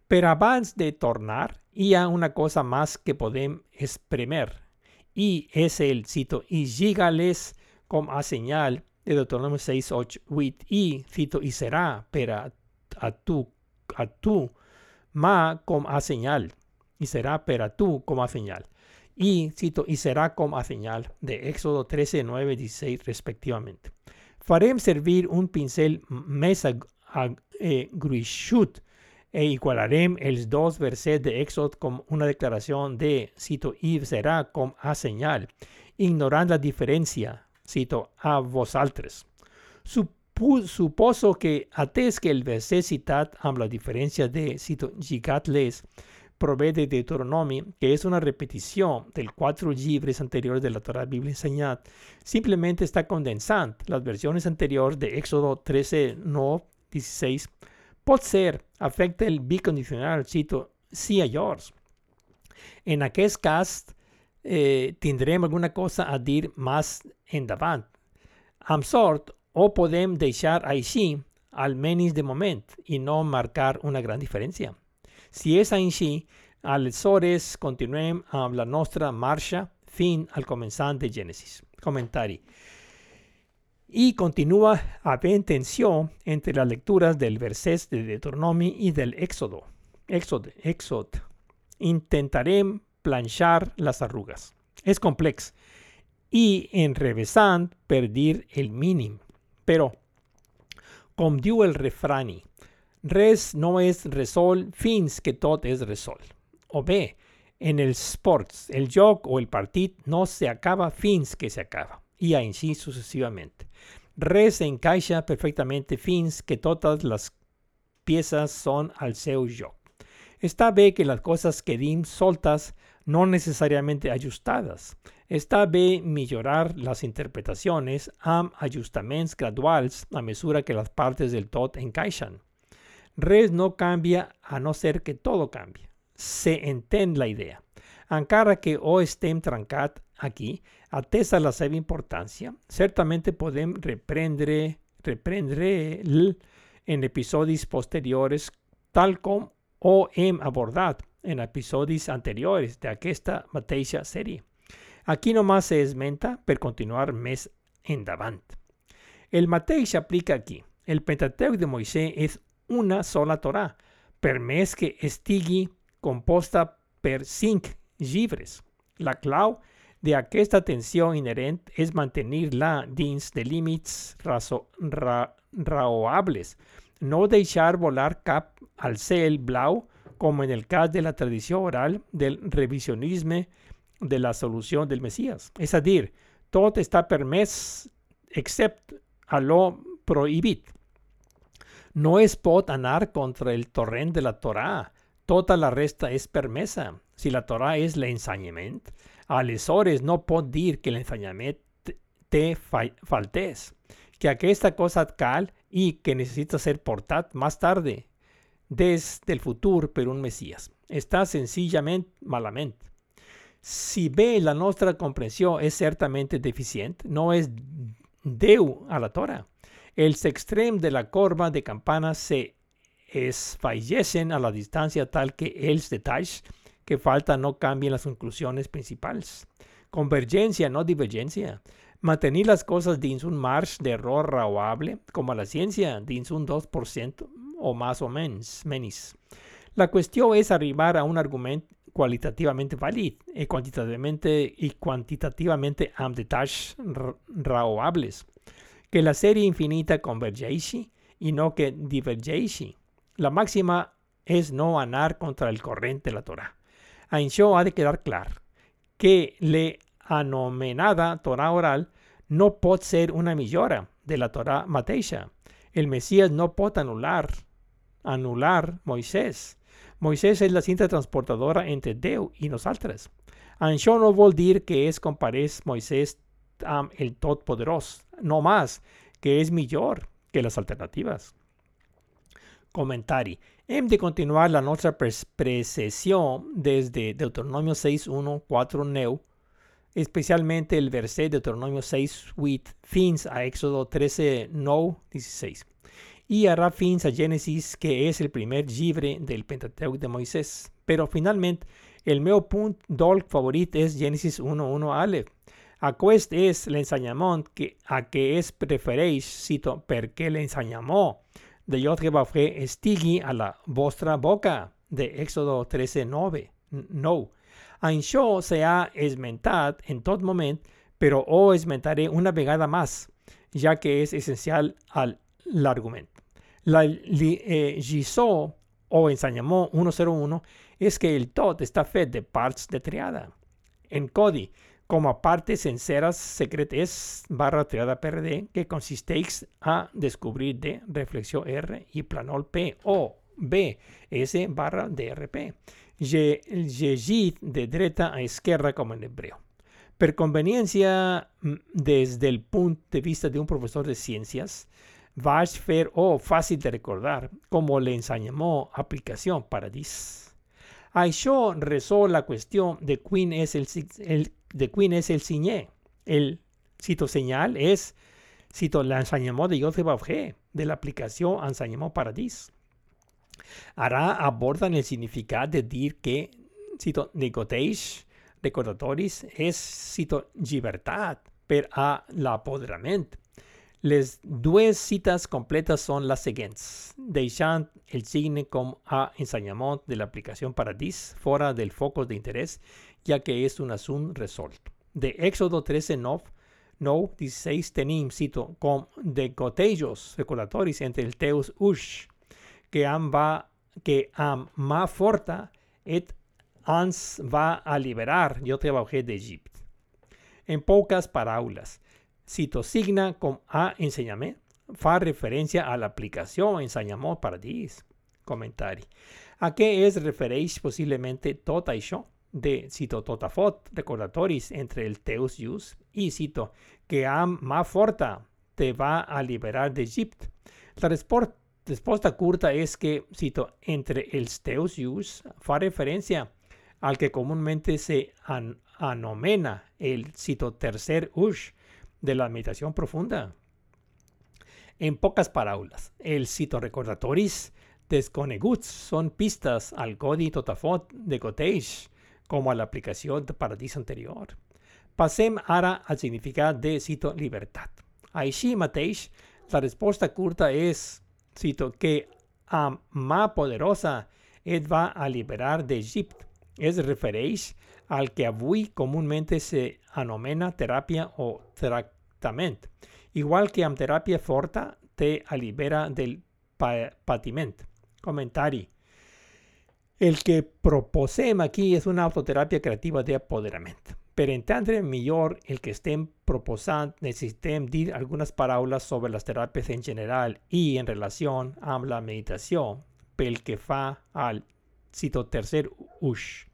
Per abans de tornar, hi ha una cosa más que podem espremer. Y es el, cito, y llegales com a señal de Deuteronomio 6, 8, 8, y, cito, y será per a, a tu, a tu, ma como a señal, y será para tú como a señal. Y, cito, y será como a señal de Éxodo 13, 9, 16 respectivamente. Farem servir un pincel mesa eh, gruishut e igualarem els dos verset de Éxodo como una declaración de, cito, y será como a señal, ignorando la diferencia, cito, a vosotros. Su suposo que ates que el verset citat amb la diferencia de cito gigatles provee de Deuteronomio, que es una repetición del cuatro libros anteriores de la Torah Biblia enseñada, simplemente está condensando las versiones anteriores de Éxodo 13, 9, 16. Puede ser, afecta el bicondicional, cito, sí a yours. En aquel caso, eh, alguna cosa a decir más en davant. Am sort, o podemos dejar així, al menos de momento, y no marcar una gran diferencia. Si es així, aleshores continuem amb la nostra marcha fin al començant de Génesis. Comentari. Y continúa habiendo tensión entre las lecturas del verset de Deuteronomio y del Éxodo. Éxodo, Éxodo. Intentaré planchar las arrugas. Es complejo. Y en revesant perder el mínimo. Pero, como diu el refrán, res no es resol fins que tot es resol. O B, en el sports, el joc o el partido no se acaba fins que se acaba. Y así sucesivamente. Res encaixa perfectamente fins que todas las piezas son al seu joc. Está bé que las cosas quedin soltas, no necesariamente ajustadas. Está bé mejorar las interpretaciones amb ajustaments graduals a mesura que las partes del tot encaixan. Res no cambia a no ser que todo cambie. Se entén la idea. Encara que o estem trencat aquí, atesta la seva importància. Certamente podem reprendre, reprendre en episodis posteriores, tal com ho hem abordat en episodis anteriors d'aquesta mateixa sèrie. Aquí nomás se esmenta per continuar més endavant. El mateix s'aplica aquí. El Pentateuc de Moisès és una sola Torà, per més que estigui composta per cinc llibres. La clau d'aquesta tensió inherent és mantenir-la dins de límits ra raoables, no deixar volar cap al cel blau com en el cas de la tradició oral del revisionisme de la solució del Messias. És a dir, tot està permès excepte a lo prohibit. No es pot anar contra el torrent de la Torà. Tota la resta és permesa. Si la Torà és l'ensenyament, aleshores no pot dir que l'ensenyament té faltés, que aquesta cosa cal i que necessita ser portat més tarde des del futur per un Messias. Està senzillament malament. Si bé la nostra comprensió és certament deficient, no és Deu a la Torah. Els extrems de la corba de campana se esfallecen a la distancia tal que els detalls que falta no cambien las conclusiones principals. Convergencia, no divergencia. Mantenir las cosas dins un marge d'error raoable, com a la ciència, dins un 2% o más o menys, menis. La qüestió és arribar a un argument qualitativament vàlid i quantitativament, i quantitativament amb detalls raoables. Que la sèrie infinita convergeixi i no que divergeixi. La màxima és no anar contra el corrent de la Torah. Això ha de quedar clar, que l'anomenada Torah oral no pot ser una millora de la Torah mateixa. El Messias no pot anul·lar, anul·lar Moisès. Moisès és la cinta transportadora entre Déu i nosaltres. Això no vol dir que es comparés Moisès amb el Totpoderós, no más, que és millor que les alternatives. Comentari. Hem de continuar la nostra precessió des de Deuteronomio 6.1, 4, 9, especialment el verset Deuteronomio 6, 8, fins a Éxodo 13, 9, 16 y hará fins a Génesis, que és el primer llibre del Pentateuc de Moisès. Però finalment, el meu punt d'olc favorit és Génesis 1.1 Aleph. Aquest és l'ensenyament que, a què es prefereix, cito, perquè l'ensenyament de Yod Hebafé estigui a la vostra boca, de Éxodo 13.9. No. Això s'ha esmentat en tot moment, però ho esmentaré una vegada més, ja que és essencial al l'argument. La eh, Gisó o ensenyamó 101 és que el tot està fet de parts de triada. En codi, com a partes senceres secretes barra triada PRD que consisteix a descobrir de reflexió R i planol P o B, S barra DRP. Llegit de dreta a esquerra com en hebreu. Per conveniència, des del punt de vista d'un professor de ciències, a fer o fácil de recordar, como le enseñamos aplicación Paradis. Això resó la cuestión de quién es el, el, de quién es el signé. El cito señal es cito la enseñamos de Joseph Auge de la aplicación enseñamos Paradis. Ara abordan el significado de decir que cito negoteis recordatoris es cito libertad per a l'apoderament les dues cites completes són les següents, deixant el signe com a ensenyament de l'aplicació Paradís fora del focus d'interès, ja que és un assunt resolt. De Éxodo 13, 9, 9, 16 tenim, cito, com de gotejos recordatoris entre el teus ush, que amb, va, que amb mà forta et ans va alliberar, jo treballé d'Egipte. En poques paraules, Citosigna com a ensenyament fa referència a l'aplicació ensenyament paradís. Comentari. A què es refereix possiblement tot això de, cito, totafot, recordatoris entre el teus jus i, cito, que amb mà forta te va a liberar d'Egipte. La resposta curta és que, cito, entre els teus jus fa referència al que comúnmente se an anomena el cito tercer ush de la meditación profunda. En pocas parábolas, el cito recordatoris desconeguts son pistas al codi totafot de Goteish, como a la aplicación de paradiso anterior. Pasem ahora al significado de cito libertad. Aishi Mateish, la respuesta curta es, cito, que a más poderosa et va a liberar de Egipto. Es referéis al que avui comúnmente se anomena terapia o tratamiento. Igual que am terapia forta te libera del patiment. Comentario. El que proposem aquí es una autoterapia creativa de apoderamiento. Per entendre mejor el que estem proposant, necessitem dir algunas paraules sobre las terapias en general y en relación a la meditación, pel que fa al cito tercer ush.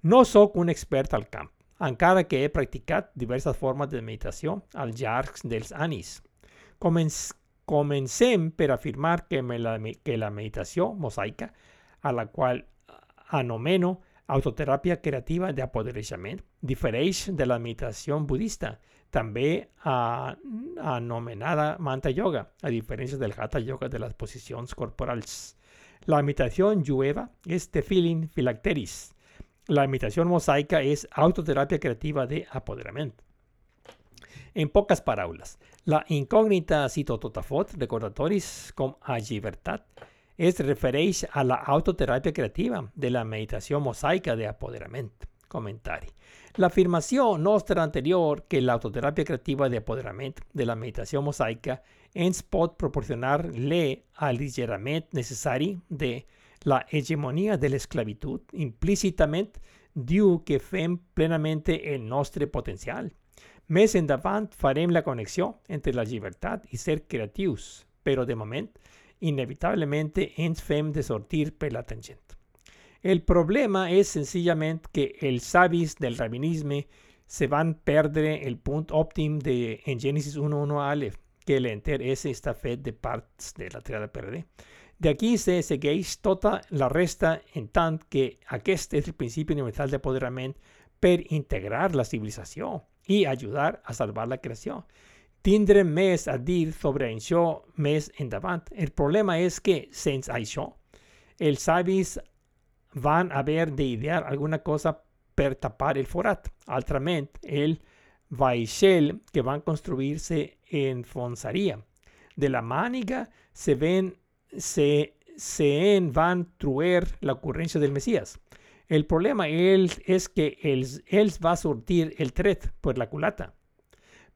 No soc un expert al camp, encara que he practicat diverses formes de meditació al llarg dels anys. Comenc comencem afirmar que, me la, que la meditació mosaica, a la qual anomeno autoteràpia creativa d'apodereixament, difereix de la meditació budista, també a, anomenada Manta Yoga, a diferència del Hatha Yoga de les posicions corporals. La meditación jueva es tefilin philacteris. La imitación mosaica es autoterapia creativa de apoderamiento. En pocas parábolas, la incógnita citototafot recordatoris com a libertad es refereix a la autoterapia creativa de la meditación mosaica de apoderamiento. Comentario. La afirmación nuestra anterior que la autoterapia creativa de apoderamiento de la meditación mosaica ens pot proporcionar-le aligerament necessari de la hegemonia de l'esclavitud, implícitament diu que fem plenament el nostre potencial. Més endavant farem la connexió entre la llibertat i ser creatius, però de moment, inevitablement ens fem de sortir per la. El problema és senzillament que els savis del rabinisme se van perdre el punt òptim de en Génesis 1.1 a Aleph, que l'enter S està fet de parts de la triada PRD. D'aquí se segueix tota la resta en tant que aquest és el principi universal d'apoderament per integrar la civilització i ajudar a salvar la creació. Tindrem més a dir sobre això més endavant. El problema és que, sense això, els savis van haver d'idear alguna cosa per tapar el forat. Altrament, el vaixell que van construir se enfonsaría. De la mániga se ven, se, se en van truer la ocurrencia del Mesías. El problema es que él, él va a surtir el tret por la culata.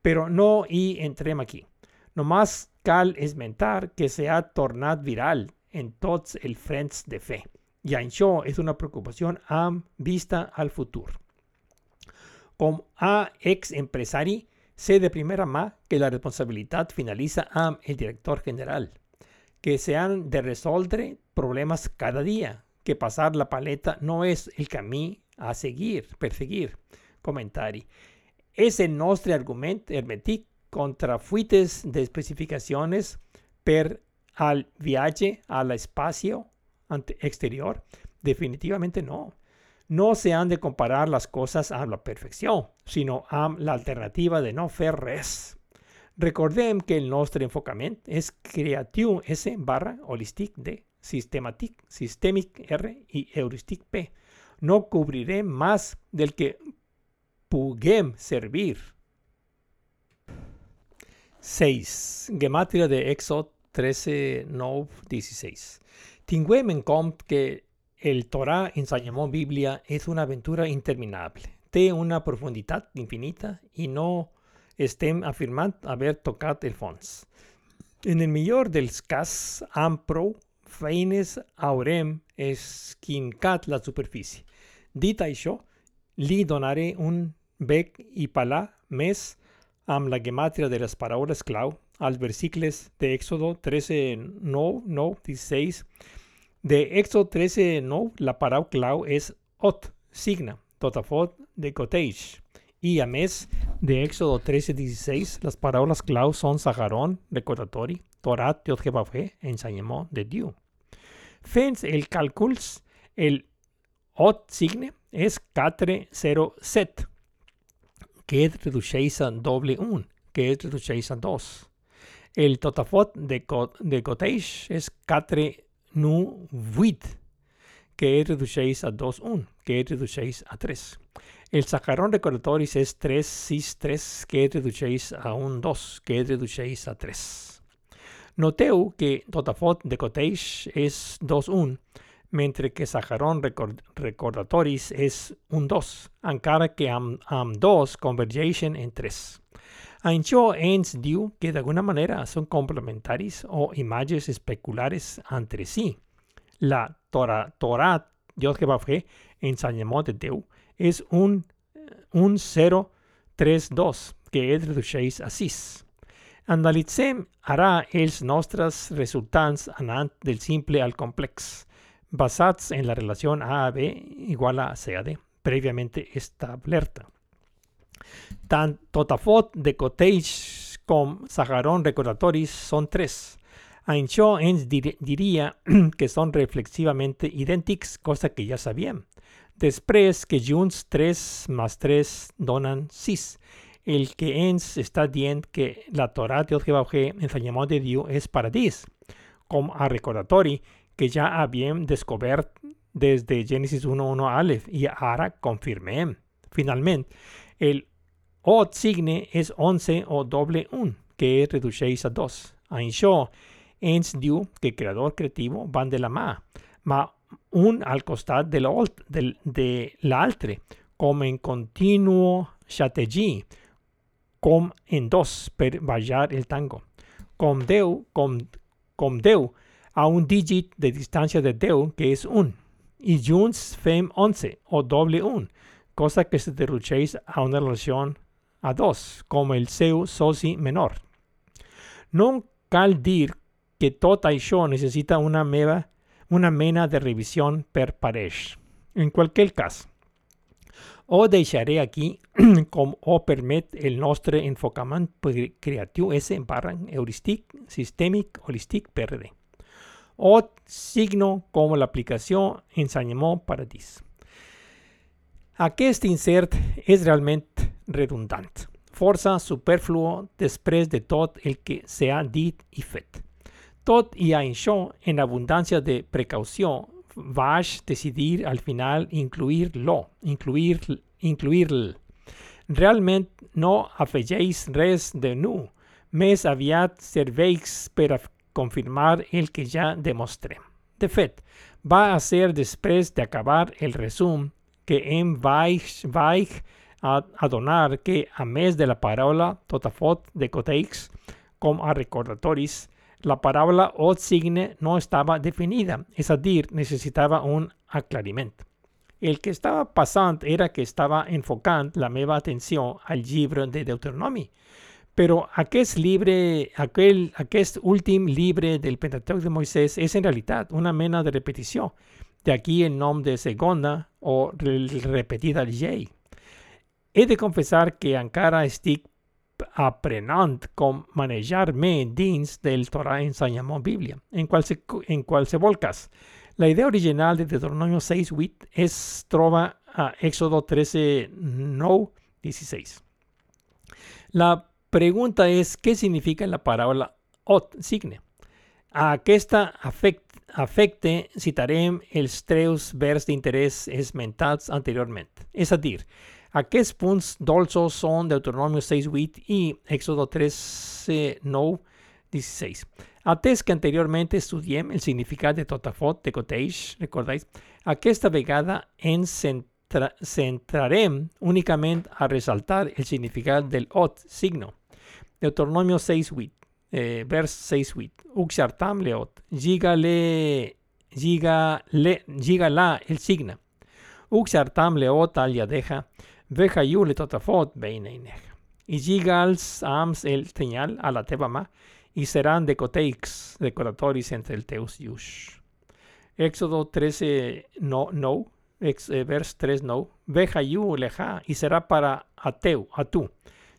Pero no y entrem aquí. Nomás cal esmentar que se ha tornado viral en todos el frents de fe. Y això es una preocupación am vista al futuro. Como a ex empresari, sé de primera mano que la responsabilidad finaliza a el director general, que se han de resolver problemas cada día, que pasar la paleta no es el camino a seguir, perseguir. Comentario. Es el nuestro argumento hermetic contra fuites de especificaciones per al viaje al espacio exterior? Definitivamente no no se han de comparar las cosas a la perfección, sino a la alternativa de no fer res. Recordem que el nuestro enfocamiento es creativo S barra holistic D, systematic, systemic R y heuristic P. No cubriré más del que puguem servir. 6. Gematria de Éxodo 13, 9, 16. Tinguem en compte que el Torah en Salomón Biblia es una aventura interminable. Té una profundidad infinita y no estem afirmant haver tocat el fons. En el millor dels cas, am prou feines haurem esquincat la superfície. Dit això, li donaré un bec i palà més amb la gematria de les paraules clau als versicles de Éxodo 13, 9, 9, 16, de Éxodo 13, no, la paraula clau és ot, signa, totafot de cottage. Y a mes de Éxodo 13, 16, las paraules clau son Saharón, recordatori, Torat, Dios Jehová fue, enseñamiento de Dios. Fens el càlculs, el ot signe és 407, que reduceix a doble 1, que redueix a 2. El totafot de, de és 4 nu 8, que redueix a 2 1, que redueix a 3. El sacarón recordatoris és 3 6 3, que redueix a 1 2, que redueix a 3. Noteu que totafot de Coteix és 2 1, mentre que Saharon record Recordatoris és un 2, encara que amb, amb 2 convergeixen en 3. Això ens diu que d'alguna manera són complementaris o imatges especulars entre si. La Torah, Torah Dios que va fer, ensenyament de Déu, és un, un 0, 3, 2, que es redueix a 6. Analitzem ara els nostres resultats anant del simple al complex basados en la relación A a B igual a C a D, previamente establerta. Tant totafot de cottage com saharón recordatoris son tres. Això ens dir diria que són reflexivamente idèntics, cosa que ja sabíem. Després que junts 3 més 3 donen 6, el que ens està dient que la Torah del Jehovà ensenyament de Déu és paradís. Com a recordatori, que ya habían descubierto desde Génesis 1.1 Aleph y ahora confirmé. Finalmente, el O signe es 11 o doble 1, que reducéis a 2. Això ens diu que creador creativo van de la mà, ma un al costat de l'altre, com en continuo xategi, com en dos per ballar el tango. Com Déu, com, com Déu a un dígit de distancia de Déu, que es 1. Y junts fem 11 o doble 1, cosa que se redueix a una relación a 2, como el seu soci menor. No cal dir que tot això necessita una, meva, una mena de revisión per pareix. En cualquier cas, o deixaré aquí com o permet el nostre enfocament creatiu S barra heurístic, sistèmic, holístic, PRD o signo como la aplicación enseñamiento Paradis. Aquest insert és realment redundant, força superfluo després de tot el que s'ha dit i fet. Tot i això, en abundància de precaució, vaig decidir al final incluir-lo, incluir, incluir-l. Realment no afegeix res de nu, més aviat serveix per confirmar el que ya demostré. De fet, va a ser després de acabar el resum que em vaig, vaig a donar que, a més de la paraula totafot de coteix com a recordatoris, la paraula o signe no estava definida, és a dir, necessitava un aclariment. El que estava passant era que estava enfocant la meva atenció al llibre de Deuteronomi, però aquest llibre, aquell, aquest últim llibre del Pentateuc de Moisès és en realitat una mena de repetició. D'aquí el nom de segona o repetida llei. He de confessar que encara estic aprenent com manejar-me dins del Torah ensenyament Bíblia. En, qualse, en qualsevol cas, la idea original de Deuteronomio 6.8 es troba a Éxodo 13, 9, 16. La pregunta es, ¿qué significa la parábola ot signe? A aquesta afecte, afecte citarem els tres vers d'interès esmentats anteriorment. És a dir, aquests punts dolços són Deuteronomio 6.8 i Éxodo 3.9, 16. Atès que anteriorment estudiem el significat de totafot de coteix, recordeu? Aquesta vegada ens centrarem únicament a resaltar el significat del ot signo. Deuteronomio 6.8, eh, vers 6.8. Uxartam leot, gigale, gigale, gigala el signa. Uxartam leot al yadeja, veja yu le totafot beineineja. Y gigals ams el señal a la tebama, y serán decoteix, decoratoris entre el teus yush. Éxodo 13, no, no, ex, eh, vers 3, no. Veja yu leja, y será para ateu, a tú.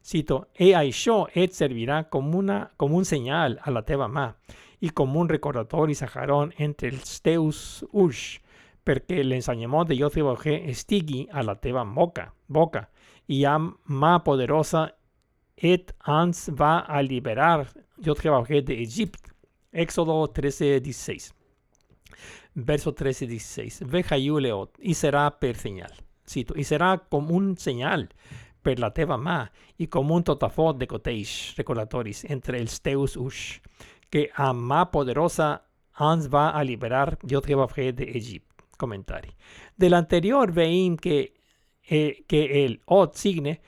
Cito, e això et servirà com, una, com un senyal a la teva mà i com un recordatori sajarón entre els teus ulls perquè l'ensenyament de JVG estigui a la teva boca, boca i amb mà poderosa et ens va a liberar JVG de Egipto. Éxodo 13, 16. Verso 13, 16. Ve Leot, y será per señal. Cito, y será como un señal per la teva mà i com un totafot de coteix recordatoris entre els teus uix, que a mà poderosa ens va a liberar JVG de Egipto. Comentari. Del anterior veim que, eh, que el ot signe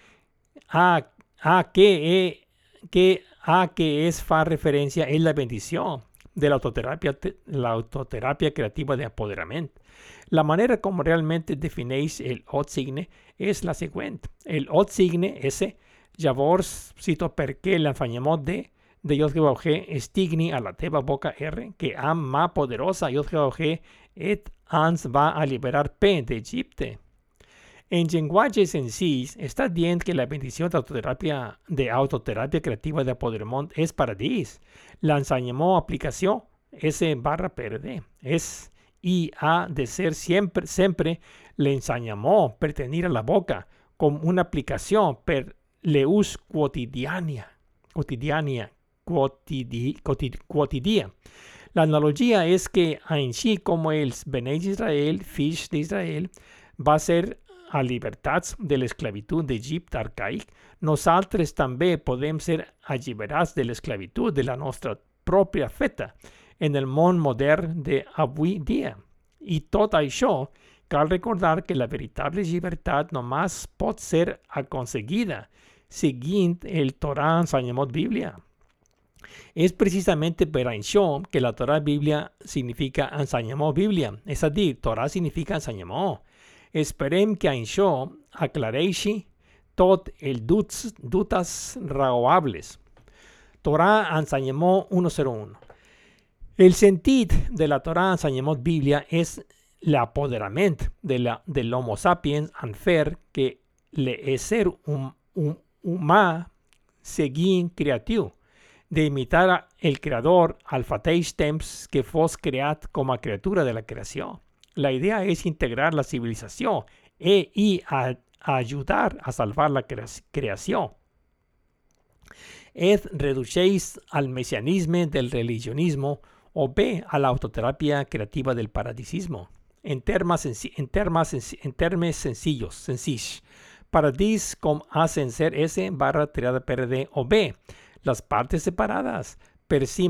a, a que, eh, que a que es fa referencia en la bendición de la autoterapia, la autoterapia creativa de apoderamiento. La manera como realmente definéis el ot signe es la siguiente. El ot signe ese, llavors cito perché l'ensenyament de de G estigni a la teva boca R, que am ma poderosa G et ans va a liberar P de Egipte. En lenguaje sencillo, está bien que la bendición de autoterapia, de autoterapia creativa de Apodermont es para dis. La enseñamos aplicación S barra PRD. Es y ha de ser siempre, siempre le enseñamos pertenir a la boca como una aplicación per leus quotidiana, cotidiana, quotidi, La analogía es que sí como el Bene Israel, Fish de Israel, va a ser a libertats de l'esclavitud d'Egipte arcaic, nosaltres també podem ser alliberats de l'esclavitud de la nostra pròpia feta en el món modern d'avui dia. I tot això cal recordar que la veritable llibertat només pot ser aconseguida seguint el Torah ensenyament Bíblia. Es precisamente per això que la Torah Biblia significa ensenyament Bíblia, és a dir, Torah significa ensenyament. Esperem que això aclareixi tot el duts, dutes raonables. Torah ensenyament 101. El sentit de la Torah ensenyament Bíblia és l'apoderament de l'Homo sapiens en fer que l'ésser un, un, humà seguint creatiu, d'imitar el creador al fateix temps que fos creat com a criatura de la creació. La idea es integrar la civilización e, y a, ayudar a salvar la creación. Ed reducéis al mesianismo del religionismo o B a la autoterapia creativa del paradisismo. En términos, en en sencillos, sencillos. Paradis como hacen ser S barra tirada PRD o B. Las partes separadas per sí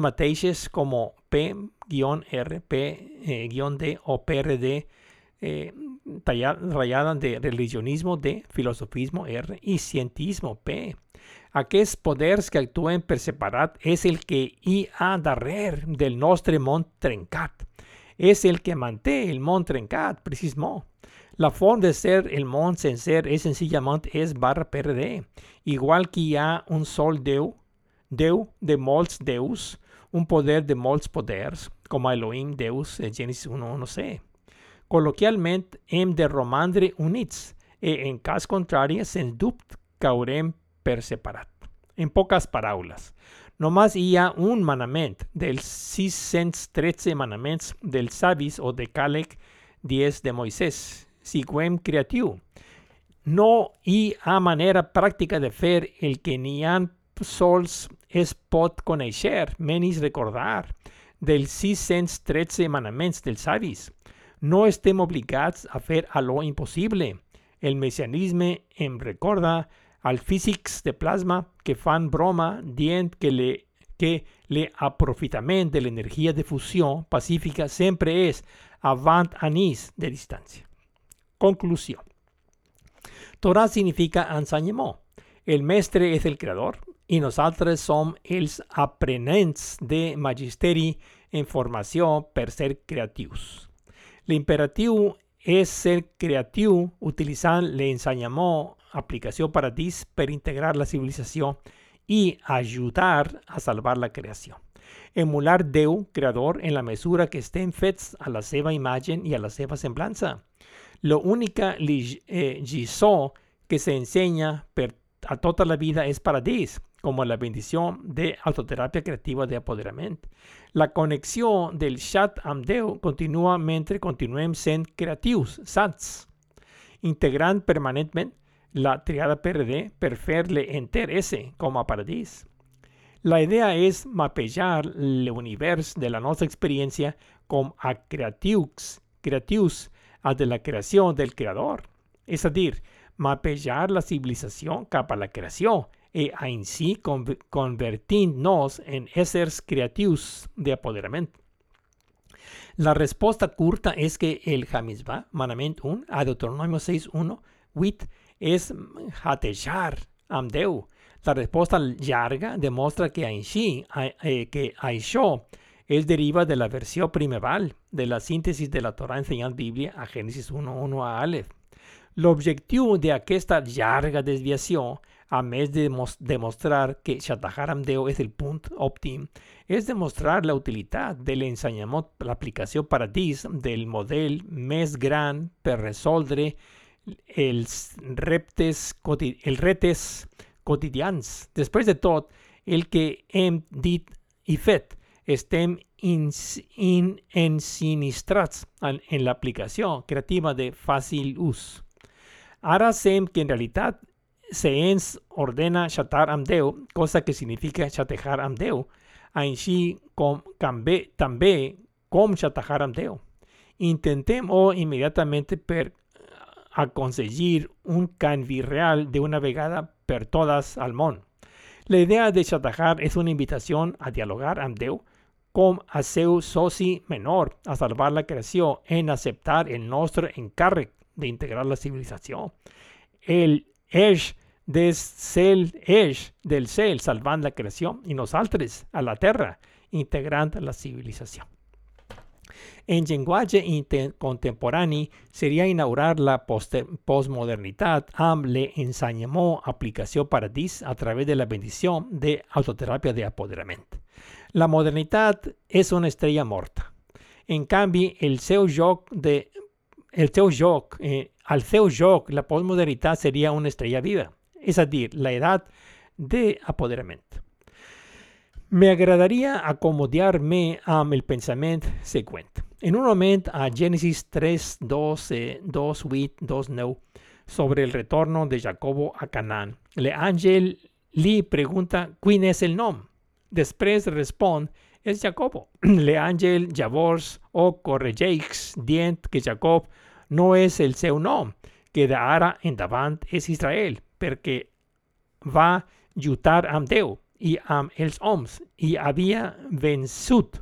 como P-R, P-D o PRD eh, rayada de religionismo D, filosofismo R y cientismo P. Aquests poders que actúen per separat es el que hi ha darrer del nostre món trencat. Es el que manté el món trencat, precisament. La forma de ser el món sencer es sencillament es barra PRD. Igual que hi ha un sol Déu, Déu de molts deus, un poder de molts poders, com Elohim, Deus, en Génesis 1.1c. Col·loquialment, hem de romandre units e, en cas contrari, sens dubte, caurem per separat. En poques paraules, només hi ha un manament dels 613 manaments dels savis o de Càleg 10 de Moisès, siguem creatiu. No hi ha manera pràctica de fer el que n'hi ha sols es pot conèixer, menis recordar, dels 613 manaments dels savis. No estem obligats a fer allò impossible. El messianisme em recorda als físics de plasma que fan broma dient que le que l'aprofitament de l'energia de fusió pacífica sempre és avant anís de distància. Conclusió. Torah significa ensenyament. El mestre és el creador, y nosotros somos els aprenents de magisteri en formación per ser creativos. L'imperativo es ser creativo utilizando l'ensenyament aplicación para dis per integrar la civilización y ayudar a salvar la creación. Emular Deu, creador, en la mesura que estén fets a la seva imagen y a la seva semblanza. Lo única eh, que se enseña a tota la vida es para dis, como la bendición de autoterapia creativa de apoderamiento. La conexión del chat amb Déu continua mentre continuem sent creatius, sants, integrant permanentment la triada PRD per fer-le enter ese com a paradís. La idea és mapejar l'univers de la nostra experiència com a creatius, creatius a de la creació del creador. És a dir, mapejar la civilizació cap a la creació e ainsi convertirnos en éssers creatius de apoderament. La resposta curta és que el Hamizbah, manament 1, a Deuteronomio 6.1, 8, és jatejar amb Déu. La resposta llarga demostra que així, eh, que això es deriva de la versió primeval de la síntesis de la Torah ensenyant Bíblia a Génesis 1.1 a Aleph. L'objectiu d'aquesta llarga desviació a més de demostrar que Shataharam Deo és el punt òptim, és demostrar la utilitat de l'ensenyament, l'aplicació paradís del model més gran per resoldre els reptes, els retes. Després de tot, el que hem dit i fet, estem ins, in, en, en l'aplicació creativa de fàcil ús. Ara sem que en realitat se ens ordena xatar amb Déu, cosa que significa xatejar amb Déu, així com també, també com xatejar amb. Intentem o immediatament per aconseguir un canvi real de una vegada per todas al món. La idea de xatejar és una invitació a dialogar amb Déu com a seu soci menor a salvar la creació en acceptar el nostre encàrrec d'integrar la civilització. El eix des cel eix del cel salvant la creació i nosaltres a la terra integrant la civilització. En llenguatge contemporani seria inaugurar la postmodernitat amb l'ensenyament aplicació paradís a través de la bendició de autoteràpia d'apoderament. La modernitat és una estrella morta. En canvi, el seu joc de el seu joc, eh, al seu joc, la postmodernitat seria una estrella viva es decir, la edad de apoderamiento. Me agradaría acomodarme a el pensamiento secuente. En un momento a Génesis 3, 12, 2, 8, 2, 9, sobre el retorno de Jacobo a Canaán. Le ángel le pregunta quién es el nombre. Después responde, es Jacobo. Le ángel Javors o corregeix dient que Jacob no es el seu nom, que de ara endavant és Israel, perquè va lluitar amb Déu i amb els homes i havia vençut.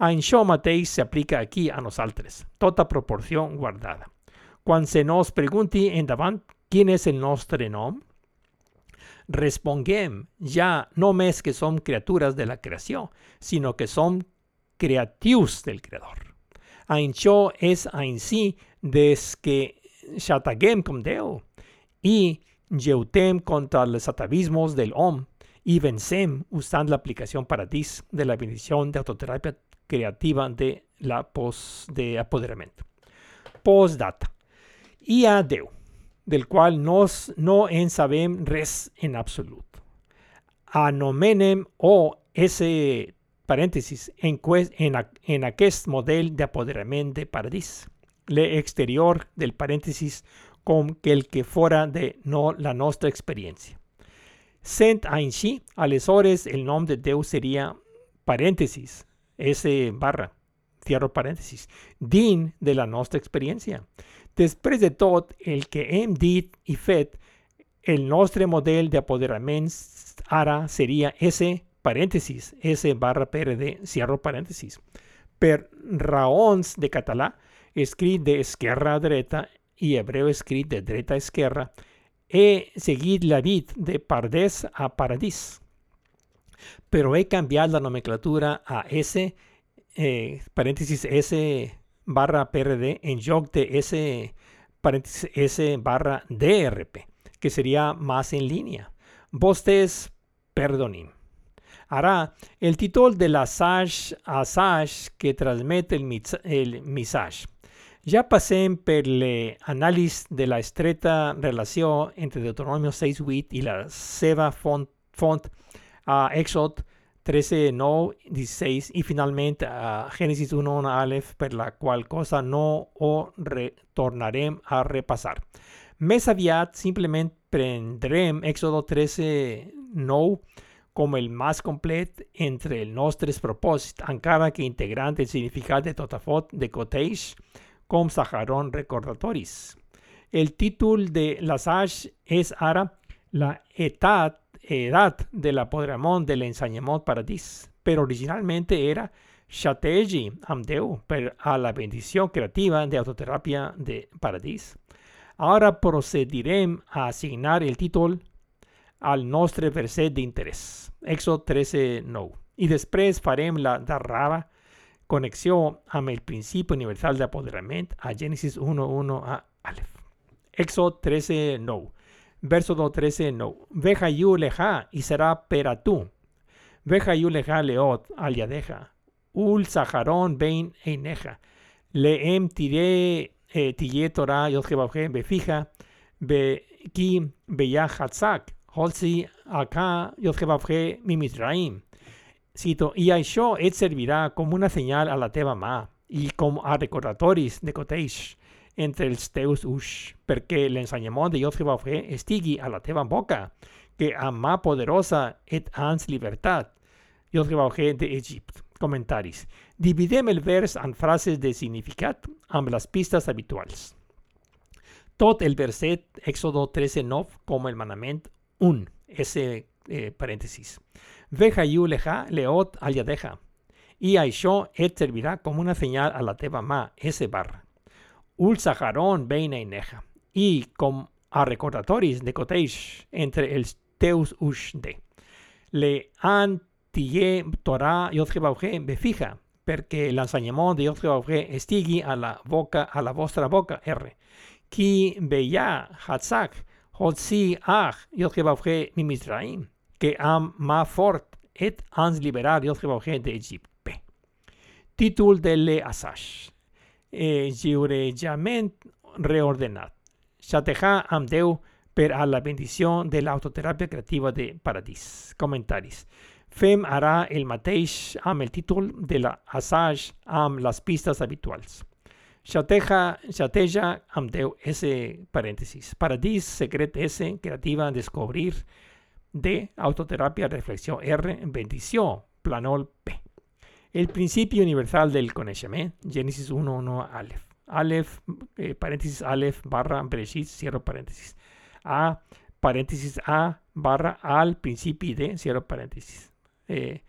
Això mateix s'aplica aquí a nosaltres, tota proporció guardada. Quan se nos pregunti endavant quin és el nostre nom, responguem ja no més que som criatures de la creació, sinó que som creatius del Creador. Això és ainsi des que xataguem com Déu i Yeutem contra los atavismos del OM y vencem usando la aplicación Paradis de la bendición de autoterapia creativa de la pos de apoderamiento. Postdata. Y a Deu, del cual nos no en sabem res en absoluto. Anomenem o ese paréntesis en, en, en aquest model de apoderamiento de Paradis. Le exterior del paréntesis com el que fuera de no la nostra experiencia. Sent ainsi, aleshores el nom de Déu seria parèntesis, S barra, cierro parèntesis, din de la nostra experiència. Després de tot el que hem dit i fet, el nostre model d'apoderament ara seria S parèntesis, S barra PRD, cierro parèntesis. Per raons de català, escrit d'esquerra a dreta y hebreo escrit de dreta a esquerra, he seguido la vid de Pardes a Paradis. Pero he cambiado la nomenclatura a S, eh, paréntesis S barra PRD en joc de S, paréntesis S barra DRP, que sería más en línea. Vostes perdonim. Hará el título de la Sage a Sage que transmite el, el misage. Ja passem per l'anàlisi de la estreta relació entre Deuteronomio 6.8 i la seva font font a Exod 13, no 16 y finalmente a Génesis 1, 1 Aleph, per la cual cosa no o retornarem a repasar. Més aviat simplement prendrem Éxodo 13, 9 com el més complet entre els nostres propòsits, encara que integrant el significat de Totafot de Coteix com Saharon recordatoris. El títol de l'assaig és ara la etat edad del apoderamiento del enseñamiento paradis, pero originalmente era Shateji Amdeu per a la bendición creativa de autoterapia de paradis. Ahora procederem a asignar el título al nostre verset d'interès, Éxodo 13, 9. I després farem la darrera connexió amb el principi universal d'apoderament a Génesis 1, 1 a Aleph. Éxodo 13, 9 verso 13, no. Veja yu leja y será pera tú. Veja yu leja leot al yadeja. Ul saharon bein eineja. Leem tire eh, tille torah yot befija. Be ki beya hatzak. Holsi acá yot mimisraim. Cito, y Aisho et servirá como una señal a la teba ma y como a recordatoris de Koteish entre els teus ush, perquè l'ensenyament de Dios Jehovà estigui a la teva boca, que ama poderosa et ans libertat. Dios Jehovà d'Egipte. Comentaris. Dividem el vers en frases de significat amb les pistes habituals. Tot el verset Éxodo 13.9 com el manament 1, ese eh, parèntesis. Veja yu leja leot yadeja. I això et servirà com una senyal a la teva mà, ese barra. ul Saharón beina neja. Y com a recordatoris de coteix entre el teus de. Le han tille Torah Yod befija, perquè l'ensenyament de Yod estigui a la boca, a la vostra boca, R. Qui veia hatzak, hotzi ach Yod mi Misraim, que am ma fort et ans liberar Yod de Egipte. Títol de le Asash eh, reordenado. reordenat. Shateja amdeu per a la bendición de la autoterapia creativa de Paradis. Comentaris. Fem hará el mateix am el títol de la assage am las pistas habituals. Shateja, Shateja amdeu ese paréntesis. Paradis secret S creativa descubrir de autoterapia reflexión R bendición planol P. El principio universal del conocimiento, Génesis 1, 1, Aleph. Aleph, eh, paréntesis, Aleph, barra, Bereshit, cierro paréntesis. A, paréntesis, A, barra, al, principio de, cierro paréntesis. Eh,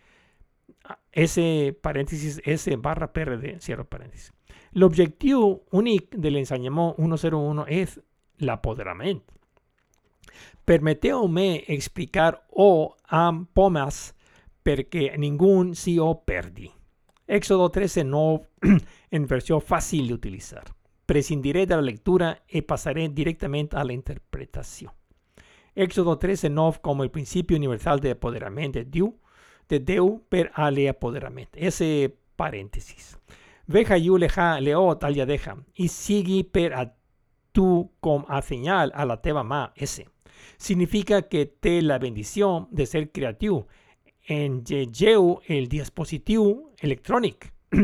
S, paréntesis, S, barra, PRD, cierro paréntesis. El objetivo único del enseñamiento 101 es el apoderamiento. Permeteu-me explicar o am pomas porque ningún si o perdi. Éxodo 13 no en versión fácil de utilizar. Prescindiré de la lectura y pasaré directamente a la interpretación. Éxodo 13 no como el principio universal de apoderamiento de de Deu per ale apoderamiento. Ese paréntesis. Veja yu leja leot al yadeja y sigue per a tu com a señal a la teba ma ese. Significa que te la bendición de ser creativo en Yeyeu el dispositivo electrónico.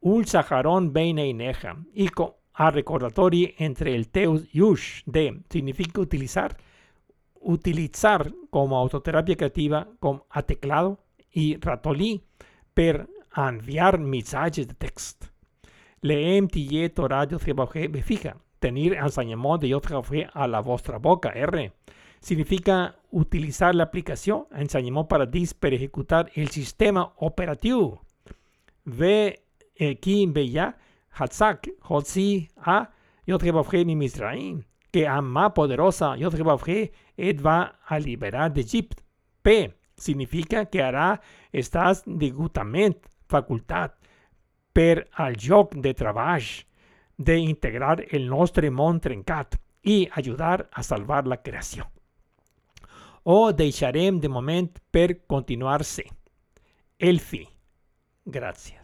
un sajarón beina ineja y a recordatorio entre el teus yush de significa utilizar utilizar como autoterapia creativa con a teclado y ratolí per enviar mensajes de texto. Leem tille Torah de fija, tener enseñamiento de Yod a la vuestra boca, R significa utilizar la aplicación enseñamiento para para ejecutar el sistema operativo. Ve aquí veya Hatzak, Hotzi, A, Yotrebavje mi Misraim, que a más poderosa Yotrebavje et va a liberar de Egipto. P significa que hará estas degutamente facultad per al joc de trabajo de integrar el nostre món trencat y ayudar a salvar la creación o deixarem de moment per continuar-se. El fi. Gràcies.